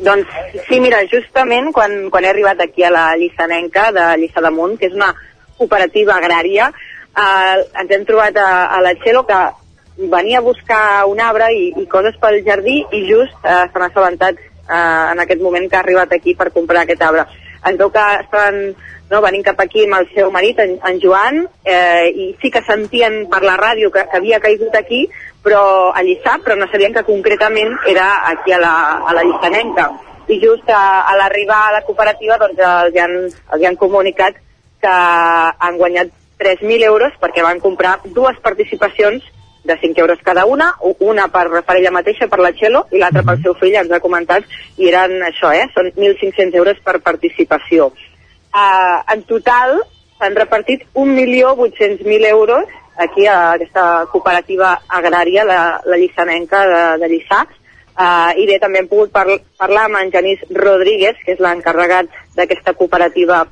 Doncs sí, mira, justament quan, quan he arribat aquí a la Llissanenca de Lliçà d'Amunt, que és una cooperativa agrària, eh, ens hem trobat a, a la Txelo que venia a buscar un arbre i, i coses pel jardí i just eh, s'han assabentat eh, en aquest moment que ha arribat aquí per comprar aquest arbre. Es veu que estaven no, venint cap aquí amb el seu marit, en, en Joan, eh, i sí que sentien per la ràdio que, que havia caigut aquí, però a Lliçà, però no sabien que concretament era aquí a la, a la Llissanenca. I just a, a l'arribar a la cooperativa doncs els han, els han comunicat que han guanyat 3.000 euros perquè van comprar dues participacions de 5 euros cada una, una per, per ella mateixa, per la Txelo, i l'altra pel seu fill, ens ha comentat, i eren això, eh? Són 1.500 euros per participació. Uh, en total s'han repartit 1.800.000 euros aquí a aquesta cooperativa agrària, la, la Llissanenca de, de Lliçà, uh, i bé, també hem pogut par parlar amb en Genís Rodríguez, que és l'encarregat d'aquesta cooperativa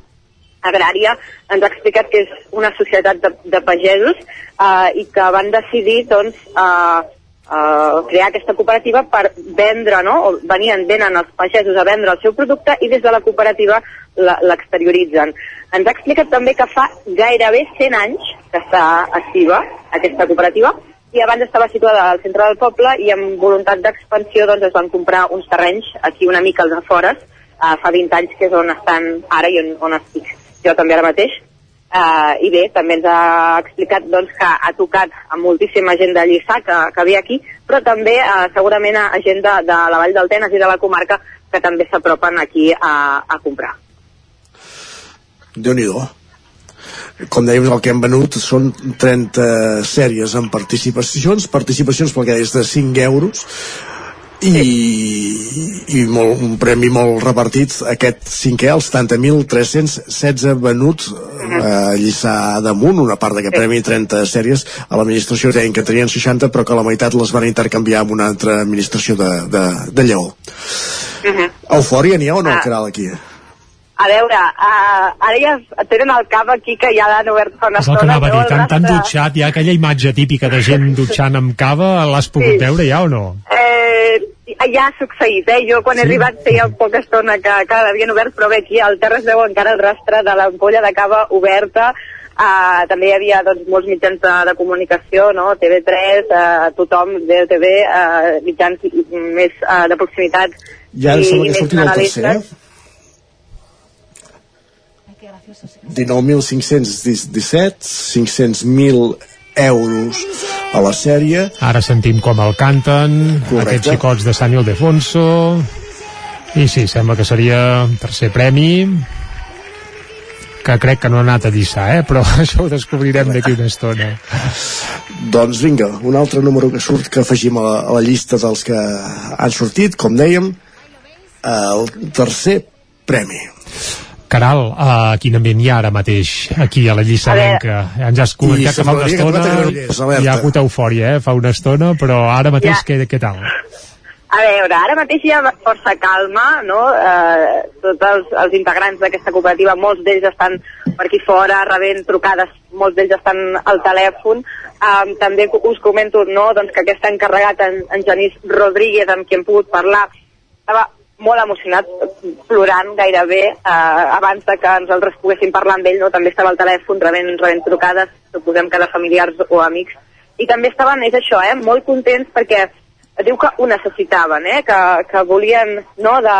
agrària, ens ha explicat que és una societat de, de pagesos uh, i que van decidir doncs, uh, uh, crear aquesta cooperativa per vendre, no? o venien, venen els pagesos a vendre el seu producte i des de la cooperativa l'exterioritzen. Ens ha explicat també que fa gairebé 100 anys que està activa aquesta cooperativa i abans estava situada al centre del poble i amb voluntat d'expansió doncs es van comprar uns terrenys aquí una mica als afores uh, fa 20 anys que és on estan ara i on, on estic jo també ara mateix. Uh, i bé, també ens ha explicat doncs, que ha tocat a moltíssima gent de Lliçà que, que ve aquí però també uh, segurament a, gent de, de la Vall del Tenes i de la comarca que també s'apropen aquí a, a comprar. Déu nhi com dèiem, el que hem venut són 30 sèries amb participacions, participacions pel que és de 5 euros, i, i molt, un premi molt repartit aquest cinquè, els 70.316 venuts a Lliçà damunt, una part d'aquest premi 30 sèries, a l'administració deien que tenien 60 però que la meitat les van intercanviar amb una altra administració de, de, de Lleó uh -huh. Eufòria n'hi ha o no, ah. Caral, aquí? A veure, uh, ara ja tenen el cap aquí que ja l'han obert fa una estona. És el que anava a dir, tan, tan dutxat, ja aquella imatge típica de gent dutxant amb cava, l'has pogut sí. veure ja o no? Eh, ja ha succeït, eh? Jo quan sí? he arribat feia poca estona que, que l'havien obert, però bé, aquí al terra es veu encara el rastre de l'ampolla de cava oberta, Uh, també hi havia doncs, molts mitjans de, de comunicació, no? TV3, uh, tothom, DTV, uh, mitjans més uh, de proximitat. Ja i, sembla que sortit el tercer, eh? 19.517, 500.000 euros a la sèrie. Ara sentim com el canten, Correcte. aquests xicots de Sant Ildefonso. I sí, sembla que seria tercer premi que crec que no ha anat a Lliçà, eh? però això ho descobrirem d'aquí una estona. Doncs vinga, un altre número que surt que afegim a la, a la llista dels que han sortit, com dèiem, el tercer premi. Caral, uh, quin ambient hi ha ara mateix aquí a la Llissarenca? Ens has comentat que fa una estona hi ha hagut eufòria, eh? fa una estona, però ara mateix ja. què, què tal? A veure, ara mateix hi ha força calma, no? Eh, tots els, els integrants d'aquesta cooperativa, molts d'ells estan per aquí fora rebent trucades, molts d'ells estan al telèfon. Um, també us comento no, doncs, que aquest encarregat, en, en Genís Rodríguez, amb qui hem pogut parlar, estava molt emocionat, plorant gairebé, eh, abans de que nosaltres poguéssim parlar amb ell, no? també estava al telèfon rebent, rebent trucades, suposem que de familiars o amics, i també estaven, és això, eh, molt contents perquè diu que ho necessitaven, eh? que, que volien no, de,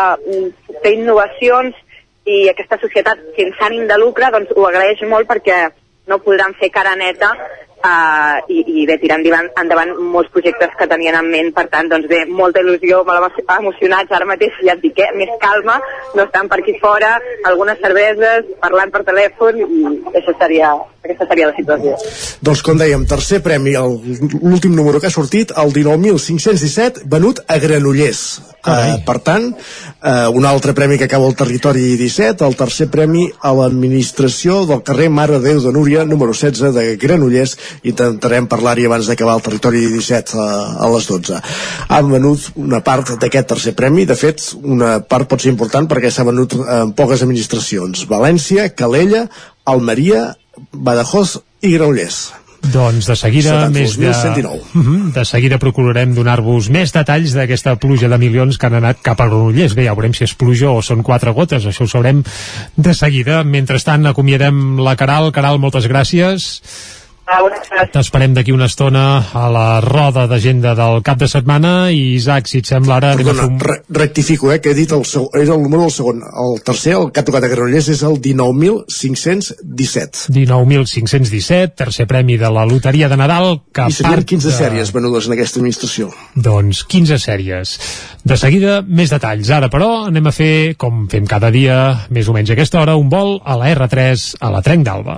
fer innovacions i aquesta societat sense ànim de lucre doncs, ho agraeix molt perquè no podran fer cara neta uh, i, i bé, tirar endavant, endavant molts projectes que tenien en ment, per tant, doncs bé, molta il·lusió, molt emocionats ara mateix, ja et dic, eh? més calma, no estan per aquí fora, algunes cerveses, parlant per telèfon, i això seria, aquesta seria la situació. Doncs com dèiem, tercer premi, l'últim número que ha sortit, el 19.517, venut a Granollers. Uh, per tant, uh, un altre premi que acaba al territori 17, el tercer premi a l'administració del carrer Mare Déu de Núria, número 16 de Granollers, intentarem parlar-hi abans d'acabar el territori 17 a, a les 12. Han venut una part d'aquest tercer premi, de fet, una part pot ser important perquè s'ha venut en poques administracions. València, Calella, Almeria, Badajoz i Granollers. Doncs de seguida més de... Mhm, de seguida procurarem donar-vos més detalls d'aquesta pluja de milions que han anat cap a Granollers. Bé, ja veurem si és pluja o són quatre gotes, això ho sabrem de seguida. Mentrestant, acomiadem la Caral. Caral, moltes gràcies. T'esperem d'aquí una estona a la roda d'agenda del cap de setmana i Isaac, si et sembla ara... Perdona, fum... re rectifico, eh, que he dit el, seu, era el número del segon. El tercer, el que ha tocat a Granollers, és el 19.517. 19.517, tercer premi de la loteria de Nadal. Que I serien 15 de... sèries venudes en aquesta administració. Doncs 15 sèries. De seguida, més detalls. Ara, però, anem a fer, com fem cada dia, més o menys a aquesta hora, un vol a la R3 a la Trenc d'Alba.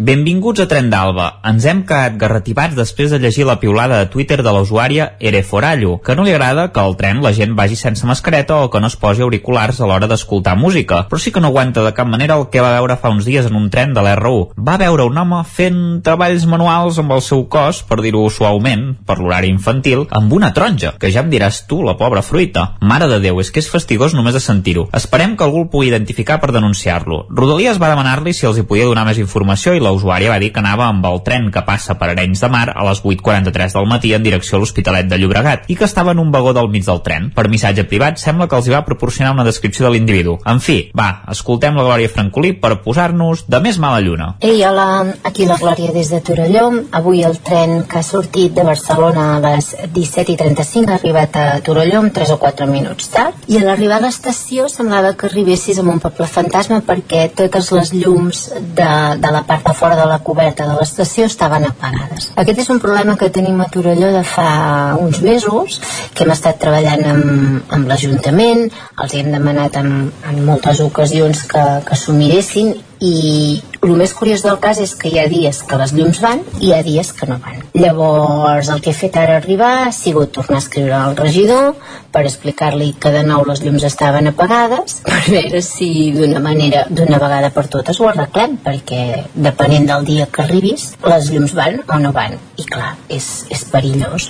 Benvinguts a Tren d'Alba. Ens hem quedat garratipats després de llegir la piulada de Twitter de l'usuària Ereforallo, que no li agrada que al tren la gent vagi sense mascareta o que no es posi auriculars a l'hora d'escoltar música, però sí que no aguanta de cap manera el que va veure fa uns dies en un tren de l'R1. Va veure un home fent treballs manuals amb el seu cos, per dir-ho suaument, per l'horari infantil, amb una taronja, que ja em diràs tu, la pobra fruita. Mare de Déu, és que és fastigós només de sentir-ho. Esperem que algú el pugui identificar per denunciar-lo. Rodalies va demanar-li si els hi podia donar més informació i la usuària va dir que anava amb el tren que passa per Arenys de Mar a les 8.43 del matí en direcció a l'Hospitalet de Llobregat i que estava en un vagó del mig del tren. Per missatge privat sembla que els hi va proporcionar una descripció de l'individu. En fi, va, escoltem la Glòria Francolí per posar-nos de més mala lluna. Ei, hola, aquí la Glòria des de Torelló. Avui el tren que ha sortit de Barcelona a les 17.35 ha arribat a Torelló amb 3 o 4 minuts tard i a l'arribar a l'estació semblava que arribessis a un poble fantasma perquè totes les llums de, de la part de fora de la coberta de l'estació estaven apagades. Aquest és un problema que tenim a Torelló de fa uns mesos, que hem estat treballant amb, amb l'Ajuntament, els hem demanat en, en moltes ocasions que, que s'ho miressin i el més curiós del cas és que hi ha dies que les llums van i hi ha dies que no van. Llavors el que he fet ara arribar ha sigut tornar a escriure al regidor per explicar-li que de nou les llums estaven apagades per veure si d'una manera, d'una vegada per totes ho arreglem perquè depenent del dia que arribis les llums van o no van i clar, és, és perillós.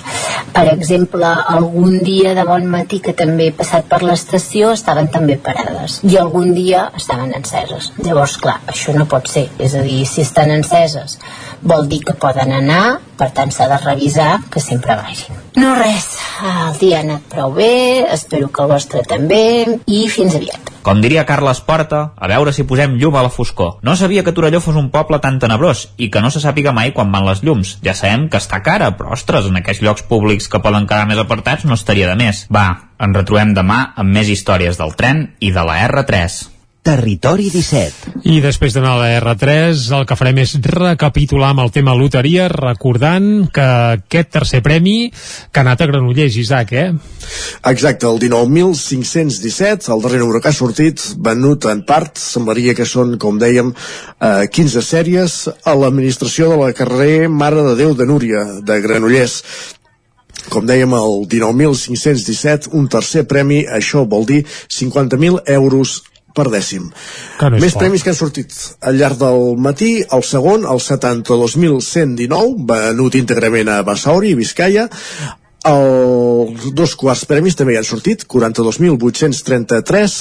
Per exemple, algun dia de bon matí que també he passat per l'estació estaven també parades i algun dia estaven enceses. Llavors, clar, això no pot ser és a dir, si estan enceses vol dir que poden anar per tant s'ha de revisar que sempre vagin no res, el dia ha anat prou bé espero que el vostre també i fins aviat com diria Carles Porta, a veure si posem llum a la foscor. No sabia que Torelló fos un poble tan tenebrós i que no se sàpiga mai quan van les llums. Ja sabem que està cara, però ostres, en aquests llocs públics que poden quedar més apartats no estaria de més. Va, ens retrobem demà amb més històries del tren i de la R3. Territori 17. I després d'anar a la R3, el que farem és recapitular amb el tema loteria, recordant que aquest tercer premi que ha anat a Granollers, Isaac, eh? Exacte, el 19.517, el darrer número que ha sortit, venut en part, semblaria que són, com dèiem, eh, 15 sèries a l'administració de la carrer Mare de Déu de Núria, de Granollers com dèiem, el 19.517, un tercer premi, això vol dir 50.000 euros per dècim. no és Més poc. premis que han sortit al llarg del matí. El segon, el 72.119, venut íntegrament a Basauri, Vizcaya. Els dos quarts premis també hi han sortit, 42.833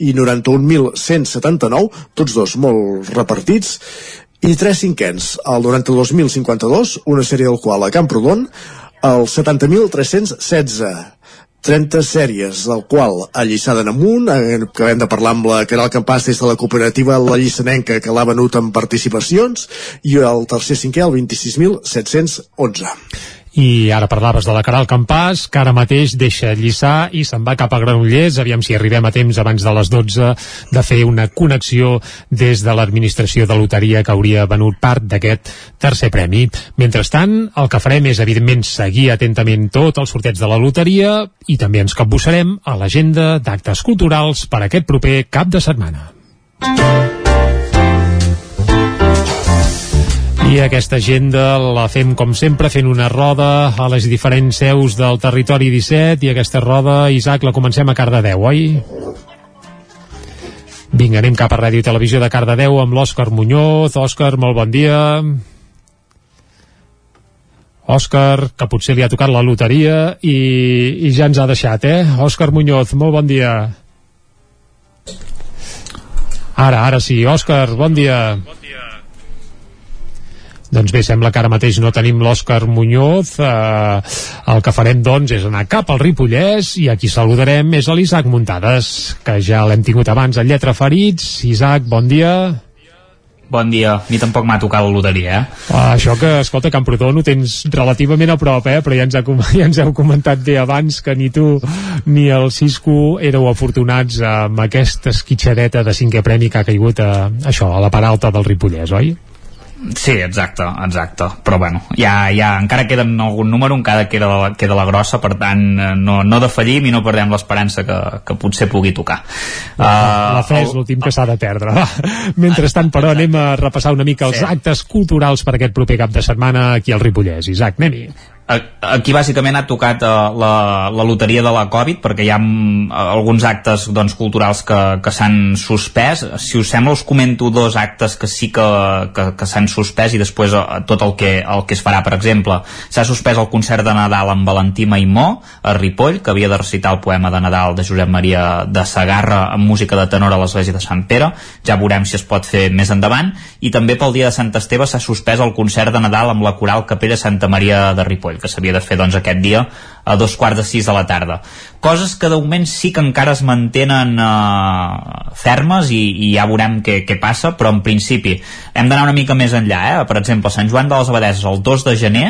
i 91.179, tots dos molt repartits. I tres cinquens, el 92.052, una sèrie del qual a Camprodon, el 70.316, 30 sèries, del qual a Lliçà de Namunt, eh, acabem de parlar amb la Caral Campàs des de la cooperativa La Llissanenca, que l'ha venut en participacions, i el tercer cinquè, el 26.711. I ara parlaves de la Caral Campàs, que ara mateix deixa Lliçà i se'n va cap a Granollers, aviam si arribem a temps abans de les 12 de fer una connexió des de l'administració de loteria que hauria venut part d'aquest tercer premi. Mentrestant, el que farem és, evidentment, seguir atentament tot el sorteig de la loteria i també ens capbussarem a l'agenda d'actes culturals per aquest proper cap de setmana. I aquesta agenda la fem com sempre fent una roda a les diferents seus del territori 17 i aquesta roda, Isaac, la comencem a Cardedeu, oi? Vinga, anem cap a Ràdio i Televisió de Cardedeu amb l'Òscar Muñoz. Òscar, molt bon dia. Òscar, que potser li ha tocat la loteria i, i ja ens ha deixat, eh? Òscar Muñoz, molt bon dia. Ara, ara sí. Òscar, bon dia. Bon dia. Doncs bé, sembla que ara mateix no tenim l'Òscar Muñoz. Eh, el que farem, doncs, és anar cap al Ripollès i a qui saludarem és a l'Isaac Muntades, que ja l'hem tingut abans a Lletra Ferits. Isaac, bon dia. Bon dia. A mi tampoc m'ha tocat la loteria, eh? Ah, això que, escolta, Camprodon ho tens relativament a prop, eh? però ja ens, ha, ja ens heu comentat bé abans que ni tu ni el Cisco éreu afortunats amb aquesta esquitxadeta de cinquè premi que ha caigut a, això, a la part alta del Ripollès, oi? Sí, exacte, exacte. Però bueno, ja, ja encara queda algun número, encara queda la, queda la grossa, per tant, eh, no, no defallim i no perdem l'esperança que, que potser pugui tocar. Uh, la fe és l'últim que s'ha de perdre. Va. Mentrestant, però, anem a repassar una mica els Sí. actes culturals per aquest proper cap de setmana aquí al Ripollès. Isaac, anem-hi. Aquí bàsicament ha tocat uh, la, la loteria de la Covid perquè hi ha mm, alguns actes doncs, culturals que, que s'han suspès. Si us sembla us comento dos actes que sí que, que, que s'han suspès i després uh, tot el que, el que es farà. Per exemple, s'ha suspès el concert de Nadal amb Valentí Maimó a Ripoll, que havia de recitar el poema de Nadal de Josep Maria de Sagarra amb música de tenor a l'església de Sant Pere. Ja veurem si es pot fer més endavant. I també pel dia de Sant Esteve s'ha suspès el concert de Nadal amb la coral Capella Santa Maria de Ripoll, que s'havia de fer doncs, aquest dia a dos quarts de sis de la tarda. Coses que de moment sí que encara es mantenen eh, fermes i, i ja veurem què, què passa, però en principi hem d'anar una mica més enllà. Eh? Per exemple, Sant Joan de les Abadeses, el 2 de gener,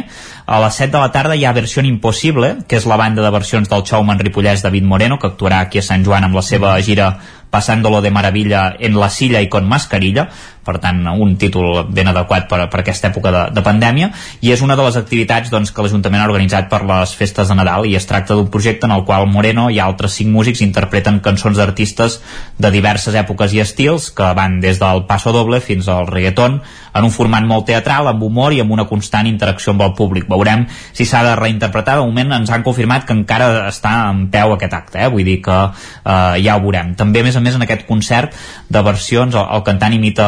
a les 7 de la tarda hi ha Versió Impossible, que és la banda de versions del showman ripollès David Moreno, que actuarà aquí a Sant Joan amb la seva gira Pasándolo de Maravilla en la silla i con mascarilla, per tant un títol ben adequat per, per aquesta època de, de pandèmia, i és una de les activitats doncs, que l'Ajuntament ha organitzat per les festes de Nadal i es tracta d'un projecte en el qual Moreno i altres cinc músics interpreten cançons d'artistes de diverses èpoques i estils que van des del passo doble fins al reggaeton en un format molt teatral, amb humor i amb una constant interacció amb el públic. Veurem si s'ha de reinterpretar. De moment ens han confirmat que encara està en peu aquest acte, eh? vull dir que eh, ja ho veurem. També, a més a més, en aquest concert de versions, el, el cantant imita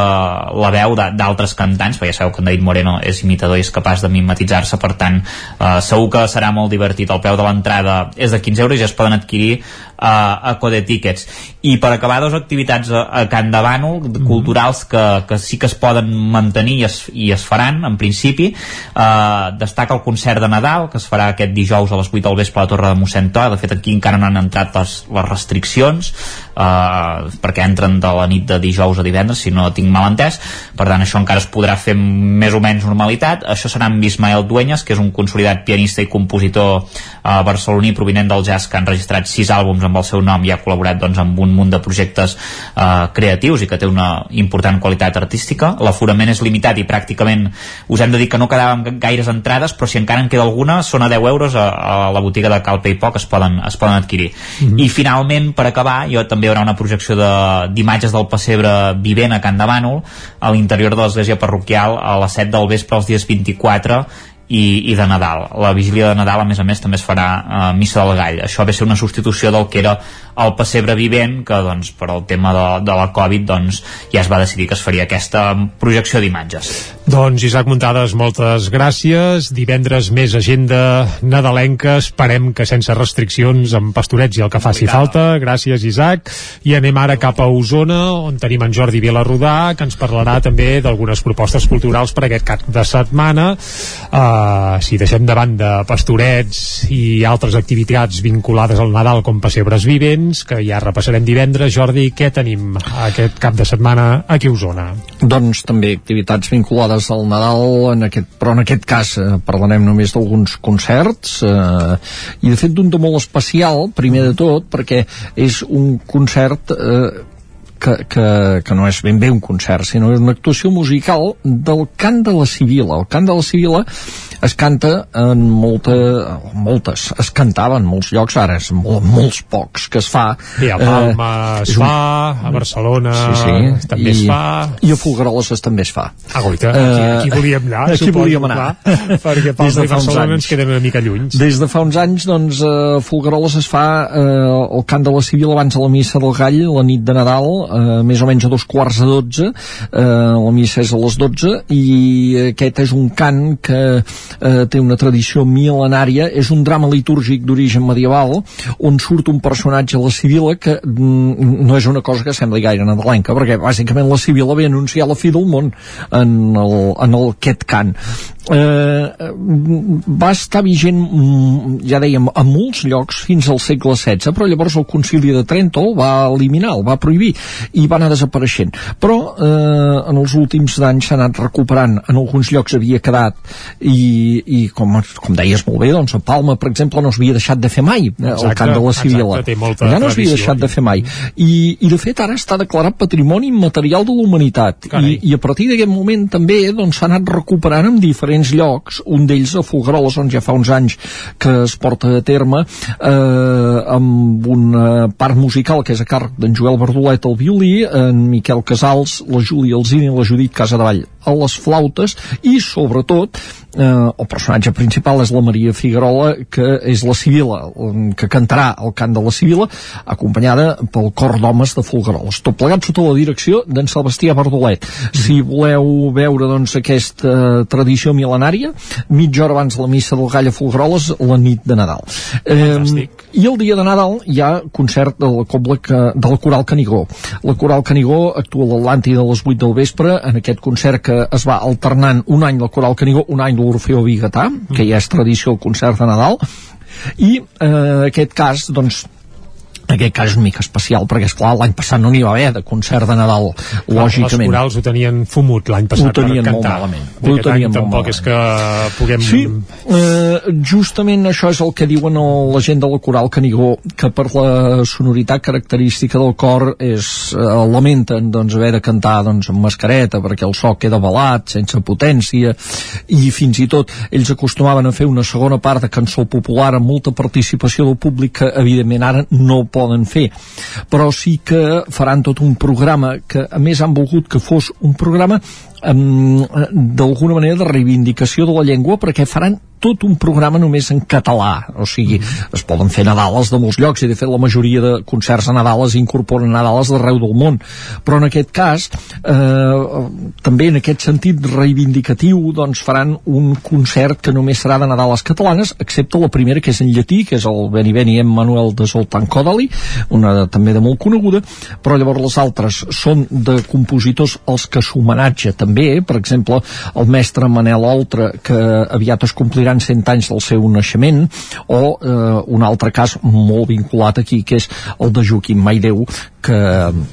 la veu d'altres cantants, perquè ja sabeu que en David Moreno és imitador i és capaç de mimetitzar-se, per tant, eh, segur que serà molt divertit. El preu de l'entrada és de 15 euros i ja es poden adquirir a Code Tickets. I per acabar, dos activitats a, a Can de Bànol, Mhm. culturals, que, que sí que es poden mantenir i es, i es faran, en principi. Eh, destaca el concert de Nadal, que es farà aquest dijous a les 8 del vespre a la Torre de Mossèn Toa. De fet, aquí encara no han entrat les, les restriccions, eh, perquè entren de la nit de dijous a divendres, si no tinc mal entès. Per tant, això encara es podrà fer més o menys normalitat. Això serà amb Ismael Dueñas, que és un consolidat pianista i compositor eh, barceloní provinent del jazz que ha enregistrat sis àlbums amb amb el seu nom i ha col·laborat doncs, amb un munt de projectes eh, creatius i que té una important qualitat artística. L'aforament és limitat i pràcticament us hem de dir que no quedaven gaires entrades, però si encara en queda alguna, són a 10 euros a, a la botiga de Cal Poc es poden, es poden adquirir. Mm -hmm. I finalment, per acabar, jo també hi haurà una projecció d'imatges de, del pessebre vivent a Can de Bànol, a l'interior de l'església parroquial a les 7 del vespre els dies 24 i, i de Nadal. La vigília de Nadal, a més a més, també es farà uh, Missa del Gall. Això va ser una substitució del que era el pessebre vivent, que doncs, per al tema de, de la Covid doncs, ja es va decidir que es faria aquesta projecció d'imatges. Doncs Isaac Muntades, moltes gràcies. Divendres més agenda nadalenca. Esperem que sense restriccions amb pastorets i el que faci falta. Gràcies, Isaac. I anem ara cap a Osona, on tenim en Jordi Vilarrodà, que ens parlarà també d'algunes propostes culturals per aquest cap de setmana. Si deixem de banda pastorets i altres activitats vinculades al Nadal com pessebres vivents, que ja repassarem divendres. Jordi, què tenim aquest cap de setmana aquí a Osona? Doncs també activitats vinculades al Nadal, en aquest, però en aquest cas eh, parlarem només d'alguns concerts eh, i de fet d'un de molt especial, primer de tot, perquè és un concert eh, que, que, que no és ben bé un concert, sinó una actuació musical del cant de la Sibila. El cant de la Sibila es canta en molta, moltes, es cantava en molts llocs, ara és molt, molts pocs que es fa. I a Palma eh, es fa, un... a Barcelona sí, sí, també i, es fa. I a Folgueroles també es fa. Ah, goita, aquí, eh, aquí volíem anar, aquí suposo, volíem anar. Clar, perquè Palma i Barcelona ens quedem una mica lluny. Des de fa uns anys, doncs, a Folgueroles es fa eh, el cant de la Civil abans de la missa del Gall, la nit de Nadal, eh, més o menys a dos quarts de dotze, eh, la missa és a les dotze, i aquest és un cant que eh, té una tradició mil·lenària, és un drama litúrgic d'origen medieval, on surt un personatge la Sibila que mm, no és una cosa que sembli gaire nadalenca, perquè bàsicament la Sibila ve anunciar la fi del món en, el, en el, aquest cant eh, va estar vigent mm, ja dèiem, a molts llocs fins al segle XVI, però llavors el concili de Trento el va eliminar, el va prohibir i va anar desapareixent. Però eh, en els últims anys s'ha anat recuperant. En alguns llocs havia quedat i, i com, com deies molt bé, doncs a Palma per exemple no s'havia deixat de fer mai exacte, el cant de la Sibila ja no s'havia deixat de fer mai. I, i de fet ara està declarat patrimoni immaterial de la humanitat I, i a partir d'aquest moment també doncs s'ha anat recuperant amb diferents diferents llocs, un d'ells a Folgueroles, on ja fa uns anys que es porta a terme, eh, amb una part musical que és a càrrec d'en Joel Verdolet al violí, en Miquel Casals, la Júlia Alzina i la Judit Casadevall a les flautes i sobretot eh, el personatge principal és la Maria Figuerola que és la Sibila que cantarà el cant de la Sibila acompanyada pel cor d'homes de Folgueroles. Tot plegat sota la direcció d'en Sebastià Bardolet. Si voleu veure doncs aquesta tradició mil·lenària mitja hora abans de la missa del Gall a Folgueroles la nit de Nadal. Eh, i el dia de Nadal hi ha concert de la Cobla que, de la Coral Canigó. La Coral Canigó actua a l'Atlàntida a les 8 del vespre en aquest concert que que es va alternant un any la Coral Canigó, un any l'Orfeo Bigatà, que ja és tradició el concert de Nadal, i eh, aquest cas, doncs, en aquest cas és una mica especial perquè és clar l'any passat no n'hi va haver de concert de Nadal clar, lògicament. les corals ho tenien fumut l'any passat ho tenien per cantar. molt malament ho tenien molt tampoc malament. és que puguem sí, eh, justament això és el que diuen la gent de la coral Canigó que per la sonoritat característica del cor és, eh, lamenten doncs, haver de cantar doncs, amb mascareta perquè el so queda balat, sense potència i fins i tot ells acostumaven a fer una segona part de cançó popular amb molta participació del públic que evidentment ara no poden fer. Però sí que faran tot un programa que a més han volgut que fos un programa d'alguna manera de reivindicació de la llengua perquè faran tot un programa només en català. O sigui, mm. es poden fer Nadales de molts llocs i de fet la majoria de concerts a Nadales incorporen Nadales d'arreu del món. Però en aquest cas eh, també en aquest sentit reivindicatiu doncs faran un concert que només serà de Nadales catalanes excepte la primera que és en llatí que és el Beni Beni Emmanuel de Zoltán Kodali una de, també de molt coneguda. Però llavors les altres són de compositors als que s'homenatge també, per exemple el mestre Manel Oltra que aviat es complirà compliran 100 anys del seu naixement, o eh, un altre cas molt vinculat aquí, que és el de Joaquim Maideu, que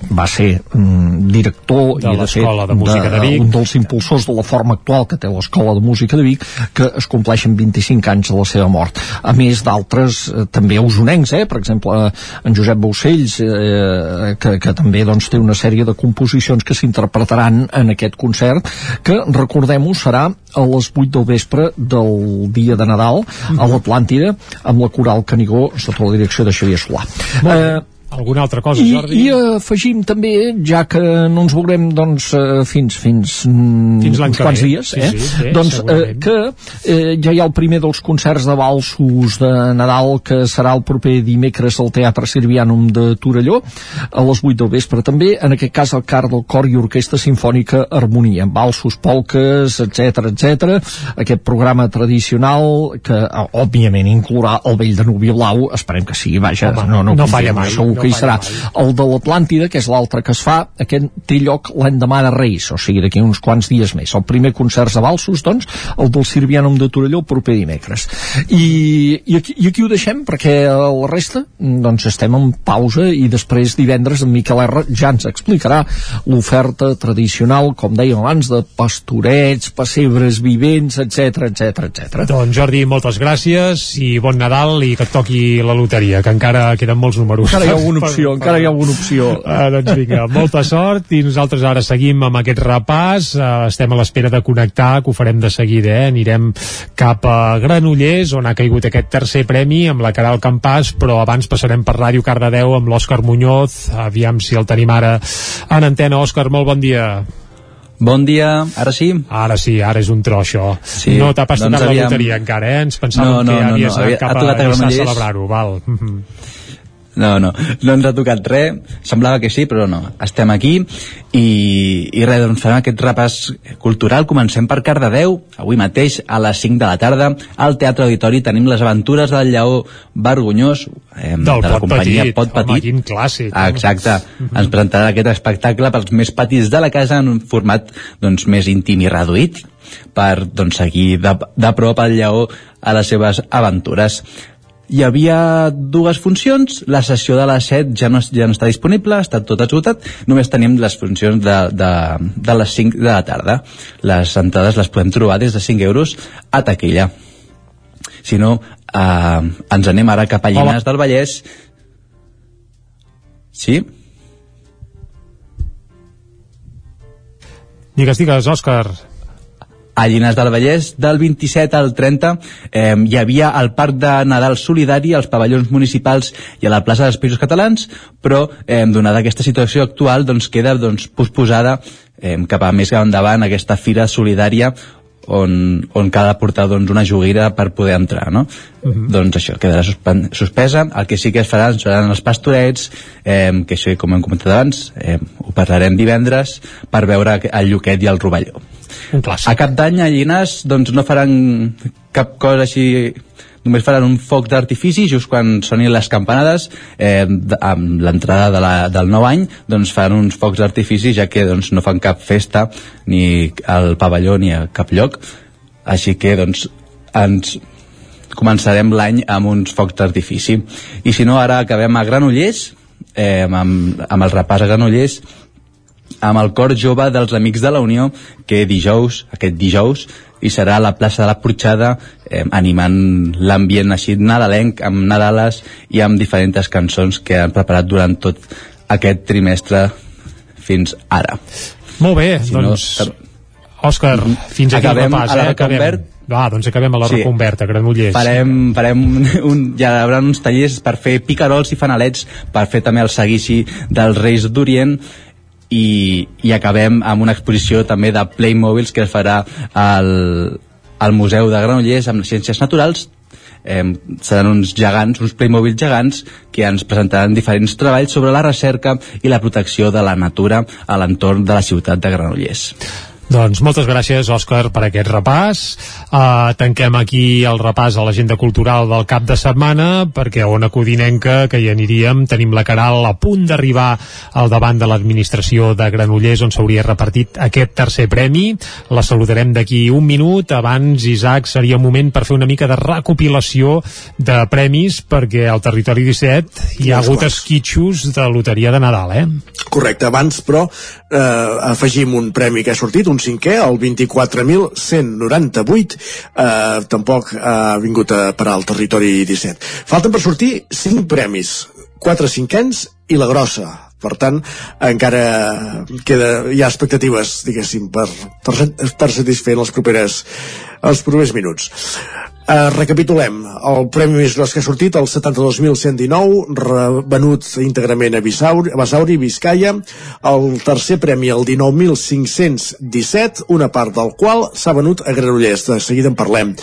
va ser mm, director de i de fet de Música de, de Vic. un dels impulsors de la forma actual que té l'Escola de Música de Vic que es compleixen 25 anys de la seva mort a més d'altres eh, també usonencs, eh? per exemple en Josep Baucells eh, que, que també doncs, té una sèrie de composicions que s'interpretaran en aquest concert que recordem-ho serà a les 8 del vespre del dia de Nadal a l'Atlàntida amb la Coral Canigó sota la direcció de Xavier Solà. Eh, alguna altra cosa, I, Jordi? I afegim també, ja que no ens veurem doncs, eh, fins, fins, mm, fins uns quants dies, sí, eh? sí, sí, doncs eh, que eh, ja hi ha el primer dels concerts de valsos de Nadal que serà el proper dimecres al Teatre Sirvianum de Torelló a les 8 del vespre també, en aquest cas el car del cor i orquestra sinfònica Harmonia, amb valsos, polques, etc etc. aquest programa tradicional que òbviament inclourà el vell de Nubi Blau, esperem que sigui, vaja, Home, no, no, no falla mai, segur no que hi serà. El de l'Atlàntida, que és l'altre que es fa, aquest té lloc l'endemà de Reis, o sigui, d'aquí uns quants dies més. El primer concert de Balsos, doncs, el del Sirvianum de Torelló el proper dimecres. I, i, aquí, I aquí ho deixem, perquè la resta, doncs, estem en pausa i després divendres en Miquel R ja ens explicarà l'oferta tradicional, com dèiem abans, de pastorets, pessebres vivents, etc etc etc. Doncs Jordi, moltes gràcies i bon Nadal i que et toqui la loteria, que encara queden molts números. Encara hi ha alguna opció, encara hi ha alguna opció. Ah, doncs vinga, molta sort i nosaltres ara seguim amb aquest repàs uh, estem a l'espera de connectar que ho farem de seguida, eh? anirem cap a Granollers on ha caigut aquest tercer premi amb la Caral Campàs però abans passarem per Ràdio Cardedeu amb l'Òscar Muñoz aviam si el tenim ara en antena, Òscar, molt bon dia Bon dia, ara sí? Ara sí, ara és un tro això. Sí, no t'ha pas doncs tocat aviam... la loteria encara, eh? Ens pensàvem no, no, que havies no, no. anat cap a, a, a celebrar-ho, val. No, no, no ens ha tocat res, semblava que sí, però no, estem aquí i, i res, doncs farem aquest repàs cultural, comencem per Cardedeu, avui mateix a les 5 de la tarda, al Teatre Auditori tenim les aventures del lleó vergonyós. Eh, Del de la Pot companyia Petit, Pot Petit. home, quin clàssic. Ah, exacte, -huh. ens presentarà aquest espectacle pels més petits de la casa en un format doncs, més íntim i reduït per doncs, seguir de, de prop el lleó a les seves aventures hi havia dues funcions, la sessió de les 7 ja no, ja no està disponible, està tot esgotat, només tenim les funcions de, de, de les 5 de la tarda. Les entrades les podem trobar des de 5 euros a taquilla. Si no, eh, ens anem ara cap a Llinars del Vallès. Sí? Digues, digues, Òscar. A Llinars del Vallès, del 27 al 30 eh, hi havia el Parc de Nadal Solidari, als pavellons municipals i a la plaça dels Països Catalans, però eh, donada aquesta situació actual doncs, queda doncs, posposada eh, cap a més endavant aquesta fira solidària on, on cal portar doncs, una joguera per poder entrar, no? Uh -huh. Doncs això, quedarà suspesa. El que sí que es faran seran els pastorets, eh, que això, com hem comentat abans, eh, ho parlarem divendres, per veure el Lluquet i el Rovelló. Un clàssic. A Cap d'Any, a Llinars, doncs no faran cap cosa així només faran un foc d'artifici just quan sonin les campanades eh, amb l'entrada de la, del nou any doncs faran uns focs d'artifici ja que doncs, no fan cap festa ni al pavelló ni a cap lloc. Així que doncs ens començarem l'any amb uns focs d'artifici. I si no ara acabem a Granollers eh, amb, amb el repàs a Granollers amb el cor jove dels Amics de la Unió que dijous, aquest dijous i serà a la plaça de la Porxada eh, animant l'ambient així nadalenc amb Nadales i amb diferents cançons que han preparat durant tot aquest trimestre fins ara Molt bé, si doncs no, Òscar, fins aquí acabem el repàs, a la eh? Acabem. Reconvert. Va, doncs acabem a la Sí. Reconverta, Granollers. farem, farem un, un, hi haurà uns tallers per fer picarols i fanalets per fer també el seguici dels Reis d'Orient i, i acabem amb una exposició també de Playmobiles que es farà al, al Museu de Granollers amb Ciències Naturals eh, seran uns gegants, uns Playmobil gegants que ens presentaran diferents treballs sobre la recerca i la protecció de la natura a l'entorn de la ciutat de Granollers. Doncs moltes gràcies, Òscar, per aquest repàs. Uh, tanquem aquí el repàs a l'agenda cultural del cap de setmana, perquè a Ona Codinenca, que hi aniríem, tenim la Caral a punt d'arribar al davant de l'administració de Granollers, on s'hauria repartit aquest tercer premi. La saludarem d'aquí un minut. Abans, Isaac, seria moment per fer una mica de recopilació de premis, perquè al territori 17 hi ha hagut esquitxos de loteria de Nadal, eh? Correcte, abans, però, eh, afegim un premi que ha sortit, un cinquè, el 24.198, eh, tampoc ha vingut a parar al territori 17. Falten per sortir 5 premis, 4 cinquens i la grossa. Per tant, encara queda, hi ha expectatives, diguéssim, per, per, per satisfer en els propers, els propers minuts. Uh, recapitulem, el premi més gros que ha sortit, el 72.119, venut íntegrament a Bisauri, a Basauri, Vizcaya, el tercer premi, el 19.517, una part del qual s'ha venut a Granollers, de seguida en parlem.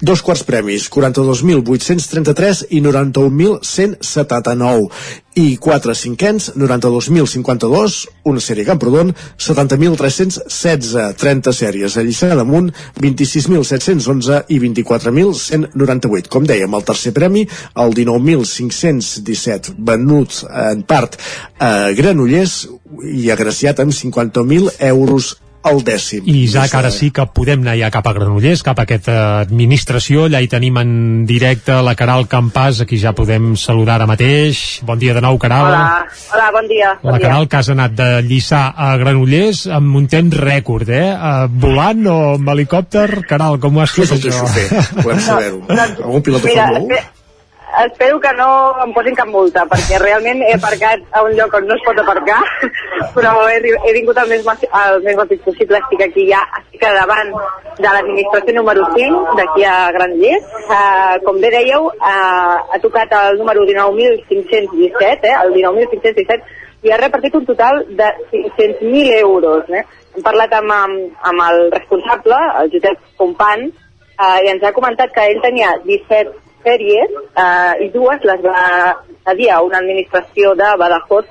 Dos quarts premis, 42.833 i 91.179 i 4 cinquens, 92.052, una sèrie Camprodon, 70.316, 30 sèries a Lliçà d'Amunt, 26.711 i 24.198. Com dèiem, el tercer premi, el 19.517, venut en part a Granollers i agraciat amb 50.000 euros el dècim. I Isaac, ara sí que podem anar ja cap a Granollers, cap a aquesta administració, allà hi tenim en directe la Caral Campàs, aquí ja podem saludar ara mateix. Bon dia de nou, Caral. Hola, Hola bon dia. La bon Caral dia. que has anat de Lliçà a Granollers amb un temps rècord, eh? Uh, volant o amb helicòpter? Caral, com ho has fet, això? xofer? Volem saber-ho. Algun pilot de Mira, Fórmula 1? Espe- espero que no em posin cap multa, perquè realment he aparcat a un lloc on no es pot aparcar, però he, he vingut el més, el més ràpid possible, estic aquí ja, estic davant de l'administració número 5, d'aquí a Granollers. Uh, com bé dèieu, uh, ha tocat el número 19.517, eh, el 19.517, i ha repartit un total de 500.000 euros. Eh? Hem parlat amb, amb, amb el responsable, el Josep Compan, uh, i ens ha comentat que ell tenia 17 sèries eh, i dues les va cedir a una administració de Badajoz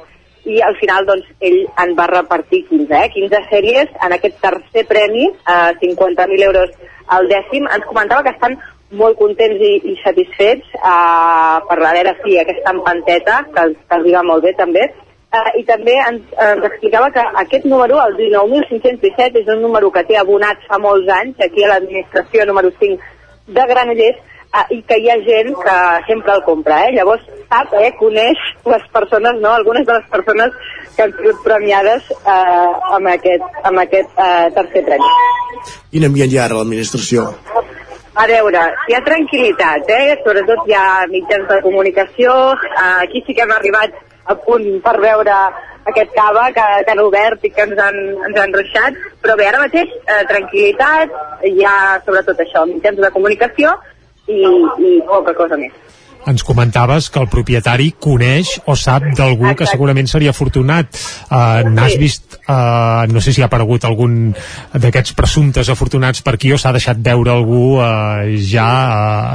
i al final doncs, ell en va repartir 15, eh? 15 sèries en aquest tercer premi, eh, 50.000 euros al dècim. Ens comentava que estan molt contents i, i satisfets eh, per la veure sí, aquesta empanteta, que, que els va molt bé també, Uh, I també ens, ens explicava que aquest número, el 19.517, és un número que té abonat fa molts anys, aquí a l'administració número 5 de Granollers, i que hi ha gent que sempre el compra. Eh? Llavors sap, eh, coneix les persones, no? algunes de les persones que han sigut premiades uh, amb aquest, amb aquest uh, tercer premi. Quin ambient hi ha ara a l'administració? A veure, hi ha tranquil·litat, eh? sobretot hi ha mitjans de comunicació, uh, aquí sí que hem arribat a punt per veure aquest cava que, que han obert i que ens han, ens han ruixat, però bé, ara mateix eh, tranquil·litat, hi ha sobretot això, mitjans de comunicació i, i poca cosa més. Ens comentaves que el propietari coneix o sap d'algú que segurament seria afortunat. Uh, N'has Sí. vist, uh, no sé si ha aparegut algun d'aquests presumptes afortunats per aquí o s'ha deixat veure algú uh, ja,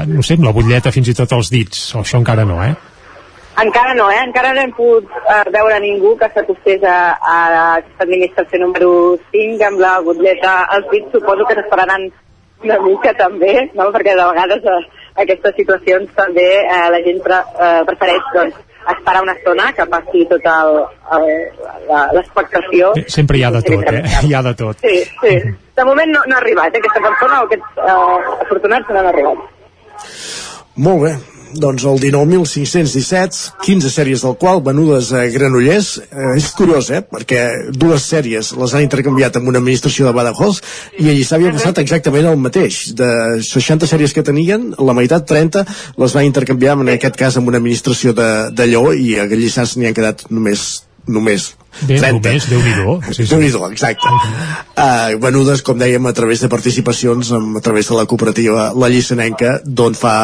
uh, no sé, amb la butlleta fins i tot als dits, o això encara no, eh? Encara no, eh? Encara no hem pogut eh, veure ningú que s'acostés a, a aquesta administració número 5 amb la butlleta als dits. Suposo que s'esperaran una mica també, no? perquè de vegades a aquestes situacions també eh, la gent pre, eh, prefereix doncs, esperar una estona que passi tota el, l'expectació. Sempre hi ha de tot, eh? Hi ha de tot. Sí, sí. De moment no, no ha arribat, eh? aquesta persona o aquests eh, afortunats no han arribat. Molt bé, doncs el 19.517, 15 sèries del qual venudes a Granollers. Eh, és curiós, eh? Perquè dues sèries les han intercanviat amb una administració de Badajoz i allí s'havia passat exactament el mateix. De 60 sèries que tenien, la meitat, 30, les van intercanviar en aquest cas amb una administració de, de Lleó i a Gallissàs n'hi han quedat només només Bé, 30. només, Déu-n'hi-do. Sí, sí. Déu-n'hi-do, exacte. Uh, venudes, com dèiem, a través de participacions, amb, a través de la cooperativa La Llissanenca, d'on fa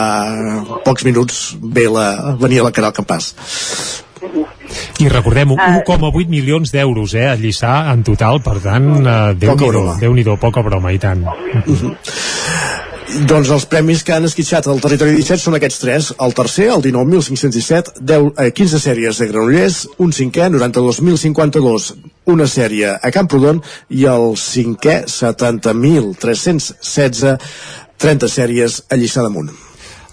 pocs minuts ve la, venia la Caral Campàs. I recordem, 1,8 milions d'euros, eh, a Lliçà en total, per tant, uh, Déu-n'hi-do, broma. Déu-n'hi-do, poca broma, i tant. Doncs els premis que han esquitxat al territori 17 són aquests tres. El tercer, el 19.517, 10, eh, 15 sèries de Granollers, un cinquè, 92.052, una sèrie a Camprodon, i el cinquè, 70.316, 30 sèries a Lliçà d'Amunt.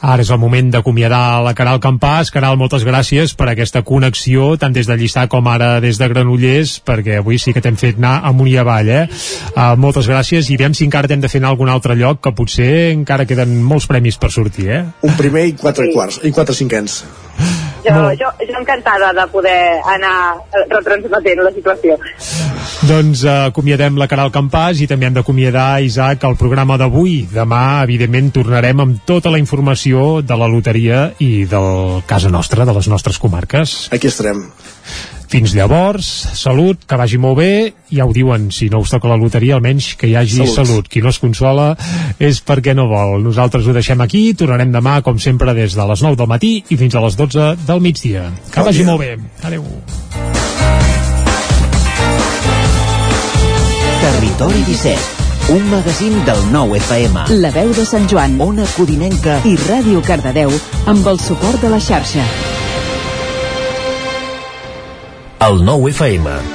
Ara és el moment d'acomiadar la Caral Campàs. Caral, moltes gràcies per aquesta connexió, tant des de Lliçà com ara des de Granollers, perquè avui sí que t'hem fet anar amunt i avall, eh? Uh, moltes gràcies, i veiem si encara t'hem de fer anar a algun altre lloc, que potser encara queden molts premis per sortir, eh? Un primer i quatre sí. quarts, i quatre cinquens. Jo, jo, jo encantada de poder anar retransmetent la situació. Doncs uh, acomiadem la Caral Campàs i també hem d'acomiadar, Isaac, el programa d'avui. Demà, evidentment, tornarem amb tota la informació de la loteria i del casa nostra, de les nostres comarques. Aquí estarem. Fins llavors, salut, que vagi molt bé, ja ho diuen, si no us toca la loteria, almenys que hi hagi salut. salut. Qui no es consola és perquè no vol. Nosaltres ho deixem aquí, tornarem demà, com sempre, des de les 9 del matí i fins a les 12 del migdia. Que bon vagi dia. molt bé. Adéu. Territori 17 un magazín del nou FM. La veu de Sant Joan, Ona Codinenca i Ràdio Cardedeu amb el suport de la xarxa. El nou FM.